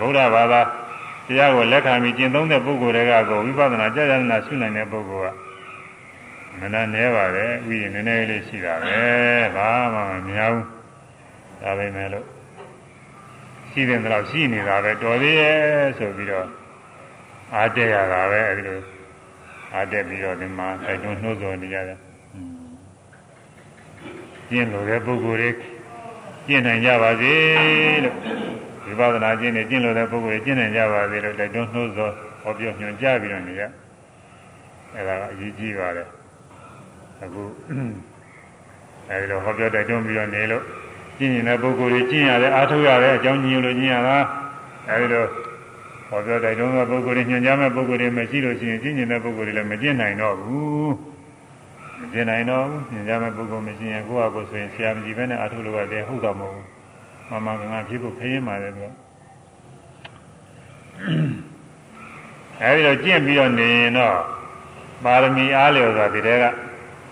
ဗုဒ္ဓဘာသာတရားကိုလက်ခံပြီးကျင့်သုံးတဲ့ပုဂ္ဂိုလ်တွေကကိုဝိပဿနာကြာကြာနာရှုနိုင်တဲ့ပုဂ္ဂိုလ်ကမနာနဲပါတယ်ဥယျာဉ်နည်းနည်းလေးရှိတာပဲဘာမှမများဘူးဒါပဲမဲ့လို့ ရှိတဲ့တော့ရှိနေတာပဲတော်သေးရဲ့ဆိုပြီးတော့အားတက်ရတာပဲအဲဒီလိုအားတက်ပြီးတော့ဒီမှာတိုက်တွန်းနှိုးဆော်နေကြတယ်ကျင့်လို့တဲ့ပုဂ္ဂိုလ်တွေကျင့်နိုင်ကြပါစေလို့ဝိပဿနာကျင့်နေကျင့်လို့တဲ့ပုဂ္ဂိုလ်တွေကျင့်နိုင်ကြပါစေလို့တိုက်တွန်းနှိုးဆော်ဟောပြောညွှန်ကြားပြီးတော့နေရအဲဒါကအရေးကြီးပါတယ်အခုအဲဒီလိုဟောပြောတိုက်တွန်းပြီးတော့နေလို့ ကျင့်နေတဲ့ပုဂ္ဂိုလ်တွေကျင့်ရတယ်အားထုတ်ရတယ်အကြောင်းညွှန်လို့ကျင့်ရတာအဲဒီလိုဟောပြောတိုက်တွန်းတဲ့ပုဂ္ဂိုလ်တွေညွှန်ကြားမဲ့ပုဂ္ဂိုလ်တွေမရှိလို့ရှိရင်ကျင့်နေတဲ့ပုဂ္ဂိုလ်တွေလည်းမကျင့်နိုင်တော့ဘူးမကျင့်နိုင်တော့ဘူးညွှန်ကြားမဲ့ပုဂ္ဂိုလ်မရှိရင်ကိုယ့်ဟာကိုယ်ဆိုရင်ဆရာမကြီးပဲနဲ့အားထုတ်လို့ရတယ်ဟုတ်တော့မဟုတ်ဘူးမမကငါဖြစ်ဖို့ခရင်ပါတယ်ကွအဲဒီတော့ကျင့်ပြီးတော့နေရင်တော့ပါရမီအားလျော်စွာဒီတဲက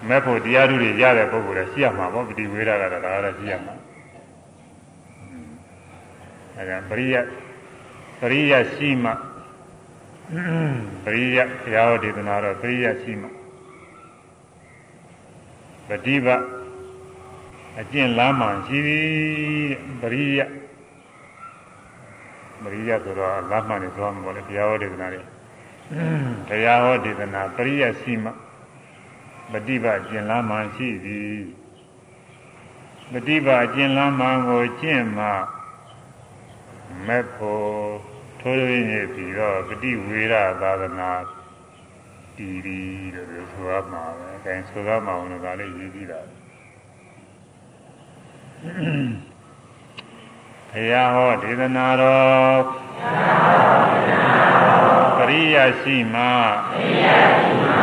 မဲ့ဖို့တရားဓုတွေရတဲ့ပုဂ္ဂိုလ်လည်းရှိရမှာပေါ့ပฏิဝေဒကတော့ဒါကတော့ရှိရမှာ အဲဒါပရိယပရိယရှိမှပရိယဘုရားဟောဒေသနာတော့ပရိယရှိမှပฏิဘအကျင့်လမ်းမှရှိသည်ပရိယပရိယဆိုတော့လမ်းမှနေသွားမှာပေါ့လေဘုရားဟောဒေသနာတွေတရားဟောဒေသနာပရိယရှိမှပฏิပါကျင်လမ်းမှရှိသည်ပฏิပါကျင်လမ်းမှကိုကျင့်မှ မဲ့ဖို့ထိုးရင်းနေပြီးတော့ပฏิဝေရသာသနာတည်ပြီးလို့ဆိုရမှာပဲအဲဒါဆိုရမှာအောင်လို့ဒါလေးရေးကြည့်တာဘုရားဟောဒေသနာတော်ပရိယရှိမှပရိယရှိမှ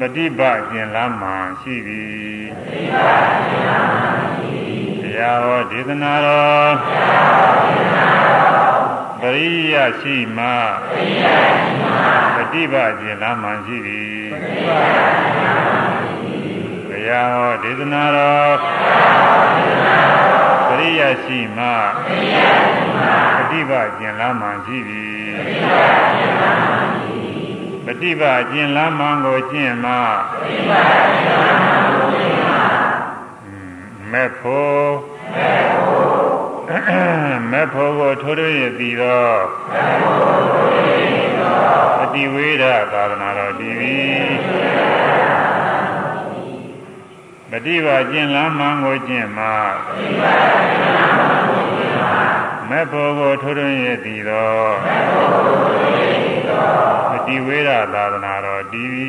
ပฏิပါကျင်လမ်းမှရှိသည်ပฏิပါကျင်လမ်းမှရှိသည် တရားဟောဒေသနာတော်ပရိယရှိမှပရိယရှိမှပฏิပါကျင်လမ်းမှရှိသည်ပฏิပါကျင်လမ်းမှရှိသည်တရားဟောဒေသနာတော်ပရိယရှိမှပရိယရှိမှပฏิပါကျင်လမ်းမှရှိသည်ပฏิပါကျင်လမ်းမှပฏิပါကျင့်လမ်းမှန်ကိုကျင့်မှပฏิပါကျင့်လမ်းမှန်ကိုကျင့်မှမဲ့ဖို့မဲ့ဖို့ မဲ့ဖို့ကိုထိုးထွင်းရသည်သောမဲ့ဖို့ထိုးထွင်းရသည်သောအတိဝေဒသာသနာတော်တည်ပြီးပฏิပါကျင့်လမ်းမှန်ကိုကျင့်မှပฏิပါကျင့်လမ်းမှန်ကိုကျင့်မှမဲ့ဖို့ကိုထိုးထွင်းရသည်သောမဲ့ဖို့ကိုထိုးထွင်းရသည်သောတိဝေရသာသနာတော်တည်ပြီ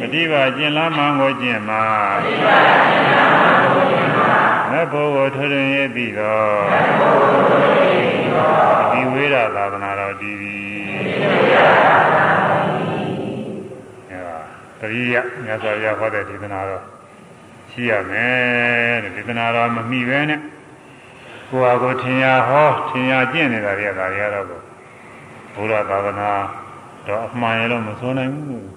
ပฏิပါကျင်လမ်းမှန်ကိုကျင့်မှာပฏิပါကျင်လမ်းမှန် ကိုကျင့်မှာမေဖို့ကိုထွရင်ရပြီသောမေဖို့ကိုထွရင်ရပြီသောပฏิဝေရသာသနာတော်တည်ပြီပฏิဝေရသာသနာတော်တည်ပြီအဲဒါတရိယမြတ်စွာဘုရားဟောတဲ့ဒေသနာတော်ရှိရမယ်တဲ့ဒေသနာတော်မမိပဲနဲ့ကိုယ်ဟာကိုထင်ရဟောထင်ရကျင့်နေတာတွေကဒါတွေကတော့ဘုရားသာသနာတော့အမှန်ရလို့မဆိုနိုင်ဘူး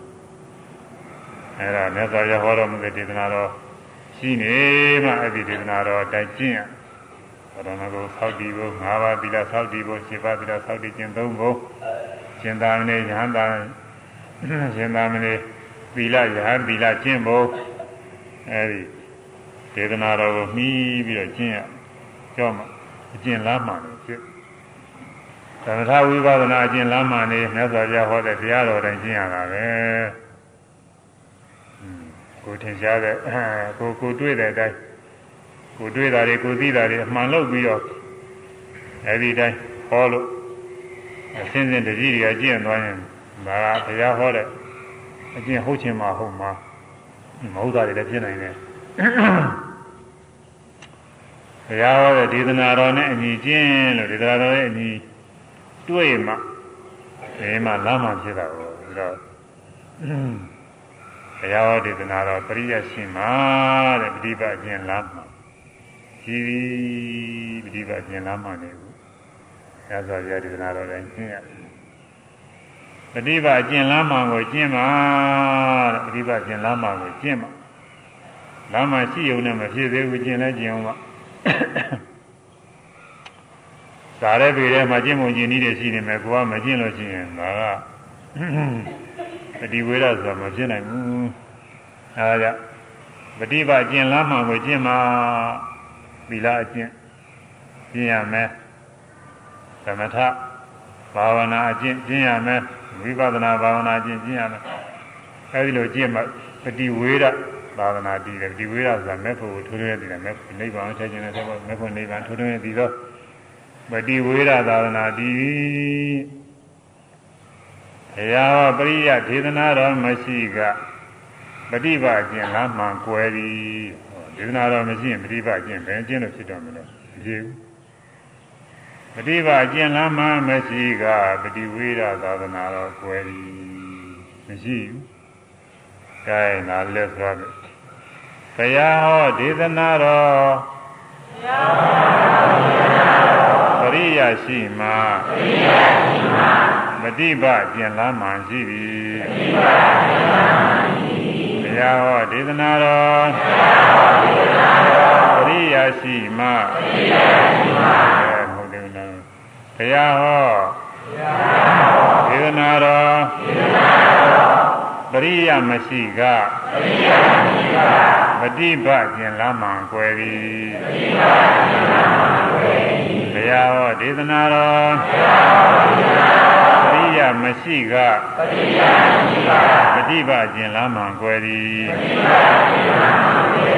အဲ့ဒါမြတ်စွာဘုရားဟောတော်မူတဲ့ဒေသနာတော် ရှိနေမှအဲ့ဒီဒေသနာတော်တိုက်ကျင့်ရဘုရားနာကိုသောက်တည်ဖို့၅ပါးသီလသောက်တည်ဖို့၈ပါးသီလသောက်တည်ခြင်း၃ဖို့ရှင်သာမဏေယဟန်တာရှင်သာမဏေသီလယဟန်သီလကျင့်ဖို့အဲ့ဒီဒေသနာတော်ကိုမှီးပြီးတော့ကျင့်ရကြောမှအကျင့်လားမှန်တယ်ဖြစ်သမထဝိပဿနာအကျင့်လမ်းမှနေမြတ်စွာဘုရားဟောတဲ့တရားတော်တိုင်းကျင့်ရတာပဲ ကိုထင်ရှားတဲ့ကိုကိုတွေ့တဲ့အတိုင်းကိုတွေ့တာတွေကိုသိတာတွေအမှန်လို့ပြီးတော့အဲဒီတိုင်းဟောလို့အစင်းစင်းတကြီးတွေကကျင့်သွားရင်ဒါကဘုရားဟောတဲ့အကျင့်ဟုတ်ချင်မှဟုတ်မှာမဟုတ်တာတွေလည်းဖြစ်နိုင်တယ်ဘုရားဟောတဲ့ဒေသနာတော်နဲ့အညီကျင့်လို့ဒေသနာတော်ရဲ့အညီတွေ့မှအဲမှလမ်းမှဖြစ်တာကိုပြီးတော့ဘု ရားဒေသနာတော်ပရိယရှင်မှာတဲ့ပฏิပတ်ခြင်းလမ်းမှရှိပြီပฏิပတ်ခြင်းလမ်းမှနေဘူး ညဇောပြဒေသနာတော်လည်းကျင့်ရပฏิပါကျင့်လမ်းမှန်ကိုကျင့်ပါတဲ့ပฏิပါကျင့်လမ်းမှန်ကိုကျင့်ပါလမ်းမှရှိုံနဲ့မဖြစ်သေးဘူးကျင့်လဲကျင့်အောင်ပါဒါလည်းပေထဲမှာကျင့်မှုကျင့်နည်းတွေရှိနေမယ်ကိုကမကျင့်လို့ရှိရင်ဒါက ပฏิဝေဒဆိုတာမဖြစ်နိုင်ဘူးအဲဒါကြောင့်ပฏิပါကျင့်လမ်းမှန်ကိုကျင့်ပါသီလအကျင့်ကျင့်ရမယ်သမထဘာဝနာအကျင့်ကျင့်ရမယ်ဝိပဿနာဘာဝနာကျင့်ကျင့်ရမယ်အဲဒီလိုကျင့်မှပฏิဝေဒသာသနာတည်တယ်ပฏิဝေဒဆိုတာမဲ့ဖို့ထိုးထွင်းရည်တယ်မဲ့နိဗ္ဗာန်ထည့်ခြင်းနဲ့ဆက်ဖို့မဲ့ဖို့နိဗ္ဗာန်ထိုးထွင်းရည်သောပฏิဝေဒသာသနာတည်ဘု ရားပရိယဒေသနာတော်မရှိကပฏิပါကျင့်လားမှန်ကွယ်သည်ဒေသနာတော်မရှိရင်ပฏิပါကျင့်ဘယ်ကျင့်လို့ဖြစ်တော်မလဲမဖြစ်ဘူးပฏิပါကျင့်လားမှမရှိကပฏิဝေဒသာသနာတော်ကွယ်သည်မရှိဘူး။ဒါရင်နားလက်ဆိုတော့ဘုရားဟောဒေသနာတော်ဘုရားဟောဒေသနာတော်ပရိယရှိမှပရိယရှိမှ မတိပကျင်လမ်းမှန်ရှိပြီမတိပကျင်လမ်းမှန်ရှိပြီဘုရားဟောဒေသနာတော်ဘုရားဟောဒေသနာတော်ပရိယရှိမှပရိယရှိမှအဲမဟုတ်တယ်နော်ဘုရားဟောဘုရားဟောဒေသနာတော်ဒေသနာတော်ပရိယမရှိကပရိယမရှိကပฏิပတ်ကျင်လမ်းမှန်ကွယ်သည်ပฏิပတ်ကျင်လမ်းမှန်ကွယ်သည်ဘုရားဟောဒေသနာတော်ဘုရားဟောဒေသနာတော်ပရိယ မရှိကပရိယမရှိကပฏิပတ်ကျင်လမ်းမှန်ကွယ်သည်ပฏิပတ်ကျင်လမ်းမှန်ကွယ်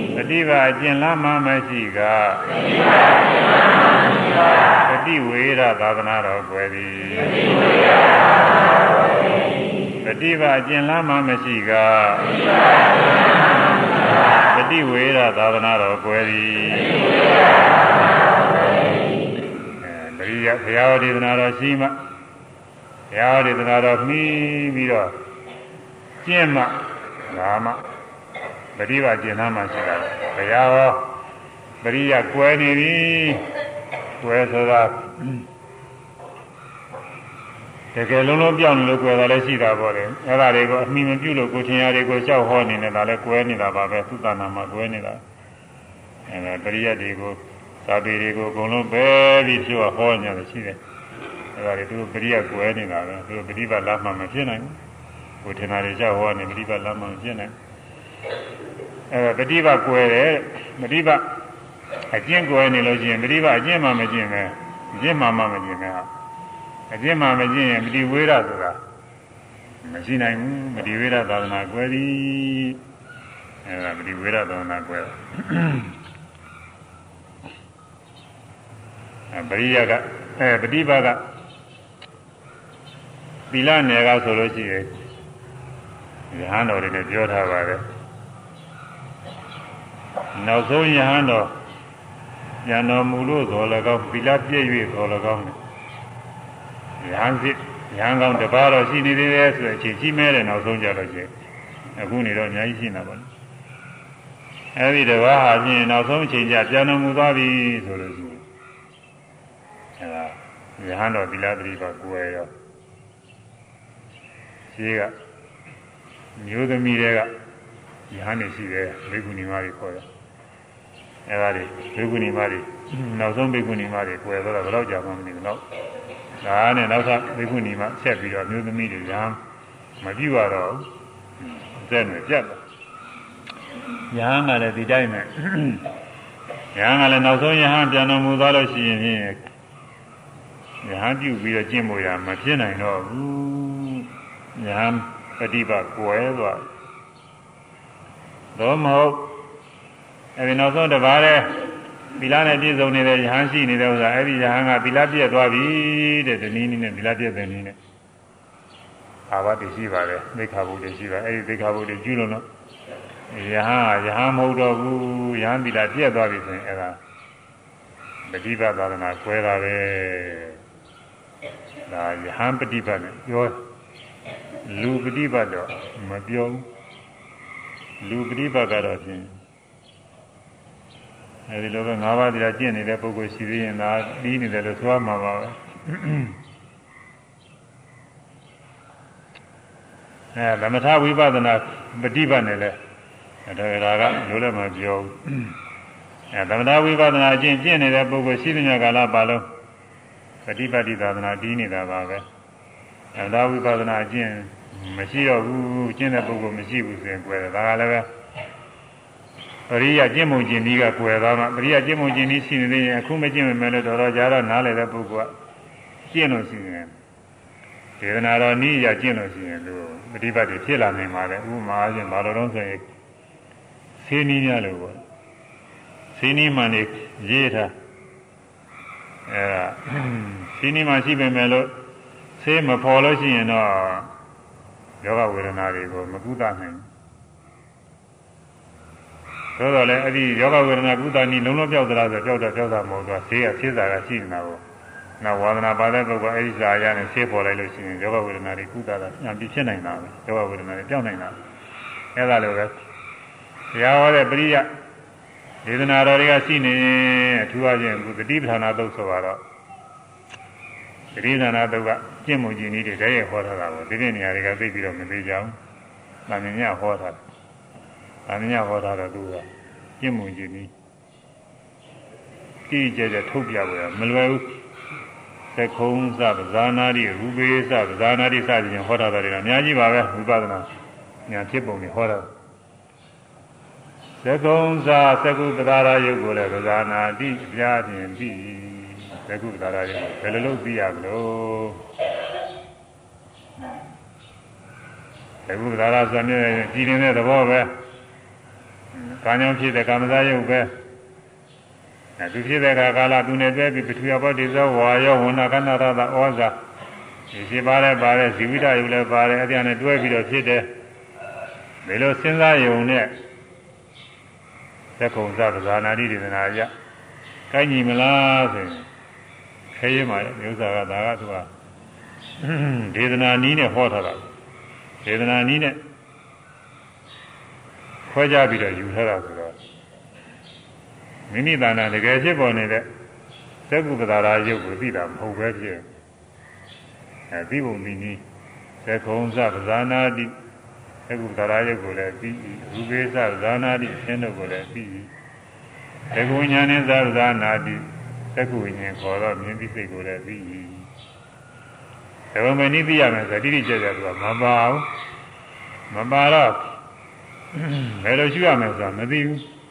သည်ပฏิပတ်ကျင်လမ်းမှမရှိကပฏิပတ်ကျင်လမ်းမှမရှိကပฏิဝေရသာသနာတော်ကွယ်သည်ပฏิဝေရသာသနာတော်ကွယ်သည်ပฏิပါကျင်လမ်းမှမရှိကပฏิဝေရသာသနာတော်ကွယ်သည်ပရိယဘုရားဒေသနာတော်ရှိမှ ဘုရားဒေသနာတော်မှီးပြီးတော့ကျင့်မှဒါမှပฏิပါကျင်လမ်းမှရှိတာဘုရားဟောပရိယကွယ်နေပြီကွယ်ဆိုတာတကယ်လုံးလုံးပြောင်းလို့ကွယ်တာလည်းရှိတာပေါ့လေအဲ့ဒါတွေကိုအမိမပြုတ်လို့ကိုထင်ရတွေကိုလျှောက်ဟောနေနေတာလည်းကွယ်နေတာပါပဲသုတနာမှာကွယ်နေတာအဲ့ဒါပရိယတ်တွေကိုသာပေတွေကိုအကုန်လုံးပဲပြီးပြောဟောနေတယ်ရှိတယ် အဲ့ဒါတွေသူတို့ပရိယကွဲနေတာပဲသူတို့ပရိပတ်လာမှမဖြစ်နိုင်ဘူးကိုထင်တာတွေကြောက်ဟောနေပရိပတ်လာမှမဖြစ်နိုင်အဲ့ဒါပရိပတ်ကွဲတယ်ပရိပတ်အကျင့်ကွဲနေလို့ရှိရင်ပရိပတ်အကျင့်မှမကျင့်ပဲအကျင့်မှမကျင့်ပဲဟာအကျင့်မှမကျင့်ရင်ပရိဝေဒဆိုတာမရှိနိုင်ဘူးပရိဝေဒသာသနာကွဲသည်အဲ့ဒါပရိဝေဒသာသနာကွဲပရိယကအဲပฏิပါက သီလနယ်ကဆိုလို့ရှိရင်ယဟန်တော်တွေနဲ့ပြောထားပါတယ်နောက်ဆုံးယဟန်တော်ဉာဏ်တော်မူလို့သော၎င်းသီလပြည့်၍သော၎င်းရဟန်းစစ်ရဟန်းကောင်းတပါးတော့ရှိနေသေးတယ်ဆိုတဲ့အချိန်ကြီးမဲတဲ့နောက်ဆုံးကြတော့ကျအခုနေတော့အများကြီးရှိနေတာပေါ့အဲဒီတပါးဟာပြင်နောက်ဆုံးအချိန်ကျပြန်တော်မူသွားပြီဆိုလို့ရှိရင်အဲဒါရဟန်းတော်သီလပရိပါကိုယ်ရော ရှိကမျိုးသမီးတွေကရဟန်းနေရှိတယ်ဘိက္ခုနီမတွေခေါ်တယ်အဲဒါတွေဘိက္ခုနီမတွေနောက်ဆုံးဘိက္ခုနီမတွေကိုယ်တော့ဘယ်တော့ကြာမှမသိဘူးတော့ဒါနဲ့နောက်ထပ်ဘိက္ခုနီမဆက်ပြီးတော့မျိုးသမီးတွေရဟန်းမပြုရတော့အသက်နဲ့ပြတ်တယ်ယဟန်ကလည်းဒီတိုင်းနဲ့ယဟန်ကလည်းနောက်ဆုံးယဟန်ပြန်တော်မူသွားလို့ရှိရင်ဖြင့်ယဟန်ပြုပြီးတော့ကျင့်ဖို့ရမဖြစ်နိုင်တော့ဘူး ယဟန်ပฏิပတ်ကွယ်သွားတော့မဟုတ်အဲဒီနောက်ဆုံးတစ်ပါးတဲ့သီလနဲ့ပြည့်စုံနေတဲ့ယဟန်ရှိနေတဲ့ဥစ္စာအဲ့ဒီယဟန်ကသီလပြည့်သွားပြီတဲ့ဒီနည်းနည်းနဲ့သီလပြည့်တဲ့နည်းနဲ့အာဘတိရှိပါတယ်သိခါဘုတ်ရှိပါအဲ့ဒီသိခါဘုတ်ကျူးလို့နော်ယဟန်ယဟန်မဟုတ်တော့ဘူးယဟန်သီလပြည့်သွားပြီဆိုရင်အဲ့ဒါပฏิပတ်သာသနာကွဲတာပဲဒါယဟန်ပฏิပတ်နဲ့ပြော လူပฏิပတ်တော့မပြောဘူးလူပฏิပတ်ကတော့ဖြင့် အဲဒီလိုပဲ၅ပါးတရားကျင့်နေတဲ့ပုဂ္ဂိုလ်ရှိသေးရင်ဒါပြီးနေတယ်လို့ဆိုရမှာပါပဲအဲသမထဝိပဿနာပฏิပတ်နဲ့လဲဒါကလိုလည်းမပြောဘူးအဲသမထဝိပဿနာကျင့်ကျင့်နေတဲ့ပုဂ္ဂိုလ်ရှိတဲ့ညကာလပါလုံးပฏิပတ်တိသာသနာပြီးနေတာပါပဲသမထဝိပဿနာကျင့် မရှိတော့ဘူးကျင့်တဲ့ပုဂ္ဂိုလ်မရှိဘူးဆိုရင်ကြွယ်တယ်ဒါကလည်းပဲပရိယကျင့်မှုကျင့်ဒီကကွယ်သွားမှပရိယကျင့်မှုကျင့်ဒီရှိနေသေးရင်အခုမကျင့်မယ်လို့တော်တော်ကြာတော့နားလည်တဲ့ပုဂ္ဂိုလ်ကကျင့်လို့ရှိရင်ဒေသနာတော်နည်းရကျင့်လို့ရှိရင်သူပฏิပတ်တွေဖြစ်လာနိုင်ပါလေဥပမာအချင်းဘာလို့တော့ဆိုရင်ဆေးနည်းများလို့ပေါ့ဆေးနည်းမှန်နေရေးထားအဲဒါဆေးနည်းမှရှိပေမဲ့လို့ဆေးမဖော်လို့ရှိရင်တော့ ယောဂဝေဒနာတွေကိုမကုသနိုင်ဘူးသို့တော်လည်းအဲ့ဒီယောဂဝေဒနာကုသနည်းလုံးလုံးပြောက်သလားဆိုပြောက်တော့ပြောက်တာမဟုတ်တော့ဆေးရဖြစ်တာကရှိနေတာကိုနောက်ဝါဒနာပါတဲ့ပုဂ္ဂိုလ်အဲ့ဒီစာရနဲ့ဆေးပေါ်လိုက်လို့ရှိရင်ယောဂဝေဒနာတွေကုသတာညာပြီးဖြစ်နိုင်တာပဲယောဂဝေဒနာတွေပြောက်နိုင်တာအဲ့ဒါလိုပဲဘုရားဟောတဲ့ပရိယဒေသနာတော်တွေကရှိနေအထူးအချင်းကုသတိပဋ္ဌာနာသုတ်ဆိုတော့သတိဌာနာသုတ်က ကျင့်မှုကျင့်နည်းတွေတည်းရဲ့ဟောထားတာကိုဒီနေ့နေရာတွေကသိပြီးတော့မသိကြဘူး။ဗာမညဟောထားတယ်။ဗာမညဟောထားတော့သူကကျင့်မှုကျင့်နည်းကြည့်ကြကြထုတ်ပြဖို့ရမလွယ်ဘူး။သကုံးစပဇာနာတိရူပေစပဇာနာတိစသည်ဖြင့်ဟောထားတာတွေကအများကြီးပါပဲဝိပဿနာညာဖြစ်ပုံတွေဟောတာသကုံးစသကုပ္ပဒါရယုတ်ကိုလည်းပဇာနာတိပြားဖြင့်ပြီး သကုသာရရဲ့ဘယ်လိုလုပ်သိရမလို့သကုသာရဆိုတဲ့ကြည်နေတဲ့သဘောပဲကာညောဖြစ်တဲ့ကာမဇာယုတ်ပဲအဲသူဖြစ်တဲ့ကာလသူနဲ့တွဲပြီးပထဝီဘောတိဇောဝါယောဝဏခန္ဓာရသဩဇာဒီရှိပါတယ်ပါတယ်ဇီဝိတယုတ်လည်းပါတယ်အဲ့ဒီနဲ့တွဲပြီးတော့ဖြစ်တယ်ဒီလိုစဉ်းစားယုံနဲ့သက်ကုံစပဇာနာတိဒေသနာရကိုင်းညီမလားဆိုရင် ခဲရင်ပါရဲ့ဥစ္စာကဒါကသူကဒေသနာနီးနဲ့ဟောထားတာဒေသနာနီးနဲ့ခွဲကြပြီးတော့ယူထားတာဆိုတော့မိမိတဏ္ဍာတကယ်ဖြစ်ပေါ်နေတဲ့သက္ကုပ္ပဒါရာယုတ်ကိုသိတာမဟုတ်ပဲဖြစ်အဲသိပုံဒီနည်းသက္ကုံစပဇာနာတိသက္ကုပ္ပဒါရာယုတ်ကိုလည်းပြီးရူပေစဇာနာတိအင်းတို့ကိုလည်းပြီးသက္ကုညာနဲ့ဇာဇာနာတိ သက္ကုဝိညာဉ်ခေါ်တော့မြင်သိစိတ်ကိုလည်းသိပြီ။ဒါပေမဲ့နိသိရမယ်ဆိုတိတိကျကျသူကမပါဘူး။မပါတော့ဘယ်လိုရှိရမလဲဆိုတာမသိဘူး။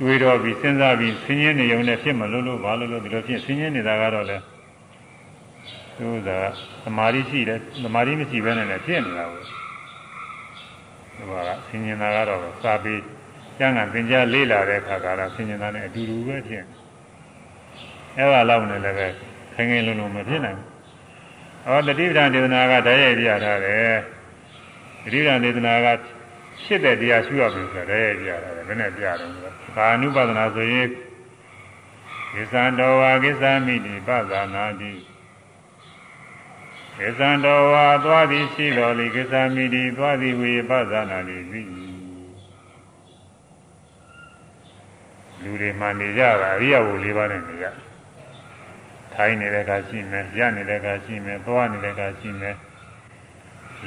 တွေးတော့ပြီးစဉ်းစားပြီးဆင်းရဲနေုံနဲ့ဖြစ်မလို့လို့ဘာလို့လို့ဒီလိုဖြစ်ဆင်းရဲနေတာကတော့လေသူကသမာဓိရှိတယ်သမာဓိမရှိဘဲနဲ့လည်းဖြစ်နေတာကိုသူကဆင်းရဲတာကတော့စာပြီးကျမ်းဂန်သင်ကြားလေ့လာတဲ့အခါကလည်းဆင်းရဲတာနဲ့အတူတူပဲဖြစ်နေ အဲ့ဒါလောက်နဲ့လည်းပဲခင်ခင်လုံးလုံးမဖြစ်နိုင်ဘူး။ဟောတတိပဌာန်ဒေသနာကတည်းရဲ့ပြထားတယ်။တတိပဌာန်ဒေသနာကဖြစ်တဲ့တရားရှိရပြီဆိုတော့တည်းရဲ့ပြထားတယ်။ဘယ်နဲ့ပြတယ်ဆိုတော့ကာနုပဒနာဆိုရင်ကိစ္စံတော်ဝါကိစ္စမိတိပဇာနာတိကိစ္စံတော်ဝါသွားသည်ရှိတော်လေကိစ္စမိတိသွားသည်ဝေပဇာနာတိပြီလူတွေမှနေကြတာအရိယဝ၄ပါးနဲ့နေကြ ထိုင်နေတဲ့အခါရှိမယ်ရနေတဲ့အခါရှိမယ်သွားနေတဲ့အခါရှိမယ်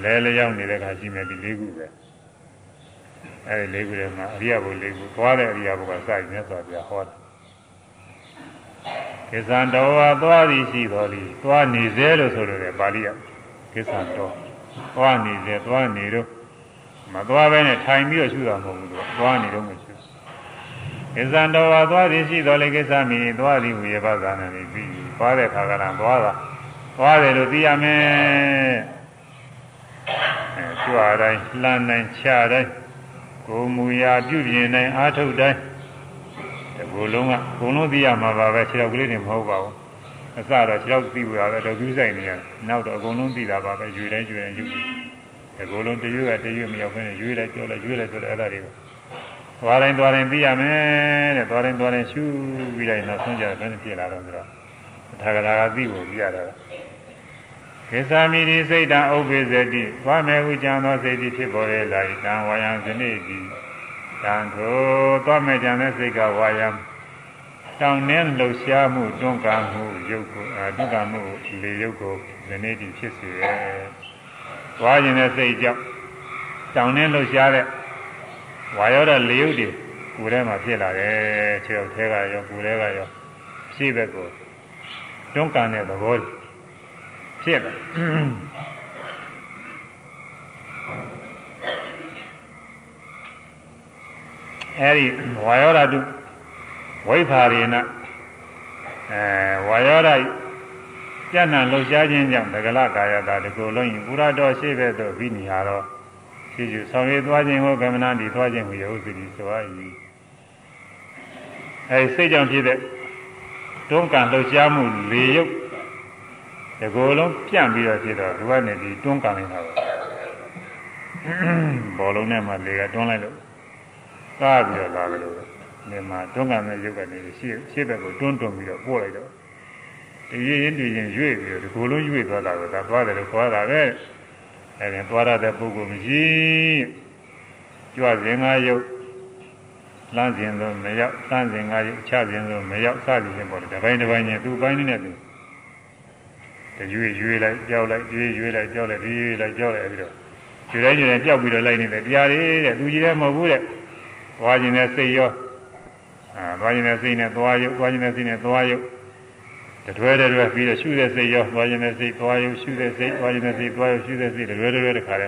လဲလျောင်းနေတဲ့အခါရှိမယ်ဒီလေးခုပဲအဲဒီလေးခုထဲမှာအရိယဘုလေးခုသွားတဲ့အရိယဘုကစရင်မြတ်စွာဘုရားဟောတာကိစ္စံတော်ဝါသွားသည်ရှိတော်လီသွားနေစေလို့ဆိုလို့တယ်ပါဠိရကိစ္စံတော်သွားနေစေသွားနေတော့မသွားဘဲနဲ့ထိုင်ပြီးတော့ရှုတာမဟုတ်ဘူးသူကသွားနေတော့မရှိ ကိစ္စံတော်ဝါသွားသည်ရှိတော်လေကိစ္စမီသွားသည်ဟူရပါသာနာနေပြီသွားတဲ့ခါကလည်းသွားတာသွားတယ်လို့သိရမယ်အဲကြွားတိုင်းလှမ်းတိုင်းခြားတိုင်းကိုမူရာပြုပြင်တိုင်းအာထုတ်တိုင်းဒီဘလုံးကဘုံလုံးသိရမှာပါပဲခြေတော်ကလေးတွေမဟုတ်ပါဘူးအစတော့ခြေတော်သိဖို့ရပဲတော့ကျူးဆိုင်နေရနောက်တော့အကုန်လုံးသိတာပါပဲယူတိုင်းယူတိုင်းယူဒီဘလုံးတရွေ့ကတရွေ့မရောက်ဘဲနဲ့ယူလိုက်ပြောလိုက်ယူလိုက်ဆိုတော့အဲ့ဒါတွေကို သွားတိုင်းသွားတိုင်းသိရမယ်တဲ့သွားတိုင်းသွားတိုင်းရှုပြီးတိုင်းနောက်ဆုံးကြတယ်ဘယ်နဲ့ဖြစ်လာတော့ဆိုတော့ထာဂရာကသိဖို့ပြရတာခေသာမိရိစိတ်တံဥပ္ပေဇတိသွားမယ်ဟုကြံသောစိတ်တိဖြစ်ပေါ်လေလာ၏တံဝါယံဇနိတိတန်ထိုသွားမဲ့ကြံတဲ့စိတ်ကဝါယံတောင်းနှင်းလှုပ်ရှားမှုတွန်းကားမှုရုပ်ကိုအဲတွန်းကားမှုလေရုပ်ကိုဒီနေ့တည်းဖြစ်စေရဲ့။သွားခြင်းတဲ့စိတ်ကြောင့်တောင်းနှင်းလှုပ်ရှားတဲ့ ဝါရောတဲ့လေရုပ်တွေကိုယ်ထဲမှာဖြစ်လာတယ်ခြေောက်ထဲကရောကိုယ်ထဲကရောရှေ့ဘက်ကိုတွန်းကန်တဲ့သဘောဖြစ်တယ်အဲဒီဝါယောဓာတုဝိဖာရိနအဲဝါယောဓာပြန့်နှံ့လှုပ်ရှားခြင်းကြောင့်ဒဂလကာယတာဒီကိုလုံးရင်ပုရတော်ရှိဘက်သို့ပြီးနေရတော့ ရှိစုဆောင်ရည်သွားခြင်းဟောကမ္မနာတိသွားခြင်းဟူရုပ်စီဆိုအပ်၏အဲစိတ်ကြောင့်ဖြစ်တဲ့တွန်းကန်လှုပ်ရှားမှုလေရုပ်ဒီကိုယ်လုံးပြန့်ပြီးတော့ဖြစ်တော့ဒီဘက်နဲ့ဒီတွန်းကန်နေတာပဲဘောလုံးနဲ့မှလေကတွန်းလိုက်လို့ကားပြီးတော့လာတယ်လို့ဒီမှာတွန်းကန်တဲ့ရုပ်ကနေရှေ့ရှေ့ဘက်ကိုတွန်းတွန်းပြီးတော့ပို့လိုက်တော့ဒီရင်းတည်ရင်ရွေ့ပြီးတော့ဒီကိုယ်လုံးရွေ့သွားတာကဒါသွားတယ်လို့ခေါ်တာပဲ အဲဒီသွားရတဲ့ပုဂ္ဂိုလ်မရှိကြွစဉ်ငါရုပ်လမ်းစဉ်ဆိုမရောက်စမ်းစဉ်ငါရုပ်ချစဉ်ဆိုမရောက်စသည်ဖြင့်ပေါ့လေတစ်ပိုင်းတစ်ပိုင်းချင်းသူ့ပိုင်းနဲ့သူရွေ့ရွေ့လိုက်ကြောက်လိုက်ရွေ့ရွေ့လိုက်ကြောက်လိုက်ရွေ့လိုက်ကြောက်လိုက်ပြီးတော့ရွေ့လိုက်ရွေ့လိုက်ကြောက်ပြီးတော့လိုက်နေတယ်တရားလေးတဲ့သူကြီးလည်းမဟုတ်ဘူးတဲ့သွားခြင်းနဲ့စိတ်ရောအာသွားခြင်းနဲ့စိတ်နဲ့သွားရုပ်သွားခြင်းနဲ့စိတ်နဲ့သွားရုပ် တတွဲတတွဲပြီးတော့ရှုတဲ့စိတ်ရောသွားခြင်းနဲ့စိတ်သွားရုပ်ရှုတဲ့စိတ်သွားခြင်းနဲ့စိတ်သွားရုပ်ရှုတဲ့စိတ်တတွဲတတွဲတခါလဲ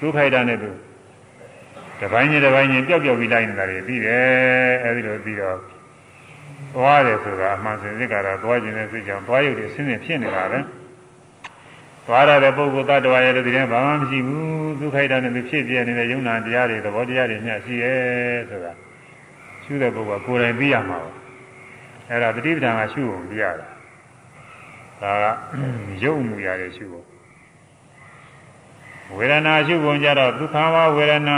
သူ့ခိုက်တာနဲ့သူတပိုင်းချင်းတပိုင်းချင်းပျောက်ပျောက်ပြီးလိုက်နေတာတွေပြီးတယ်အဲဒီလိုပြီးတော့သွားတယ်ဆိုတာအမှန်စင်စစ်ကတော့သွားခြင်းနဲ့စိတ်ကြောင့်သွားရုပ်တွေဆင်းဆင်းဖြစ်နေတာပဲသွားရတဲ့ပုဂ္ဂိုလ်တ attva ရဲ့ဒီထဲဘာမှမရှိဘူးသူခိုက်တာနဲ့သူဖြစ်ပြနေတဲ့ယုံနာတရားတွေသဘောတရားတွေမျှရှိရဲ့ဆိုတာရှုတဲ့ပုဂ္ဂိုလ်ကိုယ်တိုင်သိရမှာပါအဲ့ဒါတတိပဌာန်ကရှုဖို့ပြရတာ ဒါကရုပ်မှုရတယ်ရှုဖို့ဝေဒနာရှုပုံကြတော့ဒုက္ခဝဝေဒနာ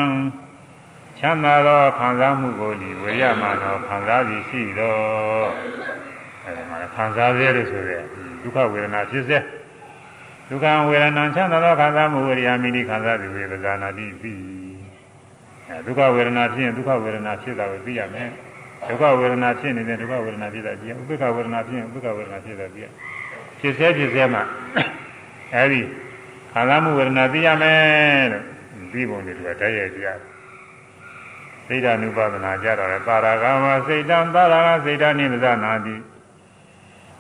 ချမ်းသာသောခံစားမှုကိုဒီဝေရမှာတော့ခံစားပြီးရှိတော့အဲဒီမှာခံစားရလို့ဆိုရဲဒုက္ခဝေဒနာဖြစ်စေဒုက္ခဝေဒနာချမ်းသာသောခံစားမှုဝိရိယမိတိခံစားပြီးဝေဒနာတိပြီးအဲဒုက္ခဝေဒနာဖြစ်ရင်ဒုက္ခဝေဒနာဖြစ်တာကိုသိရမယ်ဒုက္ခဝေဒနာဖြစ်နေတဲ့ဒုက္ခဝေဒနာဖြစ်တာကြည့်ဥပ္ပခဝေဒနာဖြစ်ရင်ဥပ္ပခဝေဒနာဖြစ်တာကြည့် ဖြစ်စေဖြစ်စေမှာအဲဒီခံစားမှုဝေဒနာသိရမယ်လို့ပြီးပုံတွေကတည်းရဲ့ကြည့်စိတ်ဓာနုပါဒနာကြတော့လေပါရာဂမစိတ်တံပါရာဂစိတ်ဓာနိသနာတိ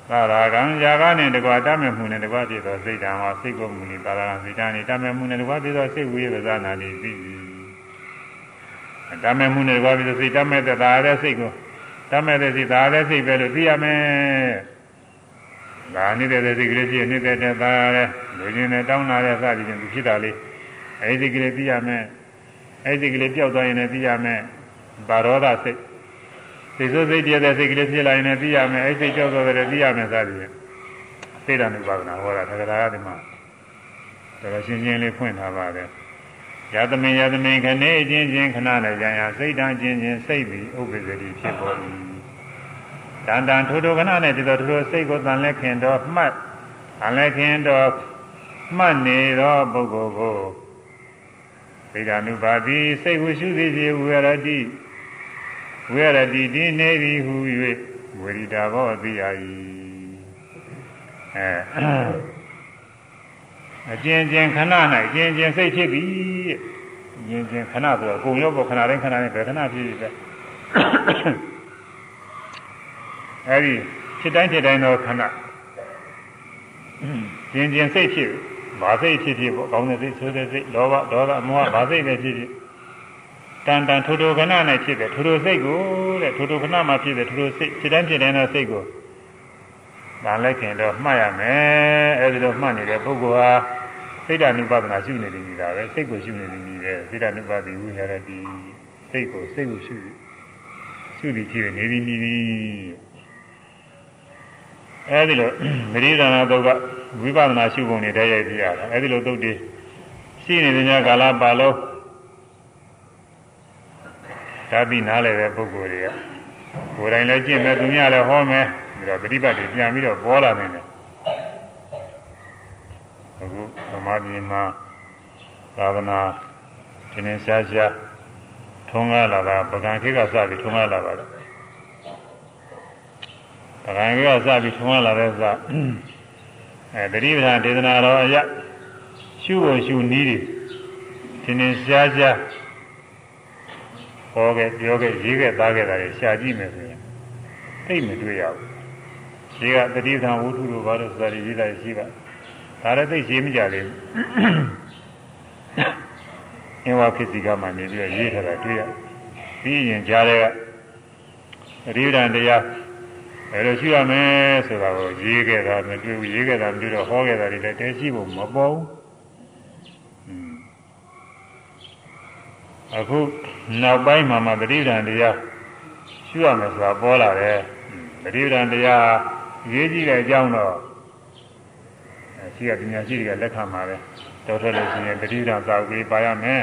ပါရာဂံຢာကနဲ့တကွာတတ်မဲ့မှုနဲ့တကွာဖြစ်သောစိတ်ဓာမှာစိတ်ကိုမူနေပါရာဂစိတ်ဓာနိတတ်မဲ့မှုနဲ့တကွာဖြစ်သောစိတ်ဝိရဒနာတိပြီးတတ်မဲ့မှုနဲ့တကွာဖြစ်သောစိတ်တတ်မဲ့တဲ့ဒါရတဲ့စိတ်ကိုတတ်မဲ့တဲ့စိတ်ဒါရတဲ့စိတ်ပဲလို့သိရမယ် ဒါနေတဲ့စိတ်ကလေးဖြစ်နေတဲ့တဲ့ဒါရတဲ့လူချင်းနဲ့တောင်းလာတဲ့စသည်ဖြင့်သူဖြစ်တာလေးအဲဒီစိတ်ကလေးသိရမယ်အဲ့ဒီကလေးပျောက်သွားရင်လည်းသိရမယ်ဘာရောဒစိတ်စိတ်ဆိုးစိတ်တည်းတဲ့စိတ်ကလေးဖြစ်လာရင်လည်းသိရမယ်အဲ့စိတ်ကြောက်သွားတယ်သိရမယ်စသည်ဖြင့်သိတာနုပါဒနာဟောတာသက္ကရာဒီမှာတော်ရှင်းရှင်းလေးဖွင့်ထားပါတယ်ယသမင်ယသမင်ခဏအချင်းချင်းခဏနဲ့ကြာရစိတ်တန်ချင်းချင်းစိတ်ပြီးဥပ္ပဇ္ဇတိဖြစ်ပေါ်၏ တန်တန်ထိုးထိုးခဏနဲ့ဒီလိုထိုးထိုးစိတ်ကိုတန်လက်ခင်တော့မှတ်တန်လက်ခင်တော့မှတ်နေသောပုဂ္ဂိုလ်ကိုိဒာနုပါတိစိတ်ဝရှုသည်ဖြင့်ဝေရတိဝေရတိဒီနေသည်ဟူ၍ဝေရိတာဘောသိရ၏အဲအကျဉ်းချင်းခဏ၌အကျဉ်းချင်းစိတ်ဖြစ်ပြီအကျဉ်းချင်းခဏဆိုတော့အကုန်ရောပေါ့ခဏတိုင်းခဏတိုင်းဘယ်ခဏဖြစ်ဖြစ်ပဲ အဲဒီဖြစ်တိုင်းဖြစ်တိုင်းတော့ခဏကျဉ်းချင်းစိတ်ဖြစ်ဘာစိတ်ဖြစ်ဖြစ်ပေါ့ကောင်းတဲ့စိတ်ဆိုးတဲ့စိတ်လောဘဒေါသမောဟဘာစိတ်ပဲဖြစ်ဖြစ်တန်တန်ထိုးထိုးခဏနဲ့ဖြစ်တယ်ထိုးထိုးစိတ်ကိုတဲ့ထိုးထိုးခဏမှဖြစ်တယ်ထိုးထိုးစိတ်ဖြစ်တိုင်းဖြစ်တိုင်းသောစိတ်ကိုဒါလိုက်ခင်တော့မှတ်ရမယ်အဲဒီလိုမှတ်နေတဲ့ပုဂ္ဂိုလ်ဟာစိတ်ဓာနုပါဒနာရှုနေတယ်ကြီးတာပဲစိတ်ကိုရှုနေတယ်ကြီးတယ်စိတ်ဓာနုပါတိဝိဟာရတိစိတ်ကိုစိတ်ကိုရှုရှုပြီးဖြစ်နေပြီနေပြီ အဲဒီလိုမရိဒနာတုတ်ကဝိပဿနာရှုပုံတွေတည်းရိုက်ပြရတာအဲဒီလိုတုတ်တွေရှိနေတဲ့ညကာလပါလုံးဒါပြီးနားလည်တဲ့ပုဂ္ဂိုလ်တွေကကိုယ်တိုင်လည်းကျင့်မယ်သူများလည်းဟောမယ်ပြီးတော့ပฏิပတ်တွေပြန်ပြီးတော့ပေါ်လာနေတယ်အခုသမာဓိမှာသာသနာသင်္င်ရှားရှားထွထုံးကားလာတာပကံခေတ်ကစပြီးထုံးကားလာပါတယ် ပကံခေတ်ကစပြီးထုံးကားလာတဲ့စအဲတတိပဌာဒေသနာတော်အရရှုဖို့ရှုနည်းတွေသင်္င်ရှားရှားဟောခဲ့ပြောခဲ့ရေးခဲ့သားခဲ့တာတွေရှားကြည့်မယ်ဆိုရင်သိမတွေ့ရဘူးဒီကတတိပဌာဝုထုလိုဘာလို့ဆိုတာရေးတာရှိပါဒါလည်းသိရှိမကြသေးဘူးအင်းဝဖြစ်စီကမှနေပြီးရေးထားတာတွေ့ရပြီးရင်ကြားတဲ့ကအရိဒံတရား အဲလိုရှိရမယ်ဆိုတာကိုရေးခဲ့တာမတွေ့ဘူးရေးခဲ့တာမတွေ့တော့ဟောခဲ့တာတွေလည်းတဲရှိဖို့မပေါ်ဘူးအခုနောက်ပိုင်းမှာမှပရိဒံတရားရှိရမယ်ဆိုတာပေါ်လာတယ်ပရိဒံတရားရေးကြည့်တဲ့အကြောင်းတော့ရှိရပညာရှိတွေကလက်ခံပါပဲတော်ထွက်လို့ရှိရင်ပရိဒံသာဝေးပါရမယ်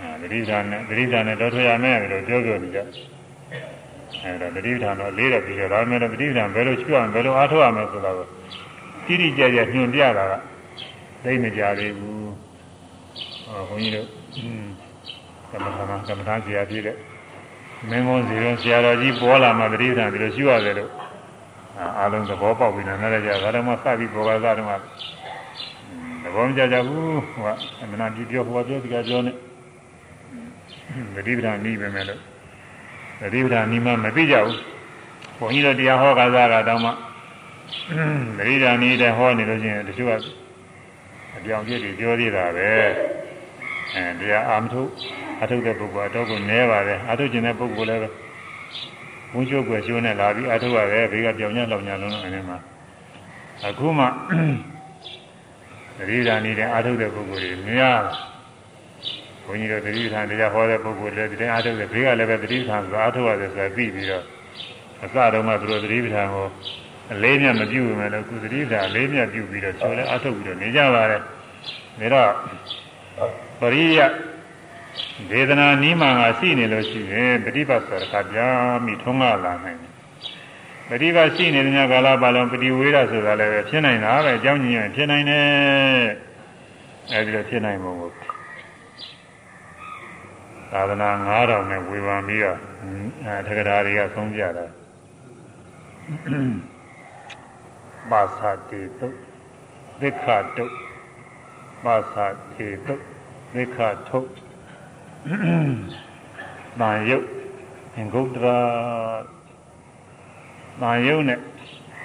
အဲပရိဒံနဲ့ပရိဒံနဲ့တော်ထွက်ရမယ်လို့ပြောပြောနေကြ အဲဒါပရိဒံတော့လေးတော့ပြီးတော့ဒါပေမဲ့ပရိဒံဘယ်လိုရှိရမလဲဘယ်လိုအားထုတ်ရမလဲဆိုတာကိုတိတိကျကျညွှန်ပြတာကသိမကြသေးဘူးဟောဘုန်းကြီးတို့ကမ္မထာကမ္မထာဆရာပြည့်တဲ့မင်းကုန်းစီရုံဆရာတော်ကြီးပေါ်လာမှပရိဒံဒီလိုရှိရတယ်လို့အားလုံးသဘောပေါက်ပြီနော်လည်းကြဒါတော့မှစပြီးပေါ်ပါသားတော့မှသဘောမကျကြဘူးဟိုကအမနာပြပြောဟိုပြောဒီကပြောနေပရိဒံနီးပဲမဲ့လို့ ပရိဒံနီးမှမသိကြဘူးဘုန်းကြီးတို့တရားဟောကစားတာတော့မှပရိဒံနီးတဲ့ဟောနေလို့ရှိရင်တချို့ကအပြောင်ပြည့်တွေပြောသေးတာပဲအဲတရားအာမထုအထုတဲ့ပုဂ္ဂိုလ်အတော့ကိုနဲပါတယ်အထုကျင်တဲ့ပုဂ္ဂိုလ်လည်းဘုန်းချုပ်ွယ်ရှိုးနဲ့လာပြီးအထုရတယ်ဘေးကပြောင်ညလောင်ညာလုံးလုံးအနေမှာအခုမှသတိဓာန်နေတဲ့အာထုတဲ့ပုဂ္ဂိုလ်တွေများ ဘုန်းကြီးတို့သတိဓာန်တရားဟောတဲ့ပုဂ္ဂိုလ်တွေဒီတိုင်းအာထုတဲ့ဘေးကလည်းပဲသတိဓာန်ဆိုအာထုရတယ်ဆိုတာသိပြီးတော့အစတော့မှသူတို့သတိဓာန်ကိုအလေးမြတ်မပြုဘူးမယ်လို့ကုသတိဓာန်အလေးမြတ်ပြုပြီးတော့ချိုးလဲအာထုပြီးတော့နေကြပါတယ်ဒါတော့ပရိယဒေသနာနီးမှန်ကရှိနေလို့ရှိရင်ပฏิပတ်ဆိုတဲ့ခါပြန်ပြီးထုံးကားလာနိုင်တယ်ပฏิပတ်ရှိနေတဲ့ညကာလပါလုံးပฏิဝေဒဆိုတာလည်းပဲဖြစ်နိုင်တာပဲအကြောင်းညင်ဖြစ်နိုင်တယ်အဲဒီလိုဖြစ်နိုင်ပုံကို သာသနာ9000နဲ့ဝေဖန်ပြီးတော့အဲထက္ကရာတွေကသုံးပြတာပါသတိတုသစ္ခတုပါသတိတုသစ္ခထုတန်ရုပ်အင်္ဂုတ္တရာတန်ရုပ်နဲ့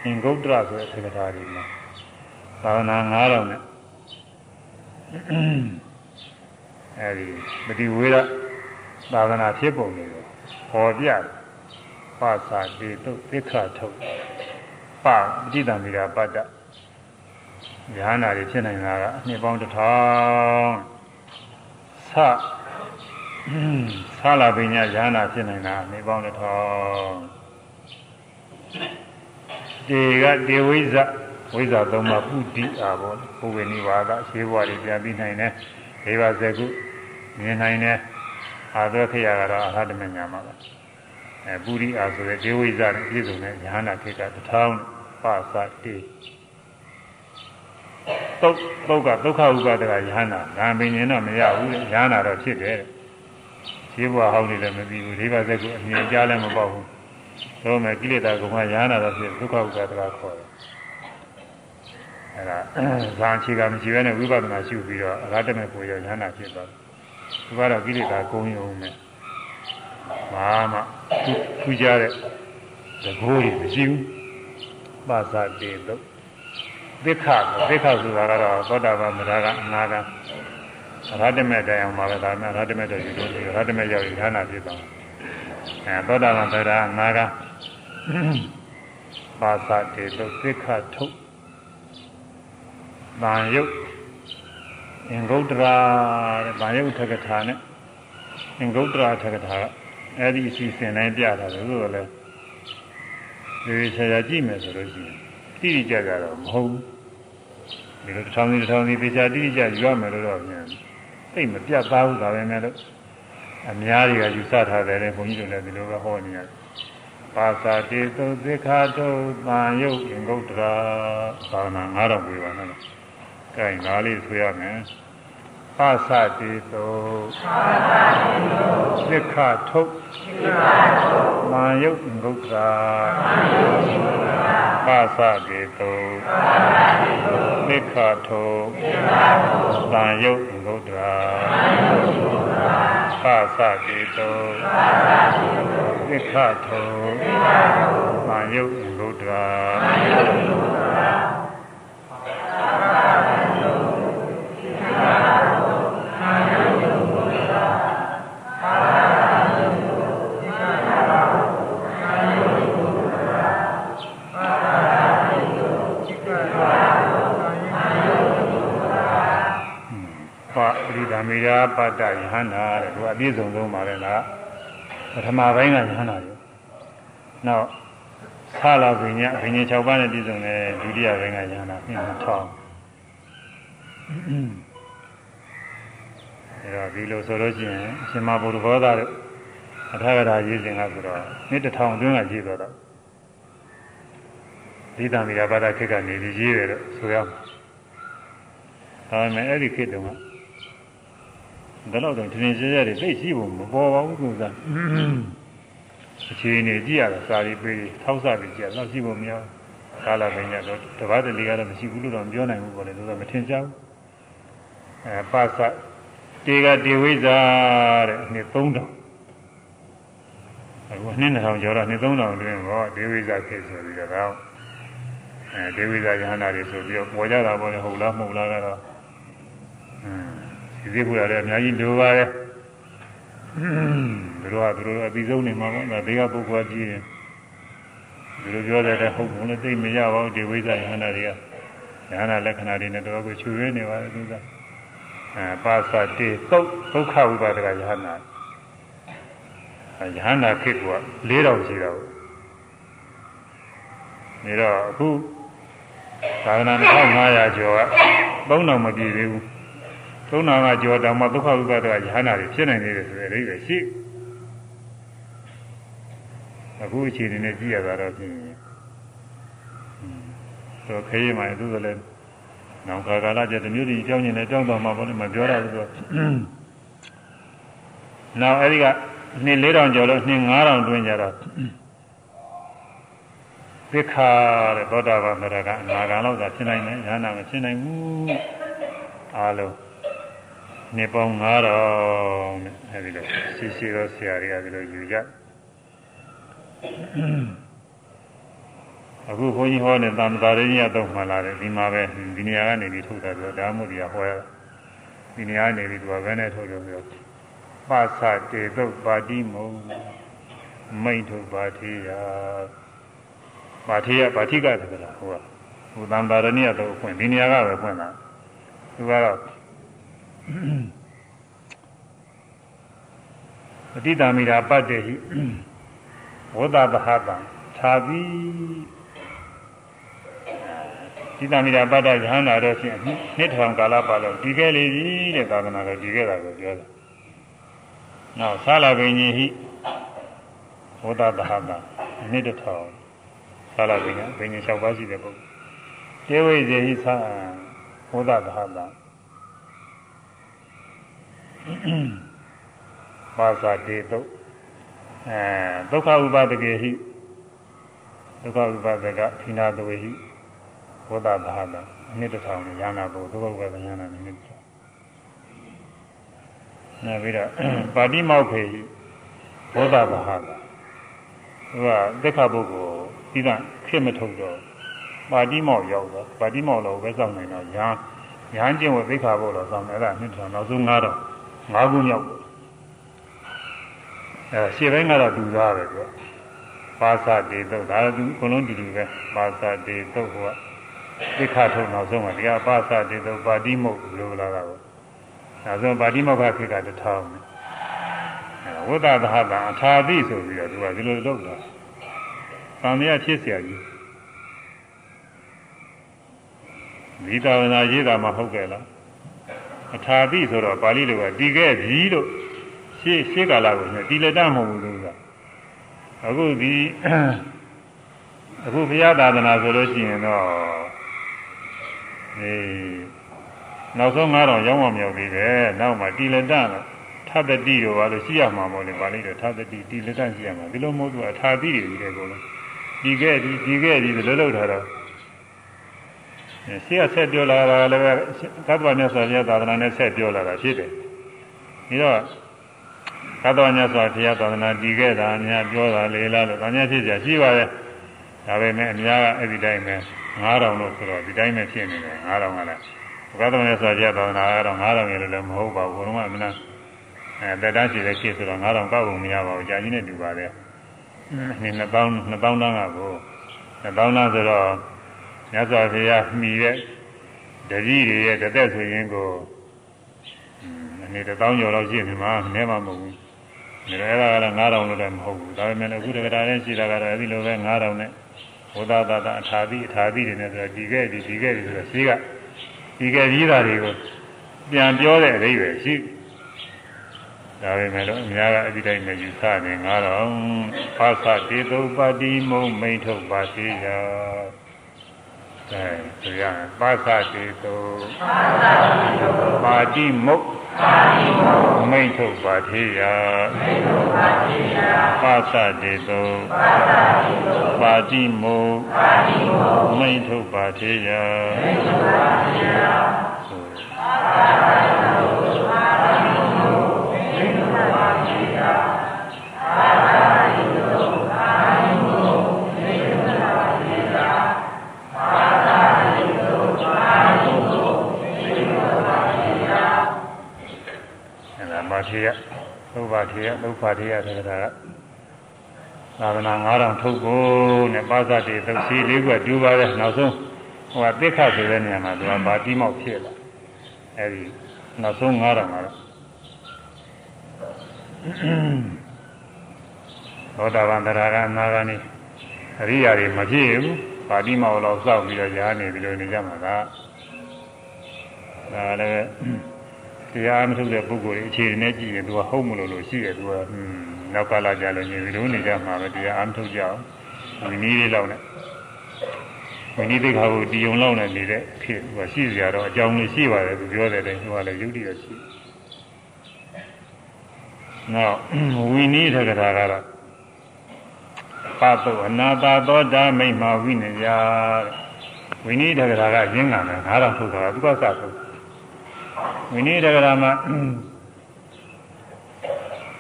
အင်္ဂုတ္တရာဆိုတဲ့သက္ကရာတွေမှာသာသနာ9000နဲ့အဲဒီပฏิဝေဒ သာသနာဖြစ်ပုံတွေကိုဟောပြတယ်ပါစာတိတုသစ္ခထုတ်ပါပဋိသင်္မိရာပတ္တဉာဏ်နာတွေဖြစ်နိုင်တာကအနှစ်ပေါင်းတစ်ထောင်သဆာလာပညာဉာဏ်နာဖြစ်နိုင်တာအနှစ်ပေါင်းတစ်ထောင်ဒီကဒေဝိဇဝိဇသုံးပါပုတိအာဘောဘုဝေနိဝါဒရှင်းဘွားတွေပြန်ပြီးနိုင်တယ်ဒေဝဇကုမြင်နိုင်တယ် အာသောခေယကတော့အာဟတမညာမှာပါအဲပုရိအာဆိုတဲ့ဒေဝိဇနဲ့ပြည့်စုံတဲ့ဉာဏ်နာခေကတစ်ထောင်ပါစတိသုတ်သုတ်ကဒုက္ခဥပါဒကယဟနာဒါပင်ရင်တော့မရဘူးယဟနာတော့ဖြစ်တယ်ရှင်းဘွားဟောင်းနေလည်းမပြီးဘူးဒေဝဇကုအမြင်ကြားလည်းမပေါ့ဘူးတော့မဲ့ကိလေသာကမှယဟနာတော့ဖြစ်ဒုက္ခဥပါဒကခေါ်တယ်အဲဒါဇာန်ချီကမရှိဘဲနဲ့ဝိပဿနာရှုပြီးတော့အရဟတမေကိုရဉာဏ်ဖြစ်သွားတယ် သူကတော့ကိလေသာကုန်းယုံမယ်ဘာမှထူးခြားတဲ့သဘောကြီးမရှိဘူးပါဇာတေတုသစ္ခသစ္ခဆိုတာကတော့သောတာပန်မရကအနာကအရဟတမေတရားမှာပဲဒါနဲ့အရဟတမေတော့ယူလို့အရဟတမေရောက်ရင်ဉာဏ်ဖြစ်သွားအဲသောတာပန်တရားအနာကပါဇာတေတုသစ္ခထုတ်ဗာယုတ် အင်္ဂုတ္တရာတဲ့ဗာယုတ်ထကထာနဲ့အင်္ဂုတ္တရာထကထာကအဲ့ဒီအစီအစဉ်တိုင်းပြတာလို့ဆိုလည်းဒီဆရာကြည့်မယ်ဆိုလို့ရှိရင်တိတိကျကျတော့မဟုတ်ဘူးဒီလိုတစ်ထောင်စီတစ်ထောင်စီသေချာတိတိကျယူရမယ်လို့တော့ပြန်သိမပြတ်သားဘူးဒါပဲမဲ့လို့အများကြီးကယူဆထားတယ်လေဘုန်းကြီးတို့လည်းဒီလိုပဲဟောနေရတယ်ပါစာတေသုသစ္ခာတုသံယုတ်အင်္ဂုတ္တရာသာနာ9000ပြပါနော်။ အဲဒါလေးဆိုရမယ်။ပါစတိသောပါစတိသောသက္ခထုတ်မာယုတ်ငုတ်တာပါစကေတုသက္ခထုတ်မာယုတ်ငုတ်တာပါစကေတုသက္ခထုတ်မာယုတ်ငုတ်တာမေ ရာပတ္တယဟန္တာတဲ့သူအပြည့်စုံဆုံးပါလေလားပထမပိုင်းကယဟန္တာရောနောက်ဆလာပညာဘိညာ6ပါးနဲ့ပြည့်စုံတဲ့ဒုတိယပိုင်းကယဟန္တာပြင်ထောင်းအဲတော့ဒီလိုဆိုလို့ရှိရင်အရှင်မဘုရားဘောသားတို့အထာဂရာရေးစဉ်ကဆိုတော့နှစ်တစ်ထောင်အတွင်းကရေးတော့တော့ဒီတံမီရာပါဒခေတ်ကနေပြီးရေးတယ်လို့ဆိုရမှာဒါပေမဲ့အဲ့ဒီခေတ်တုန်းက ဒါတော့တော့တင်းကျဲကျဲတွေသိရှိဖို့မပေါ်ပါဘူးသူကအခြေအနေကြည့်ရတာစာရီပေးထောက်ဆပြီးကြည့်ရတော့ရှိဖို့မရကာလပင်ညတော့တပတ်တလီကတော့မရှိဘူးလို့တော့ပြောနိုင်ဘူးပေါ့လေသူကမထင်ရှားဘူးအဲပါစတေကတေဝိဇာတဲ့နှစ်3000အခုနှစ်2000ကျော်တော့နှစ်3000တွင်ဟောဒေဝိဇာဖြစ်ဆိုပြီးတော့အဲဒေဝိဇာယဟနာတွေဆိုပြီးတော့ပေါ်ကြတာပေါ့လေဟုတ်လားမဟုတ်လားကတော့အင်း ဒီစိတ်ခုရတယ်အများကြီးလိုပါတယ်သူတို့ကသူတို့အပြီးဆုံးနေမှာပေါ့ဒါဘေးကပုဂ္ဂိုလ်ကြီးတယ်သူတို့ပြောတဲ့ဟုတ်ဘူးလေသိမရပါဘူးဒီဝိဇ္ဇာယဟနာတွေကယဟနာလက္ခဏာတွေနဲ့တော့ကိုချူရင်းနေပါတယ်သူကအဲပါစတိသုတ်ဒုက္ခဝိပါဒကယဟနာယဟနာခေတ်က၄တောင်ရှိတာကိုနေတော့အခုသာသနာ2500ကျော်က3000မပြည့်သေးဘူး သုံးနာကကြောတောင်မှဒုက္ခဥပဒကယဟနာတွေဖြစ်နိုင်နေတယ်ဆိုတဲ့အဓိပ္ပာယ်ရှိအခုအခြေအနေနဲ့ကြည့်ရတာတော့ဖြင့်ဆိုခေးမှသူကလည်းနောင်ခါကာလကျတမျိုးကြီးကြောင်းနေတယ်ကြောင်းတော်မှာပေါ့လေမပြောရဘူးဆိုနောက်အဲ့ဒီကနှစ်4000ကျော်လို့နှစ်9000တွင်းကြတော့သစ္ခာတဲ့သောတာပန်ဆိုတာကအနာဂံလောက်သာဖြစ်နိုင်တယ်ဉာဏ်နာမဖြစ်နိုင်ဘူးအားလုံး နှစ်ပေါင်း9000နဲ့အဲဒီလိုရှိရှိသောဆရာတွေကဒီလိုယူကြအခုဘုန်းကြီးဟောတဲ့သံဃာရင်းရတော့မှလာတယ်ဒီမှာပဲဒီနေရာကနေပြီးထုတ်တာဆိုဒါမှမဟုတ်ဒီကဟောရဒီနေရာနေပြီးသူကဘယ်နဲ့ထုတ်လို့ပြောပါစတေသုတ်ပါတိမုံမိတ်ထုတ်ပါတိယပါတိယပါတိကတကလားဟိုကဟိုသံဃာရင်းရတော့ဖွင့်ဒီနေရာကပဲဖွင့်တာသူကတော့ ပဋိသမိတာပတ္တေဟိဝဒသဟတံသာပြီးပဋိသမိတာပတ္တယဟန္တာတော့ဖြင့်နှစ်ထောင်ကာလပါလို့ဒီခဲ့လေပြီတဲ့သာသနာတော်ဒီခဲ့တာကိုပြောတာနောက်သာလပင်ကြီးဟိဝဒသဟတံနှစ်တစ်ထောင်သာလပင်ကဘင်ကြီး၆ပါးရှိတဲ့ပုဂ္ဂိုလ်တေဝိဇေဟိသာဝဒသဟတံ ပါဇာတေတုအဲဒုက္ခဥပါဒကေဟိဒုက္ခဥပါဒကသီနာတဝေဟိဝဒဘာဟတာအနှစ်တစ်ထောင်ရဟနာဘုဒုက္ခဥပါဒဉာဏ်နဲ့နှစ်တစ်ထောင်နောက်ပြီးတော့ပါတိမောက်ခေဟိဝဒဘာဟတာသူကဒက္ခပုဂ္ဂိုလ်ပြီးတော့ခေမထုတ်တော့ပါတိမောက်ရောက်တော့ပါတိမောက်တော့ပဲစောင့်နေတော့ညာညာကျင့်ဝသိက္ခာဘုလို့စောင့်နေတာနှစ်ထောင်နောက်ဆုံး9တော့ 9ခုမြောက်အဲရှေ့ပိုင်းကတော့တူသားပဲကွပါစတေတုတ်ဒါသူအကုန်လုံးတူတူပဲပါစတေတုတ်ဟိုကသိခထုတ်နောက်ဆုံးကတရားပါစတေတုတ်ပါတိမုတ်လို့လာတာပေါ့နောက်ဆုံးပါတိမုတ်ကခေကတထောင်းအဲဝိသသဟတံအထာတိဆိုပြီးတော့သူကဒီလိုလုပ်တာသံဃာဖြစ်เสียကြီးဒီသာဝနာရေးတာမှဟုတ်ကဲ့လား အထာတိဆိုတော့ပါဠိလိုကတည်ခဲ့ပြီလို့ရှေ့ရှေ့ကာလကိုညတီလက်တမဟုတ်ဘူးလို့ကအခုဒီအခုဘုရားသာသနာဆိုလို့ရှိရင်တော့အေးနောက်ဆုံး9000ရောင်းမမြောက်သေးတယ်နောက်မှတီလက်တတော့ထထသတိတော့ဘာလို့ရှိရမှာမို့လဲပါဠိတော်ထသတိဒီလက်တန့်ရှိရမှာဒီလိုမဟုတ်ဘူးအထာတိတွေကြီးတယ်ကိုလို့ဒီခဲ့ဒီဒီခဲ့ဒီလိုလုပ်ထားတော့ ရှေ့ကဆက်ပြောလာတာလည်းပဲသတ္တဝါမြတ်စွာဘုရားသာသနာနဲ့ဆက်ပြောလာတာဖြစ်တယ်ပြီးတော့သတ္တဝါမြတ်စွာဘုရားသာသနာတည်ခဲ့တာများပြောတာလေလားလို့ဒါများဖြစ်ကြရှိပါရဲ့ဒါပေမဲ့အများကအဲ့ဒီတိုင်းပဲ9000လို့ဆိုတော့ဒီတိုင်းပဲဖြစ်နေတယ်9000ကလည်းဘုရားတော်မြတ်စွာဘုရားသာသနာကတော့9000ရေလို့လည်းမဟုတ်ပါဘူးဘုရားကမနာအဲတက်တန်းရှိတဲ့ဖြစ်ဆိုတော့9000ကောက်ဖို့မရပါဘူးကြာကြီးနဲ့တူပါတယ်နည်း2000 2000တန်းကကို2000တန်းဆိုတော့ မြတ်စွာဘုရားမှီတဲ့တတိတွေရဲ့တသက်ဆိုရင်ကိုအနေ1000ကျော်လောက်ရှိနေမှာနည်းမှမဟုတ်ဘူးဒါလည်းအဲ့ဒါကတော့9000လို့လည်းမဟုတ်ဘူးဒါပေမဲ့အခုတက္ကရာနဲ့ရှိတာကတော့အဲ့ဒီလိုပဲ9000နဲ့ဘုဒ္ဓသာသအထာတိအထာတိတွေနဲ့ဆိုတော့ဒီခဲ့ဒီဒီခဲ့ဒီဆိုတော့ရှိကဒီခဲ့ကြီးတာတွေကိုပြန်ပြောတဲ့အဓိပ္ပာယ်ရှိဒါပေမဲ့လို့အများကအဒီတိုင်းပဲယူဆနေ9000ဖာသတေတုပတိမုံမိန်ထုတ်ပါသေးရ အဲဆိုရပါသတေတုပါတိမုံမိတ်ထုတ်ပါထေယပါသတေသောပါတိမောမိတ်ထုတ်ပါထေယမိတ်ထုတ် ထေယသုဘထေယသုဖထေယဆိုတာကသာသနာ9000ထုတ်ဖို့နဲ့ပါဇတိသုစီလေးခုတူပါတယ်နောက်ဆုံးဟိုကတိခတ်ဆိုတဲ့နေရာမှာသူကဗာတိမောက်ဖြစ်လာအဲဒီနောက်ဆုံး9000ကတော့သောတာပန်တရားကအနာဂါနိအရိယာတွေမဖြစ်ဘူးပါတိမောက်လောက်စောက်ပြီးတော့ရားနေပြီးလို့နေကြမှာကဒါလည်း တရားမထုတ်တဲ့ပုဂ္ဂိုလ်အခြေအနေနဲ့ကြည့်ရင်သူကဟုတ်မလို့လို့ရှိတယ်သူကနောက်ကလာကြလို့ညီလိုနေကြမှာပဲတရားအားမထုတ်ကြအောင်ဝိနည်းလေးလောက်နဲ့ဝိနည်းသိက္ခာကိုတည်ုံလောက်နဲ့နေတဲ့ဖြစ်သူကရှိစရာတော့အကြောင်းလေးရှိပါတယ်သူပြောတဲ့တိုင်သူကလည်းယုတ်တိရရှိနောက်ဝိနည်းထက္ကတာကတော့ပါတုအနာတာသောဓမိတ်မှာဝိနည်းရာဝိနည်းထက္ကတာကရင်းကံတယ်ငါးတော်ထုတ်တာသူကစထုတ် ဝိနည်းတက္ကရာမှာ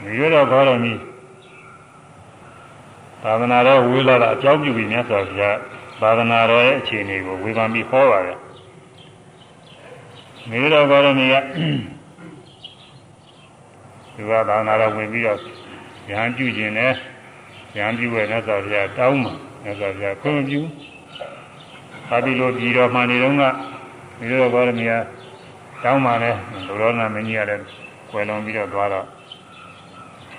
ဒီလိုတော့ခေါ်တော်မူသာသနာတော်ဝေလာတာအကြောင်းပြုပြီးမြတ်စွာဘုရားသာသနာတော်ရဲ့အခြေအနေကိုဝေဖန်ပြီးဟောပါတယ်မိတော်ခေါ်တော်မူကဒီကသာသနာတော်ဝင်ပြီးတော့ဉာဏ်ပြုခြင်းနဲ့ဉာဏ်ပြုရဲ့မြတ်စွာဘုရားတောင်းမှာမြတ်စွာဘုရားခွင့်မပြုဘာဒီလိုပြည်တော်မှနေတော့ကမိတော်ခေါ်တော်မူက တောင်းပါလေလူတော်နာမင်းကြီးကလည်းကွယ်လွန်ပြီးတော့သွားတော့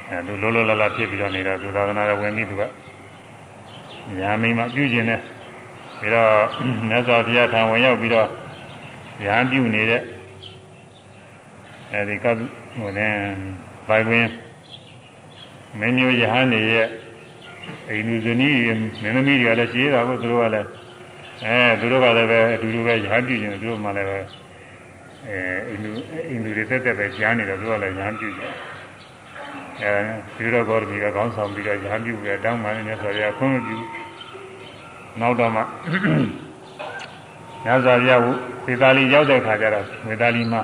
အဲသူလောလောလလဖြစ်ပြီးတော့နေတော့သူသာသနာတော်ဝင်ပြီးသူကညာမိန်မှပြုကျင်တယ်ပြီးတော့မြတ်စွာဘုရားထံဝင်ရောက်ပြီးတော့ရဟန်းပြုနေတဲ့အဲဒီကဟိုနဲ့ဘိုင်ဝင်မင်းမျိုးရဟန်းတွေရဲ့အိန္ဒုဇနီးမင်းသမီးတွေကလည်းရှိတာကိုသူတို့ကလည်းအဲသူတို့ကလည်းပဲအတူတူပဲရဟန်းပြုကျင်သူတို့မှလည်းပဲ အဲအိန္ဒူအိန္ဒူတွေတက်တက်ပဲကြားနေတော့သူကလည်းရဟန်းပြုတယ်အဲဒီတော့ဘောရမီကခေါင်းဆောင်ပြီးတော့ရဟန်းပြုတယ်တောင်းမှလည်းဆိုရခွင့်မပြုနောက်တော့မှညဇာပြဝဝေသာလီရောက်တဲ့ခါကျတော့ဝေသာလီမှာ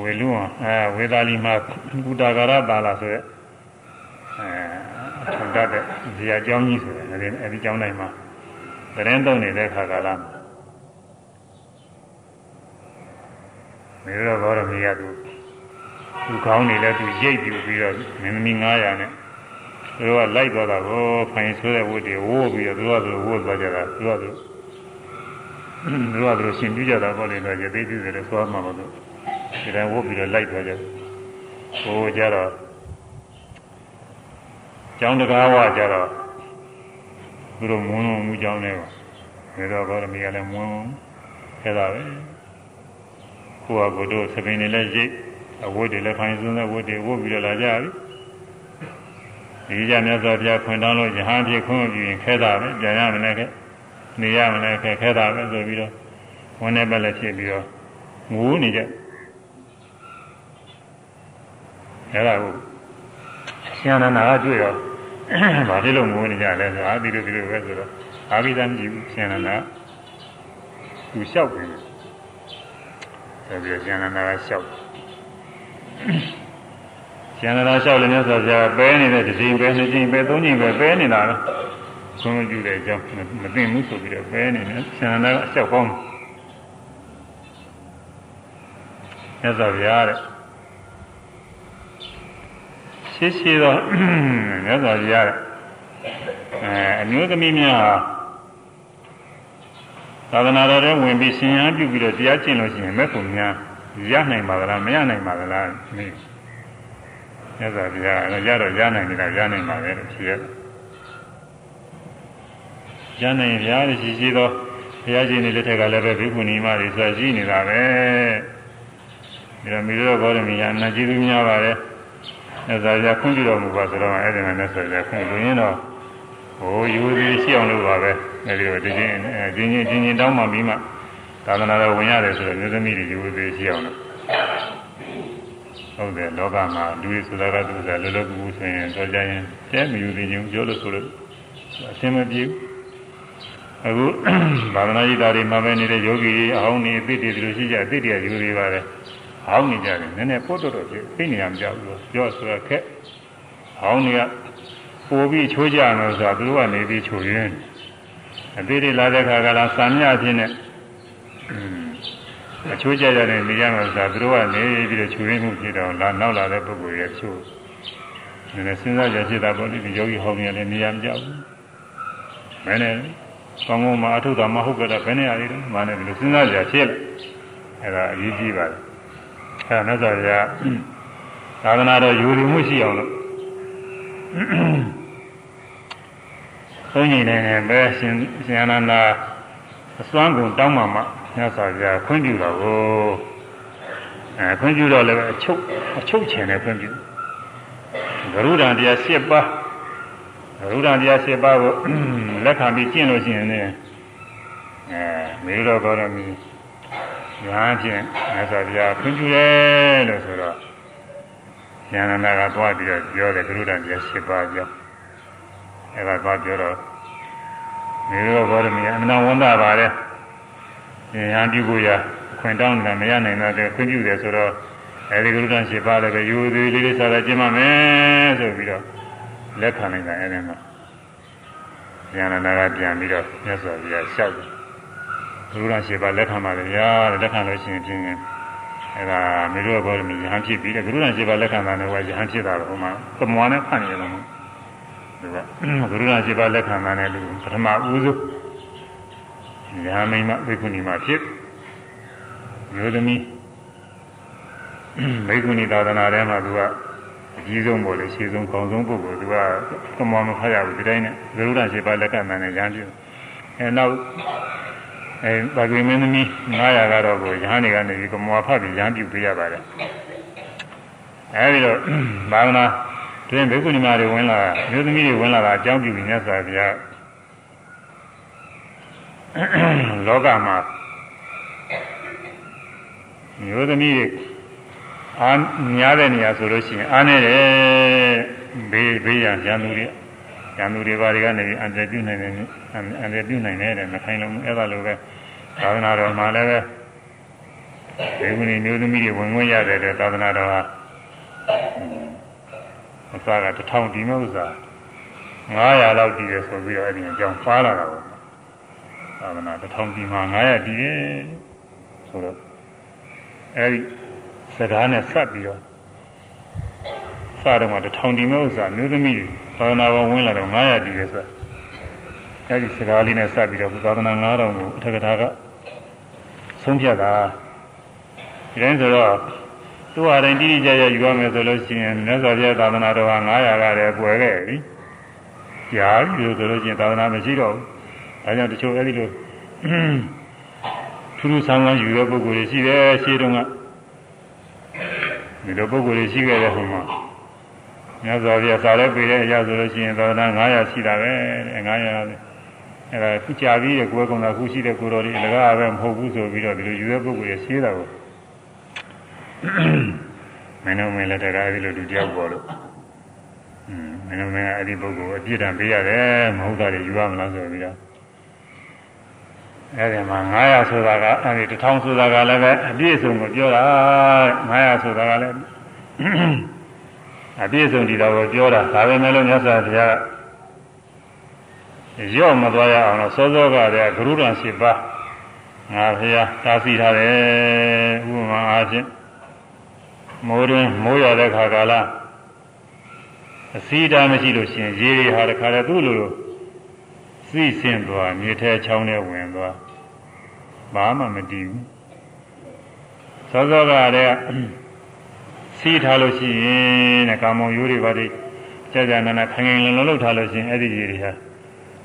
ဝေလူအဲဝေသာလီမှာကုတာဂရတာလာဆိုရဲအဲထုံတတ်တဲ့ဇေယျကျောင်းကြီးဆိုတယ်အဲဒီကျောင်းတိုင်းမှာတရင်တုံနေတဲ့ခါကာလမှာ မေရောဘောရမေရသူသူကောင်းနေလဲသူရိတ်ပြူပြီးတော့မင်းသမီး900နဲ့သူကလိုက်သွားတာကိုဖိုင်ဆွဲတဲ့ဝတ်တွေဝိုးပြီးတော့သူကသူဝိုးသွားကြတာသူကသူသူကသူရှင်ပြကြတာပေါ့လေတော့ရသေးသေးတယ်သွားမှာပေါ့သူဒီတိုင်းဝိုးပြီးတော့လိုက်သွားကြဟိုကြတော့ကျောင်းတကားဝကြတော့သူတို့မွန်းမှုကျောင်းနေပါမေရောဘောရမေကလည်းမွန်းခဲ့တာပဲ ကိုယ့်ဟာကိုယ်တို့သပင်တွေလည်းရိတ်အဝတ်တွေလည်းခိုင်းစွန်းတဲ့ဝတ်တွေဝတ်ပြီးတော့လာကြပြီဒီကြမြတ်စွာဘုရားခွင့်တောင်းလို့ယဟန်ဖြစ်ခွင့်ပြုရင်ခဲတာပဲပြန်ရမလဲခဲနေရမလဲခဲခဲတာပဲဆိုပြီးတော့ဝန်နဲ့ပဲလည်းဖြစ်ပြီးတော့ငိုးနေကြအဲ့ဒါကိုရှင်နန္ဒာကတွေ့တော့ဘာဖြစ်လို့ငိုနေကြလဲဆိုအာဒီလိုဒီလိုပဲဆိုတော့အာဘိဓာမရှိဘူးရှင်နန္ဒာသူလျှောက်တယ် ဆိုပြီးရှင်နန္ဒာကလျှောက်ရှင်နန္ဒာလျှောက်လည်းမြတ်စွာဘုရားပဲနေတဲ့တစ်ချိန်ပဲနှစ်ချိန်ပဲသုံးချိန်ပဲပဲနေတာလားဆုံးမကြည့်တဲ့အကြောင်းမသိဘူးဆိုပြီးတော့ပဲနေတယ်ရှင်နန္ဒာကအလျှောက်ကောင်းမြတ်စွာဘုရားတဲ့ရှိရှိတော့မြတ်စွာဘုရားတဲ့အဲအမျိုးသမီးများ သာသနာတော်ထဲဝင်ပြီးရှင်ရန်ပြုပြီးတော့တရားကျင့်လို့ရှိရင်မဲ့ဖို့များရနိုင်ပါသလားမရနိုင်ပါသလားမေးမြတ်စွာဘုရားရတော့ရနိုင်တယ်ရနိုင်ပါပဲလို့ဖြေရတယ်ရနိုင်ရရရှိရှိသောဘုရားရှင်တွေလက်ထက်ကလည်းပဲဘိက္ခုနီမတွေဆိုရှိနေတာပဲဒါမိတော်ဘောရမီယာနာကြည့်သူများပါတယ်အဲဒါကြခွင့်ပြုတော်မူပါဆိုတော့အဲ့ဒီမှာနဲ့ဆိုကြခွင့်ပြုရင်တော့ဟိုယူသည်ရှိအောင်လို့ပါပဲ အဲဒီတော့ဒီချင်းဒီချင်းချင်းချင်းတောင်းမှပြီးမှသာသနာတော်ဝင်ရတယ်ဆိုတော့မျိုးသမီးတွေယူသည်ရှိအောင်လို့ဟုတ်တယ်လောကမှာလူတွေဆိုတာကသူကလောလောကူကူဆိုရင်တော့ကြရင်ကျဲမယူသည်ချင်းပြောလို့ဆိုလို့အဆင်မပြေဘူးအခုဘာဝနာကြီးသားတွေမှာပဲနေတဲ့ယောဂီတွေအဟောင်းနေအသိတွေဒီလိုရှိကြအသိတွေယူတွေပါတယ်ဟောင်းနေကြတယ်နည်းနည်းပို့တော့တော့ပြသိနေရမှာကြောက်လို့ပြောဆိုရခက်ဟောင်းနေကပို့ပြီးချိုးကြမယ်ဆိုတာသူတို့ကနေပြီးချိုးရင်း အသေးတွေလာတဲ့ခါကလာစံမြဖြစ်နေအချိုးကြရတဲ့နေရမယ်ဆိုတာသူတို့ကနေပြီးတော့ချိုးရင်းမှုဖြစ်တော့လာနောက်လာတဲ့ပုဂ္ဂိုလ်ရဲ့ချိုးနည်းနည်းစဉ်းစားကြဖြစ်တာပေါ့ဒီယောဂီဟောင်းနေလည်းနေရမကြောက်ဘူးမင်းနဲ့ကောင်းကောင်းမအထုတာမဟုတ်ကြတော့ဘယ်နဲ့ရည်တော့မနဲ့ဒီလိုစဉ်းစားကြဖြစ်လာအဲ့ဒါအရေးကြီးပါတယ်အဲမြတ်စွာဘုရားသာသနာတော်ယူရမှုရှိအောင်လို့ ဘုန်းကြီးလည်းပဲရှင်ရှင်အနန္ဒာအစွမ်းကုန်တောင်းမှမှမြတ်စွာဘုရားခွင့်ပြုတော်ကိုအဲခွင့်ပြုတော့လည်းအချုပ်အချုပ်ချင်တဲ့ခွင့်ပြုဂရုဒံတရား၈ပါးဂရုဒံတရား၈ပါးကိုလက်ခံပြီးကျင့်လို့ရှိရင်လည်းအဲမေတော်တော်မီညာဖြင့်မြတ်စွာဘုရားခွင့်ပြုတယ်လို့ဆိုတော့ဉာဏနာကသွားပြီးတော့ပြောတယ်ကရုဏာတရား၈ပါးပြော အဲဒါသွားပြောတော့မေရောဘောရမီအမှန်ဝန်တာပါလေဉာဏ်ပြုကိုရခွင့်တောင်းတယ်မရနိုင်တော့ခွင့်ပြုတယ်ဆိုတော့အဲဒီကရုဏာ၈ပါးလည်းပဲယူသေးလေးလေးစားစားကျင့်ပါမယ်ဆိုပြီးတော့လက်ခံနိုင်တာအဲဒီမှာဉာဏနာကပြန်ပြီးတော့မြတ်စွာဘုရားလျှောက်တယ်ဘုရားရှိပါလက်ခံပါလေရာလက်ခံလို့ရှိရင်ဖြင့်အဲဒါမေရုဘောရမီယဟန်ဖြစ်ပြီးတဲ့ဘုရားရှိပါလက်ခံတာနဲ့ဝါယဟန်ဖြစ်တာတော့ဟိုမှာသမွားနဲ့ဖတ်နေတယ်လို့ဒီ ကဘုရားရှိပါလက်ခံတာနဲ့လူပထမဦးဆုံးညာမိမဘိက္ခုနီမှာဖြစ်မျိုးသမီးဘိက္ခုနီသာသနာထဲမှာသူကအကြီးဆုံးပေါ်လေရှေ့ဆုံးကောင်းဆုံးပုဂ္ဂိုလ်သူကသမွားမဖတ်ရဘူးဒီတိုင်းနဲ့ဘုရားရှိပါလက်ခံတာနဲ့ရဟန်းပြုအဲနောက်အဲဘာကွေမင်းသမီး900ကတော့ကိုရဟန်းတွေကနေပြီးကမောဖတ်ပြီးရဟန်းပြုပေးရပါတယ်အဲဒီတော့ဘာဝနာ တွင်ဘိက္ခုနီမတွေဝင်လာမျိုးသမီးတွေဝင်လာတာအကြောင်းပြုပြီးမြတ်စွာဘုရားလောကမှာမျိုးသမီးတွေအားများတဲ့နေရာဆိုလို့ရှိရင်အားနေတယ်ဘေးဘေးရရန်သူတွေရန်သူတွေဘာတွေကနေပြီးအန္တရာယ်ပြုနိုင်တယ်အန္တရာယ်ပြုနိုင်တယ်တဲ့မခိုင်းလုံးအဲ့ဒါလိုပဲသာသနာတော်မှာလည်းပဲဒီမင်းမျိုးသမီးတွေဝင်ဝင်ရတယ်တဲ့သာသနာတော်ဟာ အစကတစ်ထောင်ဒီမဲ့ဥစ္စာ900လောက်တည်တယ်ဆိုပြီးတော့အဲ့ဒီအကြောင်းဖားလာတာပေါ့သာသနာတစ်ထောင်ဒီမှာ900တည်တယ်ဆိုတော့အဲ့ဒီစကားနဲ့ဆက်ပြီးတော့စတော့မှတစ်ထောင်ဒီမဲ့ဥစ္စာမျိုးသမီးတွေသာသနာတော်ဝင်လာတော့900တည်တယ်ဆိုအဲ့ဒီစကားလေးနဲ့ဆက်ပြီးတော့သာသနာ9000ကိုအထက်ကထာကဆုံးဖြတ်တာဒီတိုင်းဆိုတော့ သူ့ဟာတိုင်းတိတိကျကျယူရမယ်ဆိုလို့ရှိရင်မြတ်စွာဘုရားသာသနာတော်ဟာ900ကလည်းကွယ်ခဲ့ပြီကြားပြီလို့ဆိုလို့ရှိရင်သာသနာမရှိတော့ဘူးဒါကြောင့်တချို့အဲ့ဒီလိုထူးထူးဆန်းဆန်းယူတဲ့ပုဂ္ဂိုလ်တွေရှိတယ်ရှင်းတော့ကဒီလိုပုဂ္ဂိုလ်တွေရှိခဲ့တဲ့ဟိုမှာမြတ်စွာဘုရားစာရဲပေးတဲ့အရာဆိုလို့ရှိရင်သာသနာ900ရှိတာပဲ900ပဲအဲ့ဒါခုကြာပြီးတဲ့ကိုယ်ကုံတာခုရှိတဲ့ကိုတော်လေးလကားပဲမဟုတ်ဘူးဆိုပြီးတော့ဒီလိုယူတဲ့ပုဂ္ဂိုလ်ရရှင်းတာကို မင်းတို့မင်းလည်းတကားအဲဒီလိုလူတယောက်ပေါ်လို့อืมမင်းတို့မင်းကအဲ့ဒီပုဂ္ဂိုလ်အပြစ်ဒဏ်ပေးရတယ်မဟုတ်တာတွေယူရမလားဆိုပြီးတော့အဲ့ဒီမှာ900ဆိုတာကအဲ့ဒီ1000ဆိုတာကလည်းပဲအပြည့်အစုံကိုပြောတာ900ဆိုတာကလည်းအပြည့်အစုံဒီတော့ကိုပြောတာဒါပဲမဲ့လို့မြတ်စွာဘုရားရော့မသွားရအောင်လို့စောစောကတည်းကဂရုတော်ရှိပါငါဘုရားတားဆီးထားတယ်ဥပမာအားဖြင့် မိုးတွင်မိုးရတဲ့ခါကာလအစည်းအတားမရှိလို့ရှိရင်ရေတွေဟာတခါတည်းသူ့လိုစီးဆင်းသွားမြေထဲချောင်းထဲဝင်သွားဘာမှမတည်ဘူးစောစောကတည်းကစီးထားလို့ရှိရင်တဲ့ကာမုံရိုးတွေပါလိကြာကြာနာနာခိုင်ခိုင်လုံလုံလောက်ထားလို့ရှိရင်အဲ့ဒီရေတွေဟာ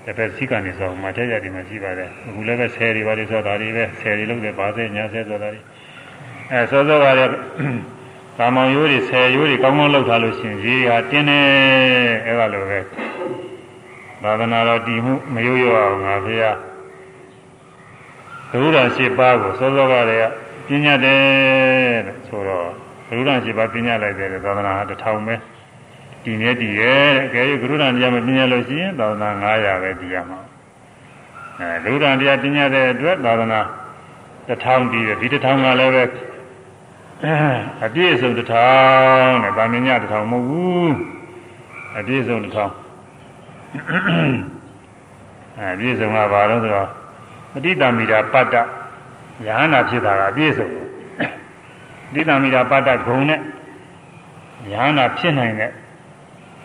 တစ်ဖက်စီကနေဆိုမှတဲ့ရဒီမှာရှိပါတယ်အခုလည်းပဲဆယ်တွေပါလိဆိုတာတွေပဲဆယ်တွေလုံးတယ်ပါစေညာဆယ်ဆိုတာတွေအဲစောစောကတည်းက ကာမောင်ရိုးတွေဆယ်ရိုးတွေကောင်းကောင်းလောက်ထားလို့ရှိရင်ရေဟာတင်းနေအဲ့ဒါလိုပဲသာသနာတော်တည်မှုမရွရွအောင်ငါဖေဟာဘုရားရှိပါကိုစောစောကတည်းကပညာတယ်တဲ့ဆိုတော့ဘုရားရှိပါပညာလိုက်တယ်သာသနာဟာတစ်ထောင်ပဲတည်နေတည်ရဲ့တဲ့ကဲဂရုဏာတရားမပညာလို့ရှိရင်သာသနာ900ပဲတည်ရမှာအဲဂရုဏာတရားပညာတဲ့အတွက်သာသနာတစ်ထောင်တည်တယ်ဒီတစ်ထောင်ကလည်းပဲ အပြည့်အစုံတစ်ထောင်တဲ့ဗာမညတစ်ထောင်မဟုတ်ဘူးအပြည့်အစုံတစ်ထောင်အဲပြည့်စုံကဘာလို့ဆိုတော့ပဋိသမိတာပတ္တယဟနာဖြစ်တာကအပြည့်စုံပဋိသမိတာပတ္တဂုံနဲ့ယဟနာဖြစ်နိုင်တဲ့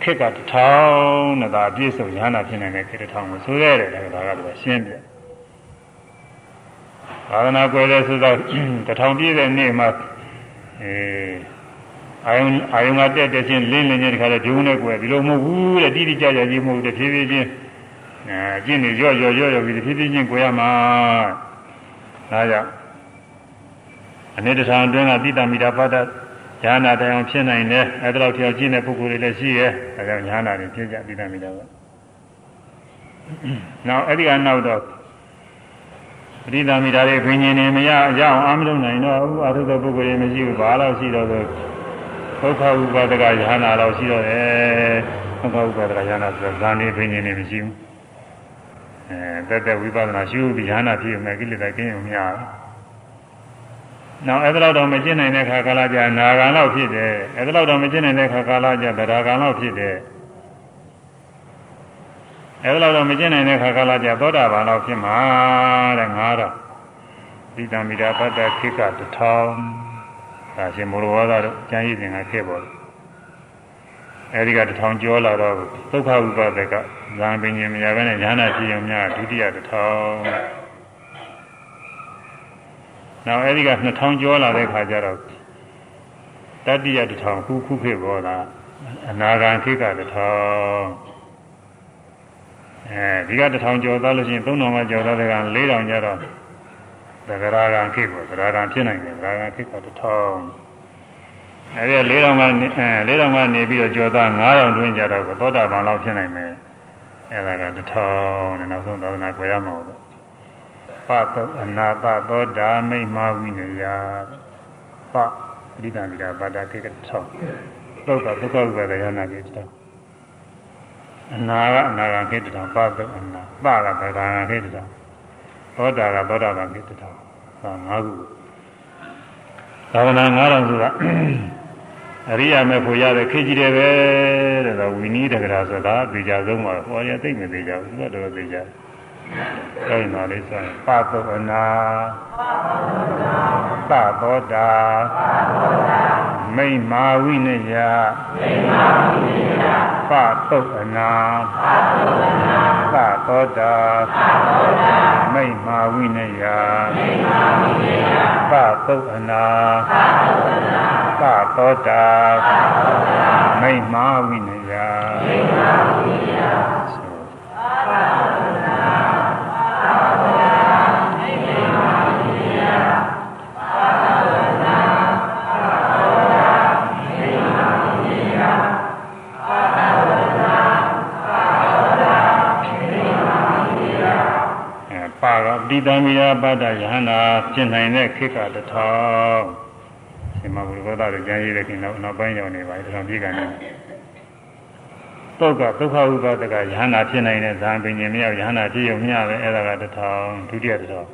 ခက်ကတစ်ထောင်နဲ့ဒါအပြည့်စုံယဟနာဖြစ်နိုင်တဲ့ခက်တစ်ထောင်ကိုဆိုရတယ်ဒါကတော့ရှင်းပြသာသနာကွယ်တဲ့ဆိုတော့တစ်ထောင်ပြည့်တဲ့နေ့မှာ အဲအာယုံအာယုံကတက်တက်ချင်းလင်းလင်းချင်းတခါတော့ဂျုံနဲ့ကွယ်ဒီလိုမဟုတ်ဘူးတဲ့တိတိကျကျကြီးမဟုတ်တဲ့ဖြည်းဖြည်းချင်းအဲကျင့်နေရော့ရော့ရော့ရော့ပြီးဖြည်းဖြည်းချင်းကွယ်ရမှာဒါကြောင့်အနိတ္တထံအတွင်းကတိတမိတာပါဒဉာဏ်တရားဖြစ်နိုင်တယ်အဲဒါတော့ကြောက်ကျင့်တဲ့ပုဂ္ဂိုလ်တွေလည်းရှိရဲ့အဲဒါကြောင့်ဉာဏ်တွေဖြစ်ကြတိတမိတာပါနောက်အဲ့ဒီကနောက်တော့ ပရိသမီဓာတွေဘိညာဉ်နေမရအကြောင်းအာမလုံးနိုင်တော့ဘူးအထုသောပုဂ္ဂိုလ်တွေမရှိဘူးဘာလို့ရှိတော့ဆိုဒုက္ခဥပါဒကယဟနာတော့ရှိတော့တယ်ဒုက္ခဥပါဒကယဟနာဆိုဇာနေဘိညာဉ်နေမရှိဘူးအဲတက်တက်ဝိပဿနာရှုပြီးယဟနာဖြစ်မယ်ကိလေသာကင်းရုံများနောက်အဲ့ဒါတော့မကျင့်နိုင်တဲ့ခါကာလကြာနာဂံလောက်ဖြစ်တယ်အဲ့ဒါတော့မကျင့်နိုင်တဲ့ခါကာလကြာဗရာဂံလောက်ဖြစ်တယ် အဲလိုတော့မကျင့်နိုင်တဲ့ခါကာလကျသောတာပန်လောက်ဖြစ်မှာတဲ့ငါတော့ဒီတံမီတာပတ္တခိကတထောင်ဒါရှင်မောရဝါဒတို့ကျမ်းရည်စဉ်ကခဲ့ပေါ်တယ်အဲဒီကတထောင်ကျော်လာတော့ဒုက္ခဥပဒကဇာပင်ရှင်မြာပဲနဲ့ဉာဏ်ရှိုံများဒုတိယတထောင်နောက်အဲဒီက2000ကျော်လာတဲ့ခါကျတော့တတိယတထောင်ခုခုခေပေါ်လာအနာဂံခိကတထောင် အဲဒီကတထောင်ကျော်သွားလို့ရှိရင်3000မှကျော်သွားတဲ့က4000ကျတော့သဂရာဂံခိပေါ့သဂရာဂံဖြစ်နိုင်တယ်သဂရာဂံခိကတထောင်အဲဒီ4000ကနေအဲ4000ကနေပြီးတော့ကျော်သွား9000တွင်းကျတော့သောတာပန်လောက်ဖြစ်နိုင်မယ်အဲဒါကတထောင်နဲ့နောက်ဆုံးသာသနာကိုရမှာပေါ့ပသောအနာပသောဓာမိတ်မာဝိနယပဣဒံမိတာပါဒခေကတထောင်သုတ်ကသုက္ခဥပဒယနာကေတထောင် အနာကအနာဂံခေတ္တံပသုအနာပကဗဂံခေတ္တံသောတာကသောတာပန်ခေတ္တံဟာငါးခုသာဝနာ9000ဆိုတာအရိယာမေဖို့ရတဲ့ခေကြီးတယ်ပဲတဲ့တော့ဝိနည်းတက္ကရာဆိုတာသိကြဆုံးပါဟောရသိမသိကြဘူးသူကတော့သိကြတယ် အဲ့ဒီမှာလေးဆိုရင်ပသုအနာပသောတာမိမ္မာဝိနယမိမ္မာဝိနယပသုအနာပသောတာမိမ္မာဝိနယပသုအနာပသောတာမိမ္မာဝိနယမိမ္မာဝိနယ ပါကပိတံမိယပတ္တယဟနာဖြစ်နိုင်တဲ့ခေတ်ကတထောင်ဒီမှာဘုရားသားကျမ်းရေးတဲ့ခင်တော့နောက်ပိုင်းရောက်နေပါပြီဒါပြေကန်နေတုတ်ကဒုက္ခဥပါဒကယဟနာဖြစ်နိုင်တဲ့ဇာန်ပင်ရှင်မြောက်ယဟနာဖြစ်ုံမျှပဲအဲ့ဒါကတထောင်ဒုတိယတထောင်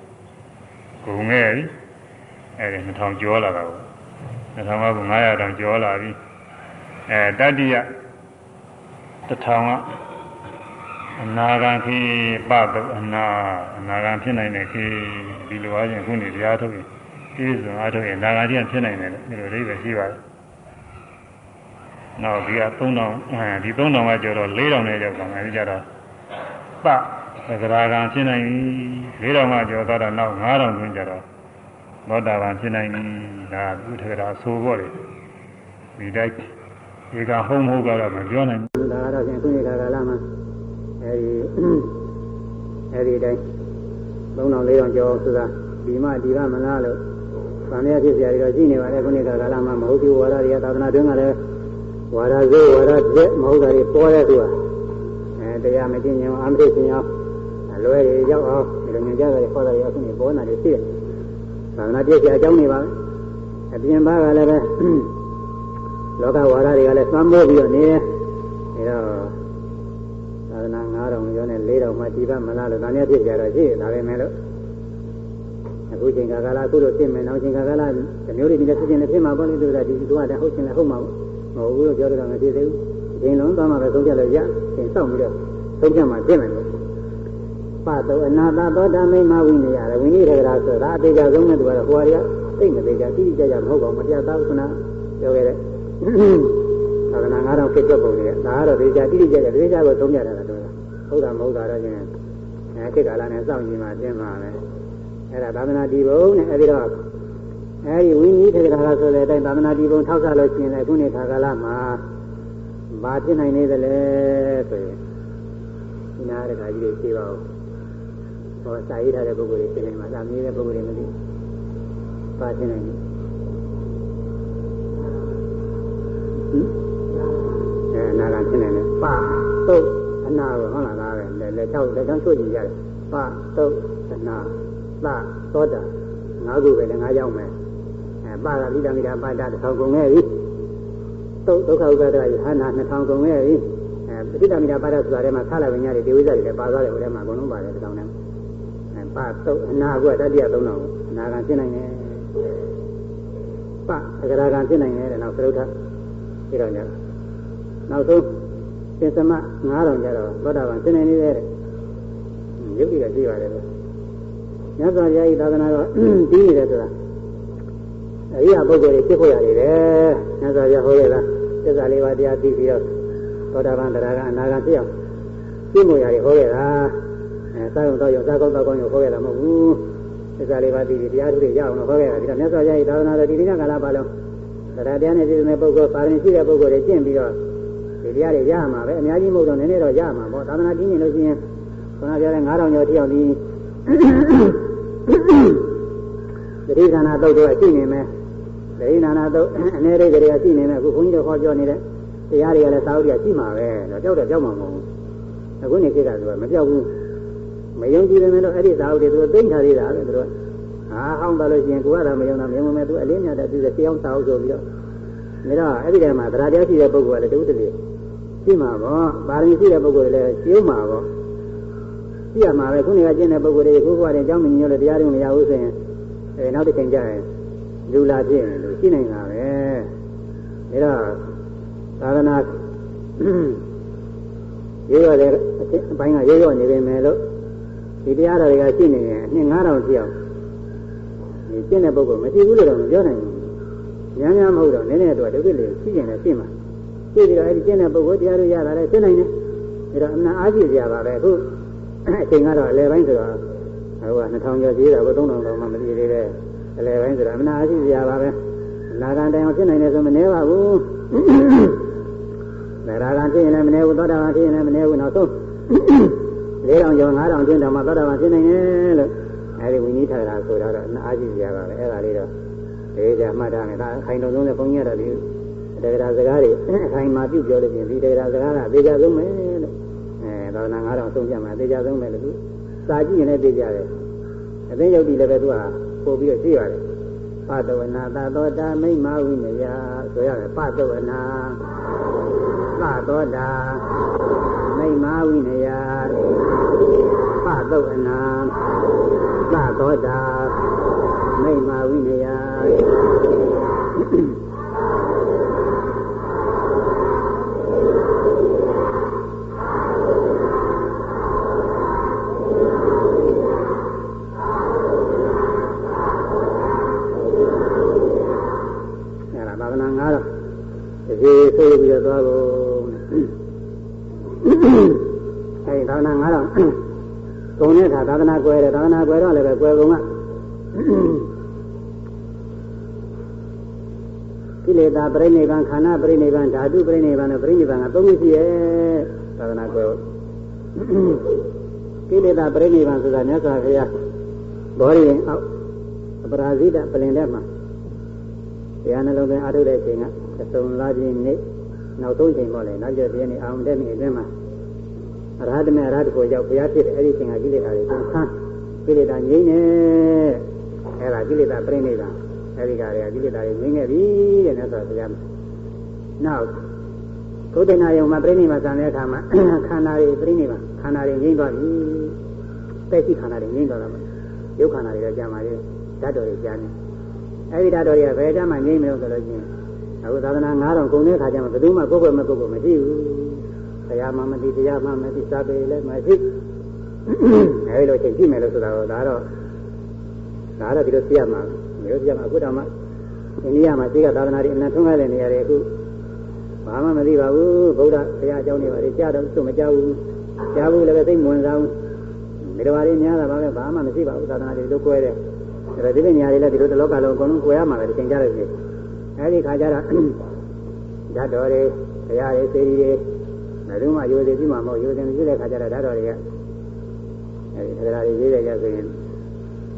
ကုန်ငယ်ပြီအဲ့ဒီ2000ကျော်လာတာကို2000က900တောင်ကျော်လာပြီအဲတတိယတထောင်က အနာဂံခေပတုအနာအနာဂံဖြစ်နိုင်တဲ့ခေဒီလိုအားဖြင့်ခုနေတရားထုတ်ရင်ပြည့်စုံအားထုတ်ရင်နာဂံကြီးဖြစ်နိုင်တယ်ဒီလိုလေးပဲရှိပါတယ်နောက်ဒီက3000အဲဒီ3000ကကျော်တော့4000နဲ့ရောက်သွားတယ်ကြတော့ပသဂရာဂံဖြစ်နိုင်ပြီ4000ကကျော်သွားတော့နောက်9000ကျွန်းကြတော့သောတာပန်ဖြစ်နိုင်ပြီဒါသူထကရာဆိုပေါ့လေဒီတိုက်ဒီကဟုံးဟုတ်ကတော့မပြောနိုင်ဘူးဒါကတော့ဖြင့်ခုနေကာလမှာ အဲဒီအဲဒီတိုင်း3000 4000ကျော်ဆိုတာဒီမှဒီကမလားလို့ဗာမရဖြစ်စရာတွေတော့ရှိနေပါတယ်ခုနေကာလမှာမဟုတ်ဘူးဝါရတွေကသာသနာတွင်းကလည်းဝါရဇေဝါရသက်မဟုတ်တာတွေပေါ်တဲ့သူကအဲတရားမကျင့်ရင်အာမသိရှင်အောင်အလွယ်တွေရောက်အောင်ဒီလိုညကြတယ်ခေါ်တယ်အခုနေပေါ်လာတယ်ရှိတယ်သာသနာပြည့်စရာအကြောင်းတွေပါပဲအပြင်ဘာကလည်းပဲလောကဝါဒတွေကလည်းသွမ်းမိုးပြီးတော့နေတယ်အဲတော့ သာသနာ9000ကျော်နဲ့4000မှဒီဘမလားလို့ဒါနဲ့ဖြစ်ကြတော့ရှိဒါပဲမဲ့လို့အခုချိန်ကာလအခုလိုဖြစ်မယ်နောက်ချိန်ကာလဒီမျိုးတွေဒီလက်ဖြစ်နေဖြစ်မှာပေါ့လေတို့ကဒီသူကတည်းဟုတ်ချင်းလည်းဟုတ်မှာပေါ့မဟုတ်ဘူးလို့ပြောတော့မဖြစ်သေးဘူးအချိန်လုံးသွားမှပဲသုံးပြလို့ရချိန်စောင့်ပြီးတော့သုံးပြမှဖြစ်မယ်လို့ပတောအနာတသောဓမိမဝိနေရဝိနည်းရကရာဆိုတာအသေးချာဆုံးနဲ့တူကတော့ဟိုဟာတွေကသိမသေးကြတိတိကျကျမဟုတ်ပါဘူးမတရားသာသနာပြောခဲ့တဲ့ သာသနာ9000ဖြစ်တဲ့ပုံတွေကဒါကတော့သေချာတိတိကျကျသေချာကိုသုံးပြတာတော့ဟုတ်တာမဟုတ်တာတော့ချင်းအဲခေတ်ကာလနဲ့စောင့်ကြည့်မှပြင်ပါမယ်အဲ့ဒါသာသနာတည်ပုံနဲ့အဲ့ဒီတော့အဲ့ဒီဝိနည်းထေရကာဆိုတဲ့အတိုင်းသာသနာတည်ပုံထောက်ဆလို့ရှိရင်လည်းခုနေခါကာလမှာဘာဖြစ်နိုင်နေသလဲဆိုရင်ဒီနာရခါကြီးတွေရှိပါဦးဟောစာရေးထားတဲ့ပုဂ္ဂိုလ်တွေဖြစ်နေမှာသာမြည်တဲ့ပုဂ္ဂိုလ်တွေမသိဘာဖြစ်နိုင်လဲဟင်အဲ နာကဖြစ်နေတယ်ပါသုတ်အနာပဲဟုတ်လားဒါပဲလက်လက်ချောက်လက်ချောင်းချွတ်ကြည့်ရတယ်ပါသုတ်အနာသသောတာငါးခုပဲလည်းငါးကြောင်းပဲအဲပါကလိတမိတာပါတာတစ်ထောင်ကုန်ခဲ့ပြီသုတ်ဒုက္ခဥပါဒယဟနာနှစ်ထောင်ကုန်ခဲ့ပြီအဲပဋိတမိတာပါတာဆိုတာထဲမှာခလာဝိညာဉ်တွေဒေဝိဇ္ဇတွေလည်းပါသွားတယ်ဟိုထဲမှာအကုန်လုံးပါတယ်တစ်ထောင်နဲ့အဲပါသုတ်အနာကတတိယသုံးတော်အနာကဖြစ်နိုင်တယ်ပအကရာကဖြစ်နိုင်တယ်တဲ့နောက်သရုပ်ထပြီးတော့ည နောက်ဆုံးသင်္သမ9000ကျတော့သောတာပန်သင်နေနေတဲ့ရုပ်ကြီးကကြည့်ပါတယ်လို့မြတ်စွာဘုရားဤသာသနာတော်ပြီးနေတယ်ဆိုတာအရိယာပုဂ္ဂိုလ်တွေဖြစ်ဖို့ရတယ်မြတ်စွာဘုရားဟောခဲ့တာသစ္စာလေးပါးတရားသိပြီးတော့သောတာပန်တရားကအနာဂတ်ဖြစ်အောင်ပြည့်မွေရတယ်ဟောခဲ့တာအဲစာရုံတော့ရောစာကောက်တော့ကောင်းရောဟောခဲ့တာမဟုတ်ဘူးသစ္စာလေးပါးသိပြီးတရားထုတွေရအောင်လို့ဟောခဲ့တာဒီတော့မြတ်စွာဘုရားဤသာသနာတော်ဒီနေ့ကလာပါလုံးတရားတရားနဲ့ပြည့်စုံတဲ့ပုဂ္ဂိုလ်ပါရင်ရှိတဲ့ပုဂ္ဂိုလ်တွေကျင့်ပြီးတော့ ဒီတရားတွေရမှာပဲအများကြီးမဟုတ်တော့နည်းနည်းတော့ရမှာပေါ့သာသနာတည်နေလို့ရှိရင်ခဏပြောတဲ့9000ကျော်တိအောင်ဒီသတိဌာနတုတ်တော့ရှိနေမယ်သတိဌာနတုတ်အနေရိတ်တွေကရှိနေမယ်အခုခွန်ကြီးတို့ခေါ်ပြောနေတဲ့တရားတွေကလည်းသာဝတိကရှိမှာပဲတော့ကြောက်တော့ကြောက်မှာမဟုတ်ဘူးအခုနေခေတ်ကဆိုတော့မကြောက်ဘူးမယုံကြည်တယ်လို့အဲ့ဒီသာဝတိသူသိမ့်ထားသေးတာပဲသူတို့ဟာဟောင်းပါလို့ရှိရင်ကိုယ်ကတော့မယုံတာမယုံမဲ့သူအလင်းမြတ်တဲ့သူစေအောင်သာဝဆိုပြီးတော့ဒါတော့အဲ့ဒီတည်းမှာသရတရားရှိတဲ့ပုဂ္ဂိုလ်ကလည်းတူတူလေး ရှိမှာပေါ့ပါရမီရှိတဲ့ပုဂ္ဂိုလ်တွေလည်းရှင်းမှာပေါ့ရှိရမှာပဲခုနေကကျင့်တဲ့ပုဂ္ဂိုလ်တွေခုဘဝတွေအကြောင်းမညွှန်လို့တရားတွေမရဘူးဆိုရင်အဲနောက်တစ်ချိန်ကျရင်လူလာဖြစ်ရင်လို့ရှိနိုင်တာပဲဒါတော့သာသနာရိုးရတဲ့အပိုင်းကရိုးရနေပေမဲ့လို့ဒီတရားတော်တွေကရှိနေရင်အနှစ်9000ရှိအောင်ဒီကျင့်တဲ့ပုဂ္ဂိုလ်မရှိဘူးလို့တော့မပြောနိုင်ဘူးများများမဟုတ်တော့နည်းနည်းတော့ဒုက္ခလေးရှိကျင်တယ်ရှိမှာ ရှိပြီးတော့အဲဒီကျင့်တဲ့ပုဂ္ဂိုလ်တရားတို့ရတာလည်းသိနိုင်တယ်ဒါတော့အမှန်အားဖြင့်ကြပါပဲအခုအချိန်ကတော့အလယ်ပိုင်းဆိုတော့ဟိုက2000ကျော်ကြီးတာကို3000တော့မှမပြည့်သေးပဲအလယ်ပိုင်းဆိုတော့အမှန်အားဖြင့်ကြပါပဲနာဂန်တိုင်အောင်ဖြစ်နိုင်တယ်ဆိုမနေပါဘူးသရဂံဖြစ်ရင်လည်းမနေဘူးသောတာပန်ဖြစ်ရင်လည်းမနေဘူးနောက်ဆုံး4000ကျော်5000ကျင်းတော့မှသောတာပန်ဖြစ်နိုင်တယ်လို့အဲဒီဝိနည်းထာတာဆိုတော့အားရှိကြပါပဲအဲ့ဒါလေးတော့ဒီကြမှတ်ထားမယ်ဒါအခိုင်တုံဆုံးနဲ့ဘုန်းကြီးကတော့ဒီ တရားစကားတွေအခိုင်မာပြုပြောလို့ပြင်ဒီတရားစကားကအသေးချဆုံးပဲလို့အဲသာသနာ9000ဆုံးပြမှာအသေးချဆုံးပဲလို့သူစာကြည့်ရင်လည်းသိကြတယ်အသိယုတ်တိလည်းပဲသူကပို့ပြီးတော့ကြည့်ရတယ်ပတဝနာသသောတာမိမဝိနယဆိုရတယ်ပတဝနာသသောတာမိမဝိနယပတဝနာသသောတာမိမဝိနယ ရေဆိုးပြီးတော့သွားဖို့အဲဒီသာသနာ9000ကုံတဲ့အခါသာသနာကွယ်တယ်သာသနာကွယ်တော့လည်းပဲကွယ်ကုန်ကကိလေသာပြိဋိဘံခန္ဓာပြိဋိဘံဓာတုပြိဋိဘံနဲ့ပြိဋိဘံကသုံးခုရှိရဲ့သာသနာကွယ်ကိလေသာပြိဋိဘံဆိုတာမြတ်စွာဘုရားဘောရီရင်အောက်အပရာဇိတပလင်တဲ့မှာတရားနှလုံးသွင်းအားထုတ်တဲ့အချိန်က အစုံလာခြင်းနေ့နောက်ဆုံးချိန်ပေါ့လေနောက်ကျပြင်းနေအောင်တဲ့နေ့အတွင်းမှာအရဟတမေအရဟတကိုရောက်ဘုရားဖြစ်တဲ့အဲ့ဒီချိန်ကကိလေသာတွေကုန်ခန်းကိလေသာငြိမ့်နေအဲ့ဒါကိလေသာပြိနေတာအဲ့ဒီကတွေကကိလေသာတွေငြိမ့်ခဲ့ပြီတဲ့မြတ်စွာဘုရားနောက်ဘုဒ္ဓနာယုံမှာပြိနေမှာဇံတဲ့အခါမှာခန္ဓာတွေပြိနေမှာခန္ဓာတွေငြိမ့်သွားပြီတဲ့ရှိခန္ဓာတွေငြိမ့်သွားတာပါရုပ်ခန္ဓာတွေတော့ကြာပါလေဓာတ်တော်တွေကြာနေအဲ့ဒီဓာတ်တော်တွေကဘယ်ကြမှာငြိမ့်မလို့ဆိုလို့ချင်း အခုသာသနာ9000ကုန်တဲ့ခါကျမှဘယ်သူမှကိုယ်ကိုယ်မကိုယ်ကိုယ်မရှိဘူးတရားမှမသိတရားမှမသိစာပေလည်းမရှိအဲဒီလိုချိန်ကြည့်မယ်လို့ဆိုတာတော့ဒါတော့ဒါတော့ဒီလိုသိရမှာမျိုးသိရမှာအခုတော့မှအိန္ဒိယမှာသိကသာသနာတွေအနံထုံးခဲ့တဲ့နေရာတွေအခုဘာမှမသိပါဘူးဗုဒ္ဓဘုရားအကြောင်းတွေပါလေကြားတော့သူမကြားဘူးကြားဘူးလည်းပဲသိမဝင်စားဘူးမိတော်ရီများတာပါပဲဘာမှမရှိပါဘူးသာသနာတွေလို့ကွဲတယ်ဒါပေမဲ့ဒီနေရာတွေလည်းဒီလိုတလောကလုံးအကုန်လုံးကွဲရမှာပဲသင်ကြားလို့ရှိရင် အဲဒီခါကျတော့ဓာတ်တော်တွေဘုရားတွေစေတီတွေဘယ်သူမှရိုသေပြီးမှမဟုတ်ရိုသေမရှိတဲ့ခါကျတော့ဓာတ်တော်တွေကအဲဒီခန္ဓာတွေရေးရကြဆိုရင်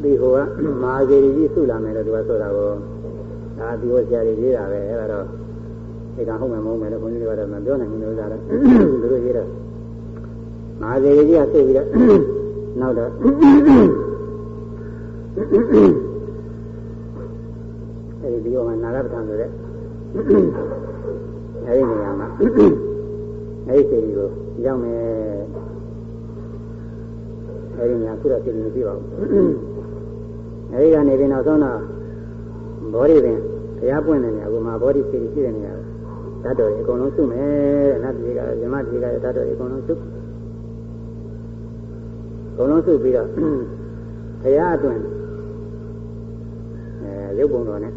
ဒီဟိုကမဟာစေတီကြီးစုလာမယ်လို့သူကဆိုတာကိုဒါဒီဟိုဆရာတွေရေးတာပဲအဲဒါတော့ဒီကဟုတ်မယ်မဟုတ်မယ်လို့ဘုန်းကြီးတွေကတော့မပြောနိုင်ဘူးလို့သာတော့သူတို့ရေးတော့မဟာစေတီကြီးကသိပြီးတော့နောက်တော့အဲ ဒီဒီရောမှာနာဂပဋ္ဌာန်ဆိုတဲ့အဲဒီနေရာမှာအဲဒီစေတီကိုရောက်မယ်အဲဒီနေရာခုတော့စေတီမရှိပါဘူးအဲဒီကနေပြီးနောက်ဆုံးတော့ဘောဓိပင်ဘုရားပွင့်တဲ့နေရာကမှာဘောဓိစေတီရှိတဲ့နေရာဓာတ်တော်တွေအကုန်လုံးစုမယ်တဲ့နတ်ပြည်ကဇမပြည်ကဓာတ်တော်တွေအကုန်လုံးစုအကုန်လုံးစုပြီးတော့ဘုရားအတွင်အဲရုပ်ပုံတော်နဲ့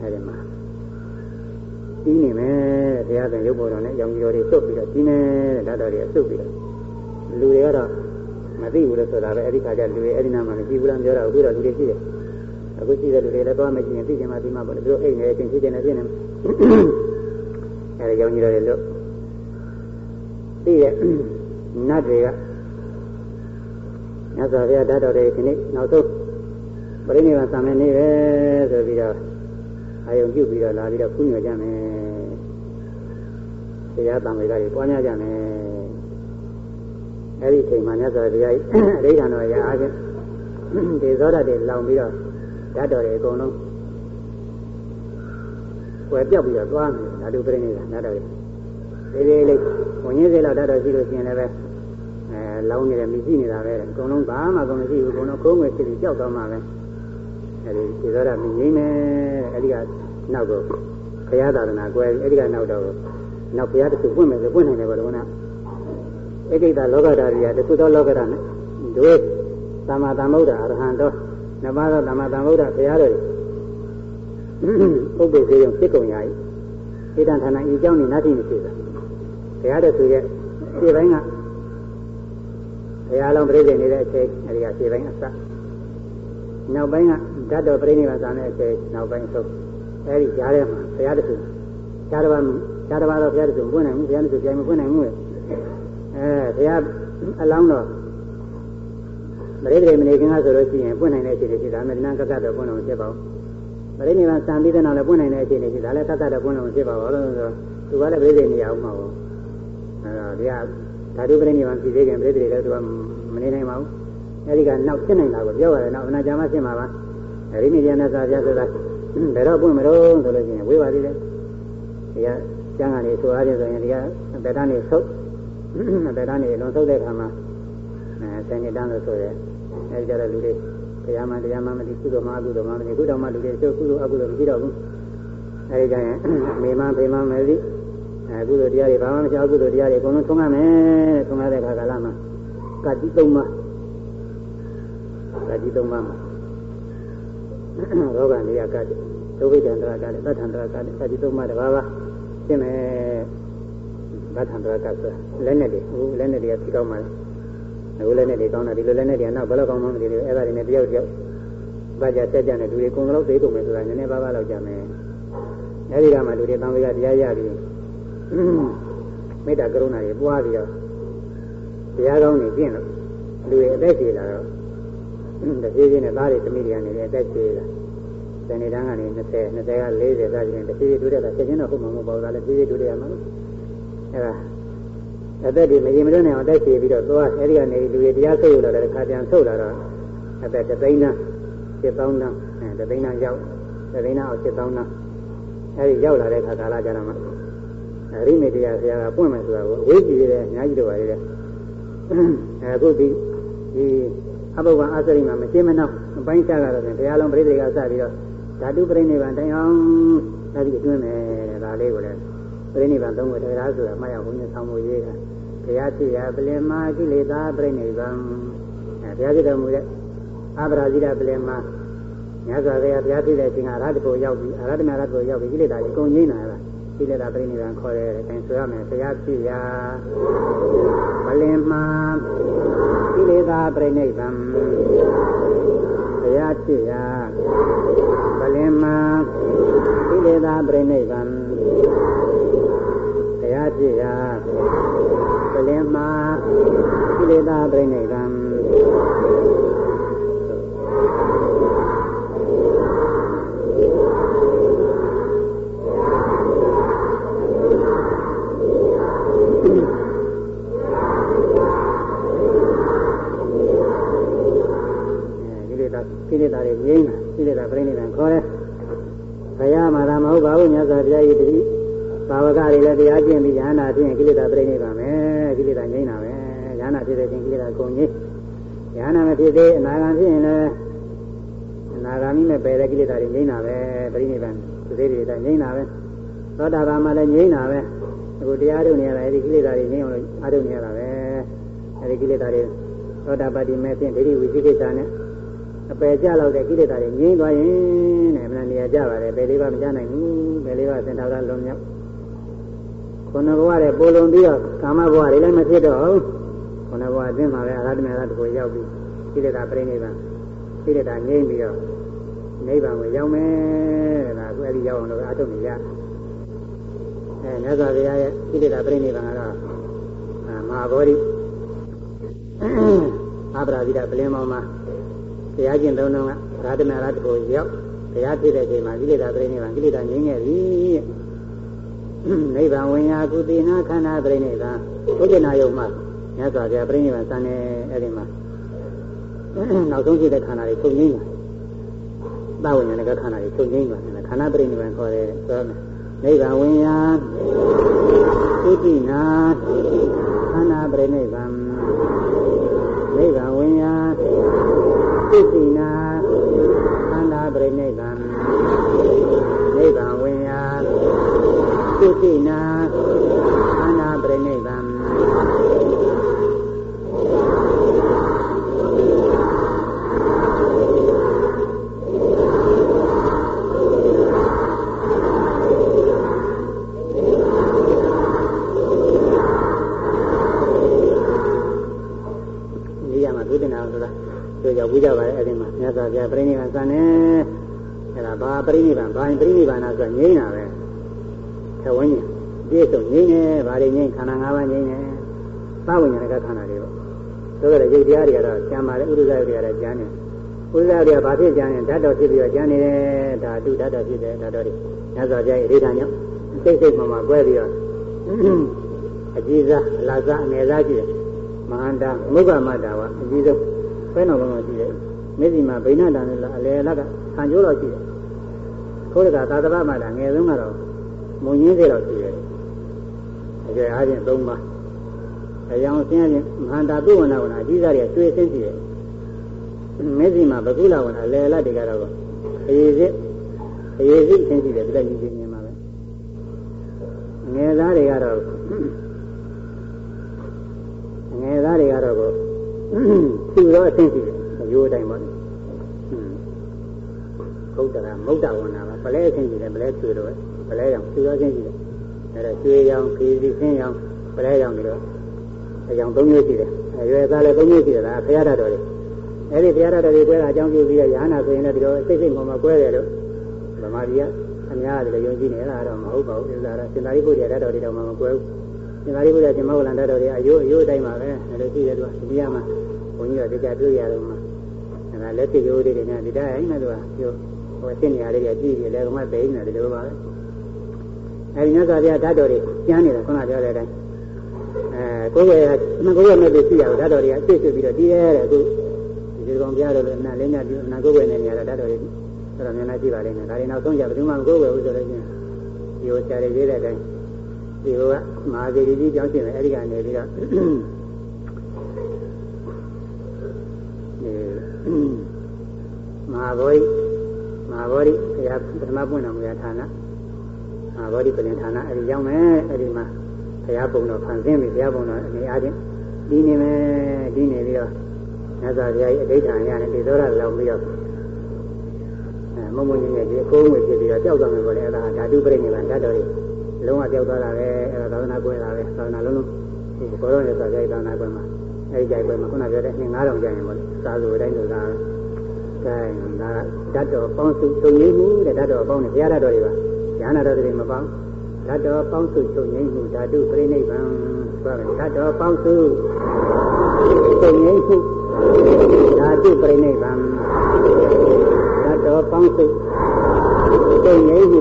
အဲဒီမှာကြီးနေမယ်ဘုရားသင်ရုပ်ပုံတော်နဲ့ရောင်ကြီးတော်တွေစုပ်ပြီးတော့ကြီးနေဓာတ်တော်တွေစုပ်ပြီးတော့လူတွေကတော့မသိဘူးလို့ဆိုတာပဲအဲဒီခါကျလူတွေအဲဒီနာမှာမရှိဘူးလားပြောတာအခုတော့လူတွေရှိတယ်အခုရှိတဲ့လူတွေလည်းသွားမကြည့်ရင်သိချင်မှသိမှပေါ့လေသူတို့အိတ်နေချင်းဖြစ်နေဖြစ်နေအဲဒီရောင်ကြီးတော်တွေလို့သိရဲ့နတ်တွေကမြတ်စွာဘုရားဓာတ်တော်တွေဒီနေ့နောက်ဆုံးပရိနိဗ္ဗာန်ဆံမဲ့နေပဲဆိုပြီးတော့ အာယုံပြုပြီးတော့လာပြီးတော့ဖူးညွှန်ကြမယ်။တရားတံဝေကတွေပွားများကြမယ်။အဲဒီအချိန်မှာမြတ်စွာဘုရားအရိဋ္ဌာန်တော်ရာအားဖြင့်ဒေသောဓာတ်တွေလောင်ပြီးတော့ဓာတ်တော်တွေအကုန်လုံးွယ်ပြောက်ပြီးတော့သွားမယ်ဓာတုပရိနိဗ္ဗာန်ဓာတ်တော်တွေဒီလေးလေးဝင်ရင်းစေလောက်ဓာတ်တော်ရှိလို့ရှိရင်လည်းပဲအဲလောင်းနေတယ်မြည်ကြည့်နေတာပဲအကုန်လုံးဘာမှကုန်မရှိဘူးအကုန်လုံးခိုးငွေဖြစ်ပြီးကြောက်သွားမှာပဲ အဲဒီဒီသောတာမြည်ငိမ့်မယ်အဲဒီကနောက်တော့ဘုရားသာသနာကွယ်အဲဒီကနောက်တော့နောက်ဘုရားတခုပွင့်မယ်ဆိုပွင့်နိုင်တယ်ဘောလုံးကဧကိတလောကဓာရိယတခုသောလောကဓာနဲ့တို့သမ္မာသမ္ဗုဒ္ဓအရဟံတော်နဘာသောသမ္မာသမ္ဗုဒ္ဓဘုရားတော်ဥပ္ပေစေယံဖြစ်ကုန်ရာဤဣဒံဌာနဤအကြောင်းနဲ့နာတိမရှိတာဘုရားတော်ဆိုရဲ့ဒီပိုင်းကဘုရားလုံးပြိဋိနေတဲ့အချိန်အဲဒီကခြေပိုင်းအစနောက်ပိုင်းက ဓာတ်တော်ပြိဋိနိဗ္ဗာန်ဆံတဲ့အချိန်နောက်ပိုင်းဆုံးအဲဒီကြားထဲမှာဘုရားတခုကြားတစ်ပါးကြားတစ်ပါးတော့ဘုရားတခုမပွင့်နိုင်ဘူးဘုရားတခုကြိုင်မပွင့်နိုင်ဘူးလေအဲဘုရားအလောင်းတော်မရိဒိမနေခင်ကဆိုလို့ရှိရင်ပွင့်နိုင်တဲ့အခြေအနေရှိတာမေတ္တာကကတော့ပွင့်လို့ဖြစ်ပါဘူးမရိနိဗ္ဗာန်စံပြီးတဲ့နောက်လည်းပွင့်နိုင်တဲ့အခြေအနေရှိတာလည်းကကတော့ပွင့်လို့ဖြစ်ပါဘူးလို့ဆိုသူကလည်းပြိဋိနေရအောင်မှာပေါ့အဲတော့ဘုရားဓာတုပရိနိဗ္ဗာန်ပြည်သေးခင်ပြိတ္တိလည်းသူကမနေနိုင်ပါဘူးအဲဒီကနောက်ဖြစ်နိုင်တာကိုပြောရတယ်နောက်အနာကြာမှဖြစ်မှာပါ ရိမိတရားနဲ့စာပြဆိုတာဘယ်တော့ပွင့်မလို့ဆိုလို့ရှိရင်ဝေးပါသေးတယ်ဒီကကျမ်းကနေဆိုအားဖြင့်ဆိုရင်ဒီကဗေဒနေဆုပ်ဗေဒနေလွန်ဆုပ်တဲ့အခါမှာအဲဆယ်နှစ်တန်းလို့ဆိုရဲအဲဒီကြတဲ့လူတွေတရားမှန်တရားမှန်မသိကုသိုလ်မှအကုသိုလ်မှမသိခုတော့မှလူတွေကျုပ်ကုသိုလ်အကုသိုလ်မရှိတော့ဘူးအဲဒီကြရင်မေမဖေမမသိအဲကုသိုလ်တရားတွေဘာမှမချောကုသိုလ်တရားတွေအကုန်လုံးထုံးရမယ်ထုံးရတဲ့အခါကာလမှာကတိသုံးပါကတိသုံးပါမှာ ရောဂနေရကတိဒုဗိဒန္တရာကတိသတ္ထန္တရာကတိကတိသုံးပါတပါးပါရှင်းမယ်သတ္ထန္တရာကဆိုလက်နဲ့တွေဟိုလက်နဲ့တွေကဖြီးကောင်းပါလေအခုလက်နဲ့တွေကောင်းတာဒီလိုလက်နဲ့တွေနောက်ဘယ်လောက်ကောင်းမှမသိဘူးအဲ့ဒါတွေနဲ့တယောက်တယောက်ဘာကြဆက်ကြတဲ့လူတွေကုန်တော့သိကုန်မယ်ဆိုတာနည်းနည်းပါးပါးလောက်ကြမယ်အဲဒီကမှလူတွေတန်ဝေကတရားရပြီးမေတ္တာကရုဏာတွေပွားပြီးတော့တရားကောင်းနေကျင့်လို့လူတွေအသက်ရှင်လာတော့ တဖြည်းဖြည်းနဲ့သားတွေသမီးတွေကနေအသက်ရှင်လာဇန်နေတန်းကနေ20 20က40သားချင်းတဖြည်းဖြည်းတိုးတက်တာချက်ချင်းတော့ဟုတ်မှာမဟုတ်ပါဘူးဒါလည်းဖြည်းဖြည်းတိုးတက်ရမှာလို့အဲဒါအသက်တွေမရင်မတွန်းနိုင်အောင်တက်ချေပြီးတော့သွားအဲဒီကနေလူတွေတရားဆုပ်လာတဲ့ခါပြန်ဆုပ်လာတော့အသက်တသိန်းတန်း7သောင်းတန်းအဲတသိန်းတန်းရောက်တသိန်းတန်းအောင်7သောင်းတန်းအဲဒီရောက်လာတဲ့ခါကာလကြတော့မှအရိမေတရားဆရာကပွင့်မယ်ဆိုတာကိုအဝေးကြည့်ရတယ်အများကြီးတော့ပါလေတဲ့အဲအခုဒီဒီ အဘုဘအာသရိမှာမရှင်းမနှောင်းအပိုင်းချကတော့ဘုရားလုံးပြိဋိကစပြီးတော့ဓာတုပြိဋိဘံတိုင်အောင်ဒါဒီအတွင်းမယ်တဲ့ဒါလေးကိုလည်းပြိဋိဘံသုံးခုတရားဆိုတာမှတ်ရဘုန်းကြီးဆောင်းဖို့ရေးတာဘုရားဖြစ်ရာပလင်မာကိလေသာပြိဋိဘံအဲဘုရားဖြစ်တော်မူတဲ့အပရာဇိတပလင်မာမြတ်စွာဘုရားဘုရားဖြစ်တဲ့အချိန်ကအရဟတကိုရောက်ပြီးအရဟတမြတ်ကိုရောက်ပြီးကိလေသာကြီးကုန်ငြိမ့်လာတာ ကိလေသာပြိဋိဘံခေါ်တယ်အဲဆိုရမယ်ဘုရားဖြစ်ရာပလင်မာကိလေသာပြိဋိဘံဘုရားဖြစ်ရာပလင်မာကိလေသာပြိဋိဘံဘုရားဖြစ်ရာပလင်မာကိလေသာပြိဋိဘံ ကိလေသာတွေငြိမ်းတာကိလေသာပြိဋိဘံခေါ်တယ်ဘုရားမှာသာမဟုတ်ပါဘူးမြတ်စွာဘုရားဤတတိဘာဝကတွေလည်းတရားကျင့်ပြီးဉာဏ်နာဖြင့်ကိလေသာပြိဋိဘံမယ်ကိလေသာငြိမ်းတာပဲဉာဏ်နာဖြစ်တဲ့ချင်းကိလေသာကုန်ငြိမ်းဉာဏ်နာမဖြစ်သေးအနာဂံဖြစ်ရင်လည်းအနာဂါမိမဲ့ပယ်တဲ့ကိလေသာတွေငြိမ်းတာပဲပြိဋိဘံသူသေးတွေငြိမ်းတာပဲသောတာပန်မှာလည်းငြိမ်းတာပဲအခုတရားထုတ်နေရတာအဲဒီကိလေသာတွေငြိမ်းအောင်လို့အားထုတ်နေရတာပဲအဲဒီကိလေသာတွေသောတာပတ္တိမဲ့ဖြင့်ဒိဋ္ဌိဝိသိကိစ္စနဲ့ အပယ်ကြလောက်တဲ့ကိလေသာတွေငြိမ်းသွားရင်တဲ့မနာနေရကြပါတယ်ဘယ်လေးပါမကြနိုင်ဘူးဘယ်လေးပါစင်တော်ကလွန်မြောက်ခုနဘဝတွေပိုလုံပြီးတော့ကာမဘဝတွေလည်းမဖြစ်တော့ဘူးခုနဘဝအတွင်းမှာပဲအရဟတမေရတကိုရောက်ပြီးကိလေသာပြိဋိဘံကိလေသာငြိမ်းပြီးတော့နိဗ္ဗာန်ကိုရောက်မယ်တဲ့ဒါအခုအဲ့ဒီရောက်အောင်လို့အထုတ်နေရအဲမြတ်စွာဘုရားရဲ့ကိလေသာပြိဋိဘံကတော့မဟာဗောဓိအပရာဇိတပလင်မောင်မှာ တရားကျင့်သုံးတော့ကရာထနာရတ္တကိုရောက်တရားဖြစ်တဲ့အချိန်မှာကိလေသာပြိနေပါကိလေသာငြိမ်းခဲ့ပြီနိဗ္ဗာန်ဝင်ရာကုသိနာခန္ဓာပြိနေသာဘုရားနာယုံမှာမြတ်စွာဘုရားပြိနေပါစံနေအဲ့ဒီမှာနောက်ဆုံးဖြစ်တဲ့ခန္ဓာတွေချုပ်ငြိမ်းပါသဝိညာဉ်ကခန္ဓာတွေချုပ်ငြိမ်းပါတယ်ခန္ဓာပြိနေပါခေါ်တယ်ဆိုတော့နိဗ္ဗာန်ဝင်ရာကုသိနာခန္ဓာပြိနေပါနိ သိသိနာခန္ဓာပြိနိဗ္ဗာန်နေရာမှာဒုတိယနာဆိုတာတို့ရောက်ပြီးကြပါလေအဲ့ဒီမှာမြတ်စွာဘုရားပြိဋိဘံစံနေအဲ့ဒါဘာပြိဋိဘံဘာပြိဋိဘံနာဆိုတာငြိမ့်တာပဲ သဝဉ္ဉပြည့်စုံငြိမ့်နေဘာတွေငြိမ့်ခန္ဓာ၅ပါးငြိမ့်နေသဝဉ္ဉကခန္ဓာတွေပေါ့ဆိုတော့ရုပ်တရားတွေကတော့ကျမ်းပါလေဥဒ္ဒဇရုပ်တွေကတော့ကျမ်းနေဥဒ္ဒဇရုပ်တွေကဘာဖြစ်ကျမ်းနေဓာတ်တော်ဖြစ်ပြီးတော့ကျမ်းနေတယ်ဓာတုဓာတ်တော်ဖြစ်တယ်ဓာတ်တော်တွေမြတ်စွာဘုရားရဲ့ဣဒ္ဓညောစိတ်စိတ်မှမှကွဲပြီးတော့အကြီးစားအလားစားအငယ်စားရှိတယ်မဟာန္တာမုဂ္ဂမတ္တာဝအကြီးဆုံးဘယ်တော့မှမရှိတယ်မျက်စိမှာဗိဏတန်နဲ့အလေလက်ကခဆံကျိုးတော့ရှိတယ်ခိုးတကသာသနာမှာငယ်ဆုံးကတော့ မုံရင်းသေးတော့ရှိတယ်အကျယ်အားဖြင့်၃ပါးအယောင်ဆင်းရဲမဟာတာပုဝနာဝနာအကြီးစားတွေကျွေးဆင်းရှိတယ်မျက်စိမှာဘကုလဝနာလေလတ်တွေကတော့အရေးစစ်အရေးစစ်ဆင်းရှိတယ်ဒီလိုကြီးကြီးမြင်ပါပဲငယ်သားတွေကတော့ငယ်သားတွေကတော့ကိုသူတော့အဆင်းရှိတယ်အယိုးအတိုင်းပါလေဘုဒ္ဓရာမௌဒ္ဒဝနာပါပလဲအဆင်းရှိတယ်ပလဲကျွေတော့ ပလဲရောင်သူတော့အဆင်းရှိတယ်အဲဒါကျွေရောင်ခေစီဆင်းရောင်ပလဲရောင်တွေတော့အကြောင်း၃မျိုးရှိတယ်အရွယ်သားလည်း၃မျိုးရှိတယ်ဒါဖရာတတော်တွေအဲ့ဒီဖရာတတော်တွေကွဲတာအကြောင်းပြုပြီးရဟနာဆိုရင်လည်းဒီလိုစိတ်စိတ်မှမကွဲတယ်လို့ဗမာပြည်ကအများကြီးလည်းယုံကြည်နေအဲ့ဒါတော့မဟုတ်ပါဘူးဒါကတော့စင်သာရိပုတ္တရာတတော်တွေတော့မကွဲဘူးစင်သာရိပုတ္တရာရှင်မောဂလန်တတော်တွေအယိုးအယိုးအတိုင်းပါပဲအဲ့လိုရှိတယ်သူကဒီညမှာဘုန်းကြီးကတရားတွေ့ရတယ်မှာအဲ့ဒါလက်စိတ်ရိုးတွေနဲ့ဒီတိုင်းနဲ့သူကပြောဟိုအစ်နေရာလေးကကြည့်ပြီးလေကမသိနေတယ်ဒီလိုပါပဲ အဲ့ဒီမြတ်စွာဘုရားဓာတ်တော်တွေကျမ်းနေတာခုနပြောတဲ့အတိုင်းအဲကိုယ်ရဲ့မကိုယ်ရဲ့မဲ့ပြီးရှိရအောင်ဓာတ်တော်တွေအစ်စ်ပြီးတော့တည်ရဲတဲ့အခုဒီကောင်ပြတော့လည်းနာလေးညပြနာကိုယ်ရဲ့နေရာဓာတ်တော်တွေဆိုတော့မြန်လာကြည့်ပါလိမ့်မယ်ဒါတွေနောက်ဆုံးကြဘယ်သူမှမကိုယ်ပဲဘူးဆိုလို့ချင်းဒီဟိုဆရာတွေရေးတဲ့အတိုင်းဒီဟိုကမဟာသီရိကြီးကြောင်းရှင်တယ်အဲ့ဒီကနေပြီးတော့မဟာဘောဓိမဟာဘောဓိဘုရားပထမပွင့်တော်မူတဲ့ဌာန မဟာဘောဓိပြင်ဌာနအဲ့ဒီရောက်မယ်အဲ့ဒီမှာဘုရားပုံတော်ဖန်ဆင်းပြီဘုရားပုံတော်အနေအားဖြင့်ဒီနေမယ်ဒီနေပြီးတော့မြတ်စွာဘုရားရဲ့အဋ္ဌာန်ရနဲ့ဒီသောရလောက်ပြီးတော့အဲမုံမုံကြီးရဲ့ဒီအကိုးငွေဖြစ်ပြီးတော့ကြောက်သွားမယ်ပေါ့လေအဲ့ဒါဓာတုပြိဋိဘံဓာတ်တော်ကြီးလုံးဝကြောက်သွားတာပဲအဲ့ဒါသာသနာကွဲတာပဲသာသနာလုံးလုံးဒီဘောရောရဲ့သာကြိုက်သာသနာကွဲမှာအဲ့ဒီကြိုက်ကွဲမှာခုနပြောတဲ့နှစ်9000ကျရင်ပေါ့လေသာလိုတိုင်းဆိုတာကဲဒါဓာတ်တော်ပေါင်းစုချုပ်ငိမ့်မှုတဲ့ဓာတ်တော်ပေါင်းနဲ့ဘုရားဓာတ်တော်တွေပါ ဉာဏတော်တွေမပေါင်းဓာတ်တော်ပေါင်းစုချုပ်ငိမ့်မှုဓာတုပြိဋိဘံဆိုတယ်ဓာတ်တော်ပေါင်းစုချုပ်ငိမ့်မှုဓာတုပြိဋိဘံဓာတ်တော်ပေါင်းစုချုပ်ငိမ့်မှု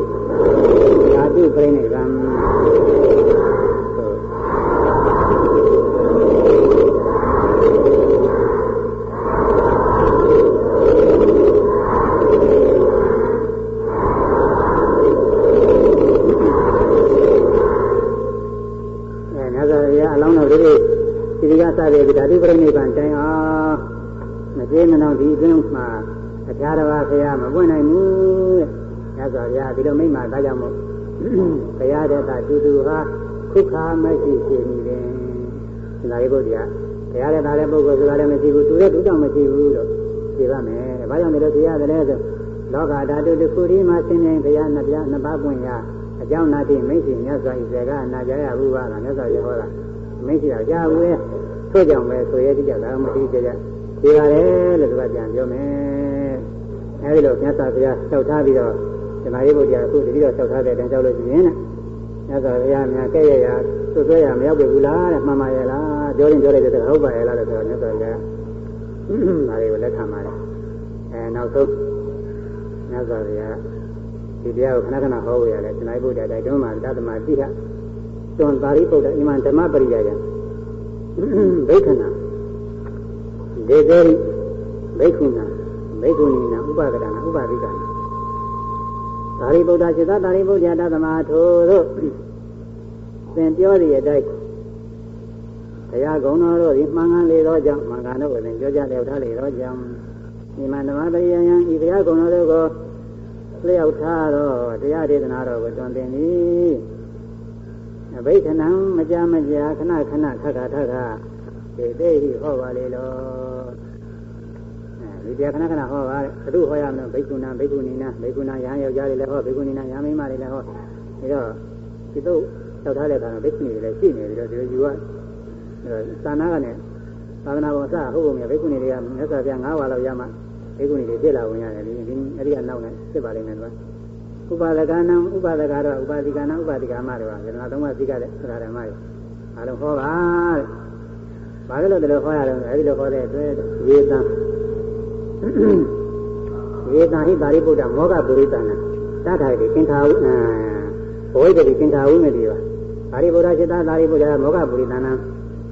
ဒါလေးဘုရားဘုရားတဲ့သာတဲ့ပုဂ္ဂိုလ်ဆိုတာလည်းမရှိဘူးတူတဲ့တူတော့မရှိဘူးလို့ဖြေပါမယ်။ဘာကြောင့်လဲလို့ဆရာတယ်လဲဆိုလောကဓာတုတစ်ခုဒီမှာဆင်းနေဘုရားနှစ်ပြားနှစ်ပါးပွင့်ရအကြောင်းနာတိမိတ်ရှင်မြတ်စွာဘုရားကနာကြရဘူးပါလားမြတ်စွာဘုရားဟောတာမိတ်ရှိတော့ကြားဘူးလေထို့ကြောင့်ပဲဆိုရတိကြတာမတိကြကြဒီပါတယ်လို့သူကပြန်ပြောမယ်အဲဒီလိုမြတ်စွာဘုရားလျှောက်ထားပြီးတော့ဇနာရေးဘုရားအခုတတိတော့လျှောက်ထားတဲ့အတိုင်းလျှောက်လို့ရှိရင်မြတ်စွာဘုရားများကဲ့ရဲ့ရာသွဆွဲရမရောက်ပြီဘူးလားတဲ့မှန်ပါရဲ့လား ပြောရင်ပြောလိုက်တဲ့ဟုတ်ပါရဲ့လားလို့ဆိုတော့မြတ်စွာဘုရားဒါတွေကိုလက်ခံပါတယ်အဲနောက်ဆုံးမြတ်စွာဘုရားဒီတရားကိုခဏခဏဟောဝေရတယ်ဇနာရေးဘုရားတိုက်တွန်းမှာတသမတိဟတွန်သာရိပုတ္တအိမံဓမ္မပရိယာယံဘိက္ခဏဒေဇေရိဘိက္ခုဏဘိက္ခုနီနာဥပဒကနာဥပဒိကနာသာရိပုတ္တစေတသာရိပုတ္တတသမထိုတို့သင်ပြောရတဲ့အတိုင်း တရားကုံတော်တို့ဒီမှန်ကန်လေသောကြောင့်မှန်ကန်တို့ကိုသင်ပြောကြလျောက်ထားလေသောကြောင့်ဒီမှာဓမ္မပရိယယံဤတရားကုံတော်တို့ကိုလျောက်ထားတော့တရားဒေသနာတော်ကိုတွင်တင်သည်အဘိဓနံမကြမကြာခဏခဏခခထခဒေသိဟိဟောပါလေလောအဲဒီတရားခဏခဏဟောပါဘုသူဟောရမယ်ဘိက္ခုနာဘိက္ခုနီနာဘိက္ခုနာရဟန်းယောက်ျားတွေလည်းဟောဘိက္ခုနီနာရဟန်းမိန်းမတွေလည်းဟောဒါတော့ဒီတော့တောက်ထားတဲ့အခါတော့ဘိက္ခုနီတွေလည်းရှိနေပြီးတော့ဒီလိုယူရ သာနာကလည်းသာသနာပေါ်အစဟုတ်ပုံမြဘိက္ခုနီတွေကမြတ်စွာဘုရား၅ဝါလောက်ရမှဘိက္ခုနီတွေဖြစ်လာဝင်ရတယ်ဒီအဲဒီကနောက်နဲ့ဖြစ်ပါလိမ့်မယ်ကွာဥပါဒကနံဥပါဒကတော့ဥပါတိကနံဥပါတိကမတွေပါယတနာသုံးပါးသိကြတဲ့သရဓမ္မတွေအားလုံးဟောပါတဲ့ဘာလို့လဲဒီလိုဟောရလဲအဲဒီလိုဟောတဲ့အတွက်ဝေသံဝေသံဟိပါရိပုတ္တမောဂပုရိသနာတထာတိသင်္ခါဝဘဝိတ္တိသင်္ခါဝိမတိပါပါရိပုတ္တစေတသာရိပုတ္တမောဂပုရိသနာ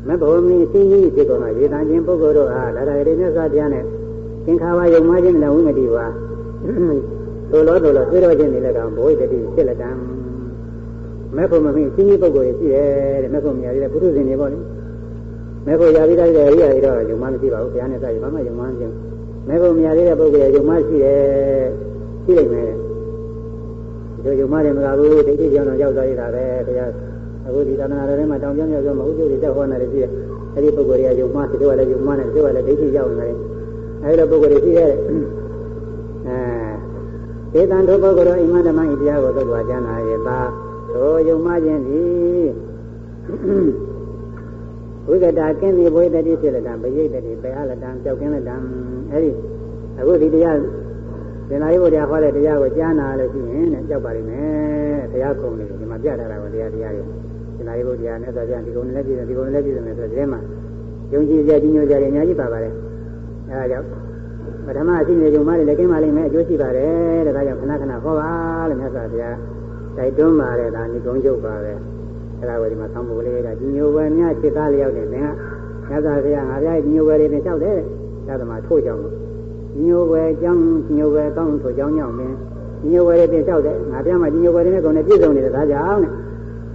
မဘောမင်းစိကြီးဖြစ်ကုန်သောရေတံချင်းပုဂ္ဂိုလ်တို့အားလာရရေမြတ်စွာဘုရားနဲ့သင်္ခါဝယုံမခြင်းလည်းဝိမတိပါသို့လို့သို့လို့သိတော်ချင်းနေလည်းကဘဝိတတိဖြစ်လက်တံမဲ့ဖို့မမင်းစီးကြီးပုဂ္ဂိုလ်ရှိတယ်တဲ့မဲ့ဖို့မြာရတဲ့ပုထုဇဉ်တွေပေါ့လေမဲ့ဖို့ရပြီးသားတဲ့ရိယာတွေတော့ယုံမှမရှိပါဘူးဘုရားနဲ့စာရဘာမှယုံမှမဖြစ်မဲ့ဖို့မြာရတဲ့ပုဂ္ဂိုလ်ရယုံမှရှိတယ်ရှိနိုင်မယ်ဒီယုံမှတယ်မလားဘူးဒိဋ္ဌိကြောင့်တော့ရောက်သွားရတာပဲဘုရား အခုဒီသာသနာတော်ထဲမှာတောင်ပြောင်းပြောင်းပြောမဟုတ်ကျိုးတွေတက်ဟောနေတယ်ရှိတယ်အဲ့ဒီပုဂ္ဂိုလ်တွေကယုံမှတချို့ကလည်းယုံမှနဲ့တချို့ကလည်းဒိဋ္ဌိရောက်နေတယ်အဲ့ဒီပုဂ္ဂိုလ်တွေရှိတဲ့အဲေတံတို့ပုဂ္ဂိုလ်တို့အိမဓမ္မဤတရားကိုသုတ်တော်ကျမ်းနာရဲ့သာတို့ယုံမှခြင်းသည်ဝိကတာကင်းနေဘွေတတိဖြစ်လက်တံပရိတ်တတိပေအလက်တံကြောက်ကင်းလက်တံအဲ့ဒီအခုဒီတရားသင်္လာယုတ်တရားဟောတဲ့တရားကိုကြားနာလို့ရှိရင်တဲ့ကြောက်ပါလိမ့်မယ်တရားခုံနေဒီမှာပြထားတာကိုတရားတရားတွေ သင်္လာယုတ်တရားနဲ့ဆိုကြဒီကုန်းလည်းပြည့်တယ်ဒီကုန်းလည်းပြည့်တယ်ဆိုတဲ့မှာယုံကြည်ကြကြီးညိုကြတယ်အများကြီးပါပါတယ်အဲဒါကြောင့်ပထမရှိနေကြုံမလေးလည်းကျင်းပါလိမ့်မယ်အကျိုးရှိပါတယ်တဲ့ဒါကြောင့်ခဏခဏဟောပါလို့မြတ်စွာဘုရားတိုက်တွန်းပါတယ်ဒါနိဂုံးချုပ်ပါပဲအဲ့ဒါကိုဒီမှာသံဃာလေးကဒီညိုဝယ်များစိတ်သားလျောက်နေတယ်ကမြတ်စွာဘုရားငါပြရဲ့ဒီညိုဝယ်လေးနဲ့လျှောက်တယ်သာသမထို့ကြောင့်ဒီညိုဝယ်ကြောင်းဒီညိုဝယ်ကောင်းထို့ကြောင်းကြောင့်မင်းဒီညိုဝယ်လေးပြင်လျှောက်တယ်ငါပြမှာဒီညိုဝယ်လေးနဲ့ကုန်နဲ့ပြည့်စုံနေတဲ့ဒါကြောင့်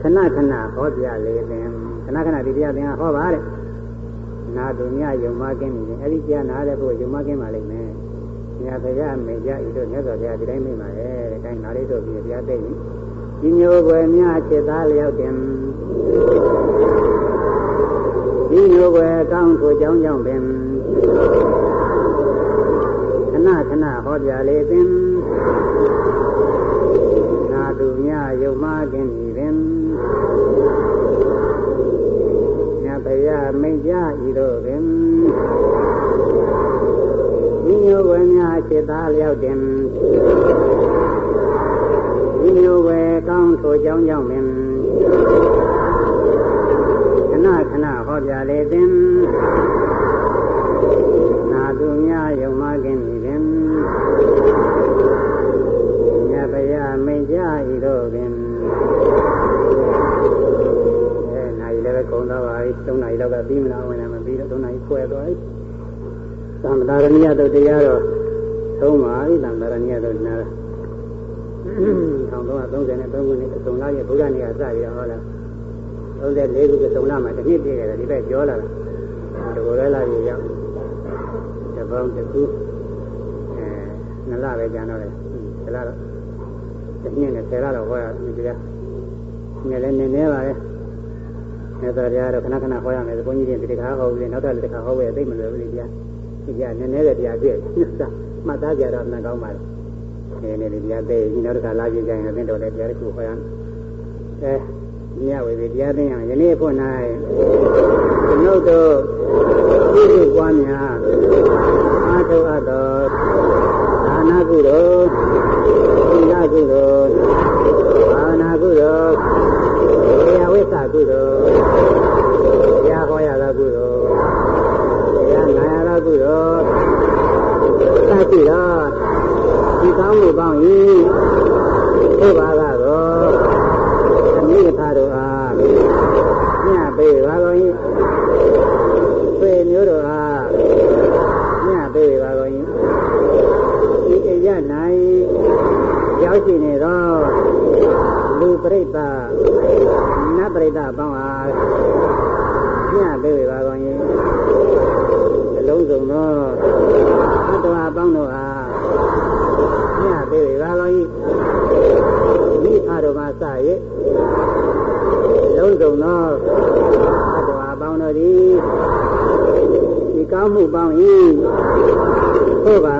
ခဏခဏဟောပြလေးသင်ခဏခဏဒီတရားသင်ဟောပါတဲ့နာသူမြယုံမကင်းနေတယ်အဲ့ဒီကြားနာတဲ့ဘုရားယုံမကင်းပါလိမ့်မယ်။ညာဘုရားမေကြဤတို့မြတ်စွာဘုရားဒီတိုင်းမိပါရဲ့တဲ့။တိုင်းနာလေးတို့ပြီးဘုရားသိရင်ဒီမျိုးွယ်များจิตသားလျောက်တင်ဒီမျိုးွယ်ကောင်းထိုကြောင်းကြောင့်ပင်ခဏခဏဟောပြလေပင်နာသူမြယုံမကင်းဤ ပင်ဘုရားမိတ်ကြဤတို့ပင်ဒီမျိုးဝယ်များစိတ်သားလျောက်တင်ဒီမျိုးဝယ်ကောင်းထိုကြောင်းကြောင့်ပင်ခဏခဏဟောပြလေတင်နာသူများယုံမခင်ဤပ ကုန်သွားပါပြီ၃နာရီလောက်ကပြီးမလားဝင်လည်းမပြီးတော့၃နာရီခွဲသွားပြီသံဃာရဏိယတုတ်တရားတော့သုံးပါပြီသံဃာရဏိယတုတ်နာ1333ခုနှစ်သုံးလရဲ့ဘုရားနေရာစပြီးတော့ဟောလာ34ခုကသုံးလမှာတစ်နှစ်ပြည့်တယ်ဒီဘက်ပြောလာတာဒီကိုယ်လည်းလာပြီးရောက်တပေါင်းတစ်ခုအဲနှစ်လပဲကြာတော့တယ်ဒီလတော့တစ်နှစ်နဲ့10လတော့ဟောရဒီတရားငယ်လည်းနည်းနည်းပါပဲ မြတ်စွာဘုရားတော့ခဏခဏဟောရမယ်ဘုန်းကြီးတွေဒီတခါဟောပြီးနောက်ထပ်တစ်ခါဟောပဲသိမလို့ဘူးတရားဒီတရားနည်းနည်းတဲ့တရားပြည့်မှတ်သားကြတော့မှန်ကောင်းပါလေနည်းနည်းတရားသိရင်နောက်တစ်ခါလာကြည့်ကြရင်အသိတော်လည်းတရားတစ်ခုဟောရမယ်အဲမြတ်ဝေပြီတရားသိရင်ယနေ့ဖို့၌ကျွန်ုပ်တို့ပြုစုပွားများအားထုတ်အပ်သောဒါနကုသိုလ်သီလကုသိုလ်ဘာဝနာကုသိုလ်ေယဝိသကုသိုလ်တရားဟောရသောကုသိုလ်တရားနာ ရသောကုသိုလ်သတိတော်ဒီကောင်းမှုပေါင်း၏ဘုရားကတော့အမိဖာတို့အားညပေးပါကုန်၏ပေမျိုးတို့အားညပေးပါကုန်၏ဒီအရ၌ရောက်ရှိနေသောလူပရိသတ်နတ်ပရိသတ်ပေါင်းအားညပေးပါကုန်၏အ လုံးစုံသောအတ္တဝါပေါင်းတို့အားညပေးပါကုန်၏မိဖတို့မှစ၍လုံးစုံသောအတ္တဝါပေါင်းတို့သည်ဒီကောင်းမှုပေါင်း၏သို့ပါကကိုညရကြ၍ကိုစိတ်နဲ့ပြာ